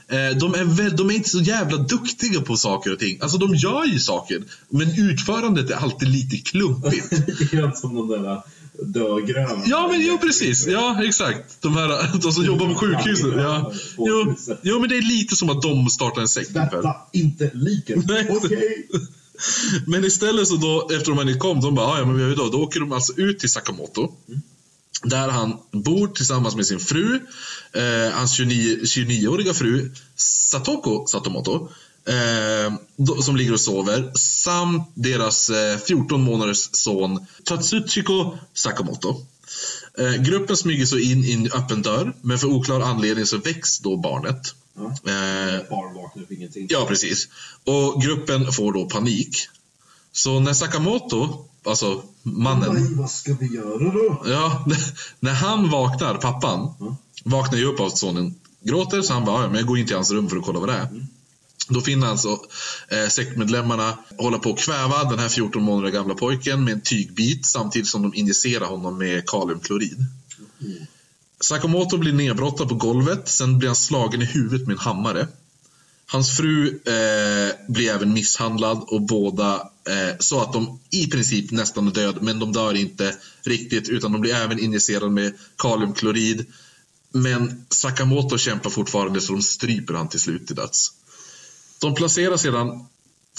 Eh, de, är väl, de är inte så jävla duktiga på saker och ting. Alltså de gör ju saker, men utförandet är alltid lite klumpigt. Helt som de där dödgröna. Ja, men jo, precis. Ja, exakt. De, här, de som jobbar på sjukhuset. Ja. Jo, jo, men det är lite som att de startar en sekt. Detta inte liken. Nej. Okej. Men istället så då, efter de här kom, de bara, "Ah, ja men vi har ju då, då åker de alltså ut till Sakamoto. Där han bor tillsammans med sin fru, eh, hans 29, 29-åriga fru Satoko Satomoto. Eh, som ligger och sover. Samt deras eh, 14 månaders son Tatsuchiko Sakamoto. Eh, gruppen smyger så in i en öppen dörr, men för oklar anledning så väcks då barnet. Ja. Eh, Barn vaknar upp ingenting. Ja, precis. Och gruppen får då panik. Så när Sakamoto, alltså mannen, Oj, vad ska vi göra då? ja, när han vaknar, pappan, Ja. vaknar ju upp av att sonen gråter så han bara, "Ja, men jag går in till hans rum för att kolla vad det är. Då finner alltså eh, sektmedlemmarna hålla på att kväva den här 14 månader gamla pojken med en tygbit samtidigt som de injicerar honom med kaliumklorid. Sakamoto blir nedbrottad på golvet, sen blir han slagen i huvudet med en hammare. Hans fru eh, blir även misshandlad och båda Eh, så att de i princip nästan är död men de dör inte riktigt utan de blir även injicerade med kaliumklorid. Men Sakamoto kämpar fortfarande så de stryper han till slut till döds. De placerar sedan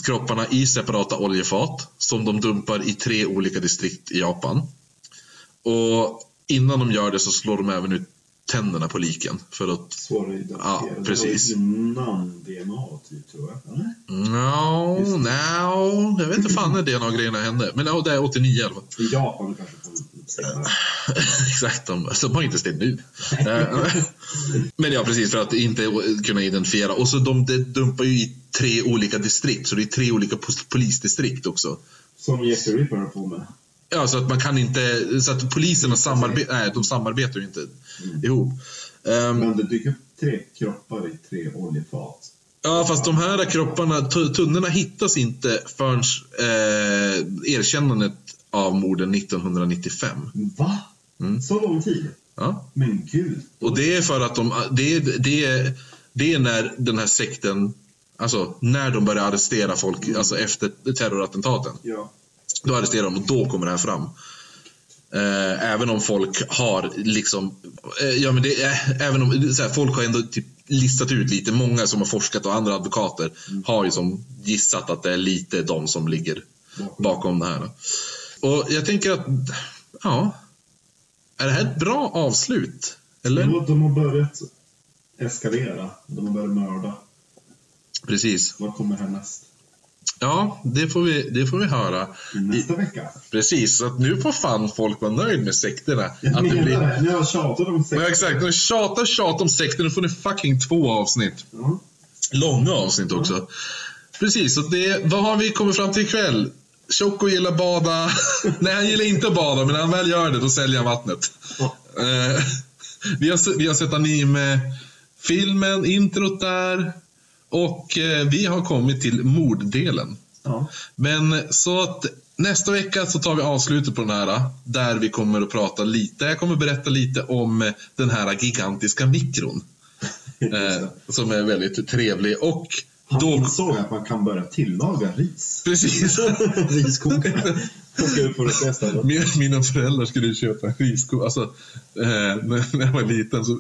kropparna i separata oljefat som de dumpar i tre olika distrikt i Japan. Och innan de gör det så slår de även ut tänderna på liken för att Svårare. Ja, precis. Innan DNA, typ, tror jag. No, Just no, jag vet inte fan när DNA-grejerna hände. Men ja, det är 89 i alla fall. I Japan kanske senare. Exakt, de, de har inte ställt nu. Eh, Men ja, precis, för att inte kunna identifiera. Och så de, de dumpar ju i tre olika distrikt, så det är tre olika polisdistrikt också. Som Jeffrey Ripper har på med. Ja, så att man kan inte, så att poliserna samarbetar, nej, de samarbetar ju inte ihop. Ehm, Men det dyker upp tre kroppar i tre oljefat. Ja, fast de här kropparna, tu- tunnorna hittas inte förrän eh, erkännandet av morden 1995. Va? Mm. Så lång tid? Ja. Men gud. Och det är för att de, det, är- det, det är när den här sekten, alltså när de börjar arrestera folk, alltså efter terrorattentaten. Ja. Då arresterar de och då kommer det här fram. Eh, även om folk har liksom, eh, ja men det är, även om, så här, folk har ändå typ listat ut lite, många som har forskat och andra advokater har ju som gissat att det är lite de som ligger bakom det här. Och jag tänker att, ja, är det här ett bra avslut? Eller? Jo, de har börjat eskalera. De har börjat mörda. Precis. Vad kommer härnäst? Ja, det får vi, det får vi höra. Nästa vecka? Precis, så att nu får fan folk vara nöjd med sekterna. Jag Att det menar blir... det. Ni har tjatat om sex. Ja, exakt, nu tjata tjata om sekter, nu får ni fucking två avsnitt. Ja. Långa avsnitt också. Precis, så det, vad har vi kommit fram till ikväll? Choco gillar bada. Nej, han gillar inte att bada, men när han väl gör det, då säljer han vattnet. Eh, vi, har, vi har sett anime-filmen, introt där. Och eh, vi har kommit till morddelen. Ja. Men så att nästa vecka så tar vi avslutet på den här. Där vi kommer att prata lite. Jag kommer berätta lite om den här gigantiska mikron. Eh, som är väldigt trevlig. Och Han då... insåg att man kan börja tillaga ris. Precis. Riskokare. Mina föräldrar skulle köpa en riskokare. Alltså, eh, när jag var liten så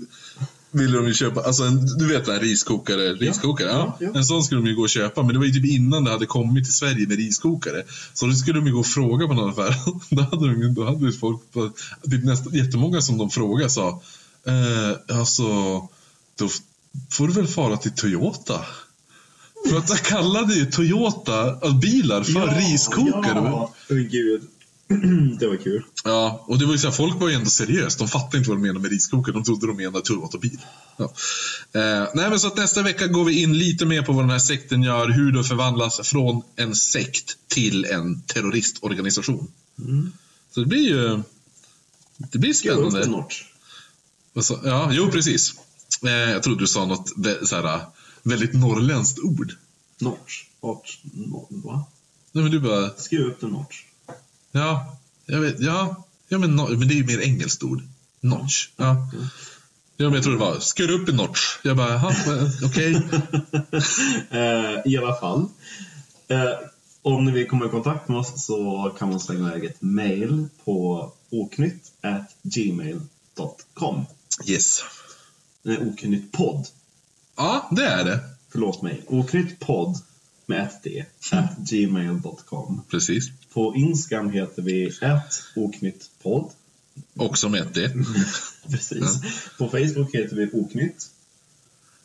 ville de ju köpa, alltså en, du vet en riskokare, riskokare ja. Ja, ja. En sån skulle de ju gå och köpa, men det var ju typ innan det hade kommit till Sverige med riskokare. Så då skulle de ju gå och fråga på någon affär. Då hade, de, då hade folk, typ nästan, jättemånga som de frågade sa, eh, alltså, då får du väl fara till Toyota? För att jag kallade ju Toyota, bilar, för riskokare. Ja, Åh, gud. Det var kul. Ja, och det var ju så här, folk var ju ändå seriöst. De fattade inte vad de menade med riskokare. De trodde de menade Toyota-bil. Ja. Eh, nej, men så att nästa vecka går vi in lite mer på vad den här sekten gör. Hur det förvandlas från en sekt till en terroristorganisation. Så det blir ju... Det blir spännande. Och så, ja, jo, precis. Eh, jag trodde du sa något så här, väldigt norrländskt ord. Notch? Notch? No, va? Nej, men du bara... Skriv upp en notch. Ja, jag vet. Ja, ja men, no, men det är ju mer engelskt ord. Notch. Ja. Ja, men jag tror det var, du upp i notch? Jag bara, men, okej. Eh, I alla fall. Eh, om ni vill komma i kontakt med oss så kan man slänga iväg ett mail på oknytt@gmail.com. Yes. Nej, oknyttpodd. Ja, det är det. Förlåt mig. Oknyttpodd med ett d. gmail.com. Precis. På Instagram heter vi ett oknyttpodd. Också med ett D. Precis. På Facebook heter vi oknytt.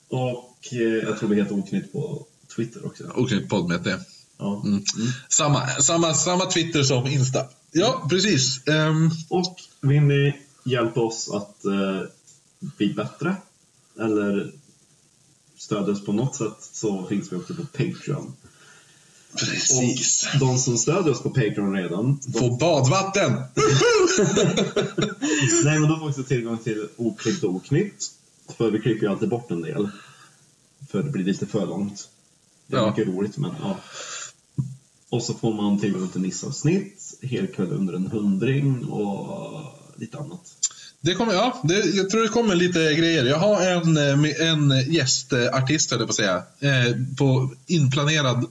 Och eh, jag tror vi heter oknytt på Twitter också. Och ett podd med ett D. Ja. Mm. Samma, samma, samma Twitter som Insta. Ja, precis. Ehm, Och vill ni hjälpa oss att eh, bli bättre eller stödja oss på något sätt så finns vi också på Patreon. Precis. Och de som stödjer oss på Patreon redan, de, badvatten! nej, men de får också tillgång till oklippt och oknytt. För vi klipper ju alltid bort en del. För det blir lite för långt. Det är Ja. mycket roligt, men ja. Och så får man tillgång till Nissavsnitt, helkväll under en hundring och lite annat. Det kommer, ja, det, jag tror det kommer lite grejer. Jag har en, eh, en gästartist, höll jag på att säga, eh, på inplanerad.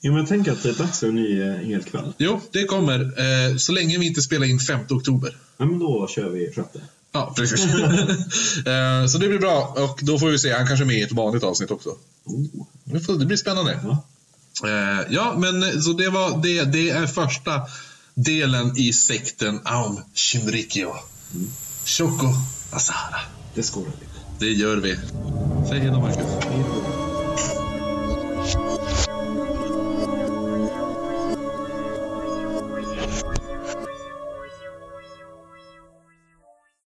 Jo, men jag tänker att det är dags för en ny eh, helkväll. Jo, det kommer. Eh, så länge vi inte spelar in 5 oktober. Ja, men då kör vi sjätte. Ja, precis. eh, så det blir bra. Och då får vi se, han kanske är med i ett vanligt avsnitt också. Oh. Det, får, det blir spännande. Ja. Eh, ja, men eh, så det var det. Det är första delen i sekten Aum Shinrikyo. Shoko Asahara. Det skålar vi. Det gör vi. Säg hej då, Marcus. Hej då.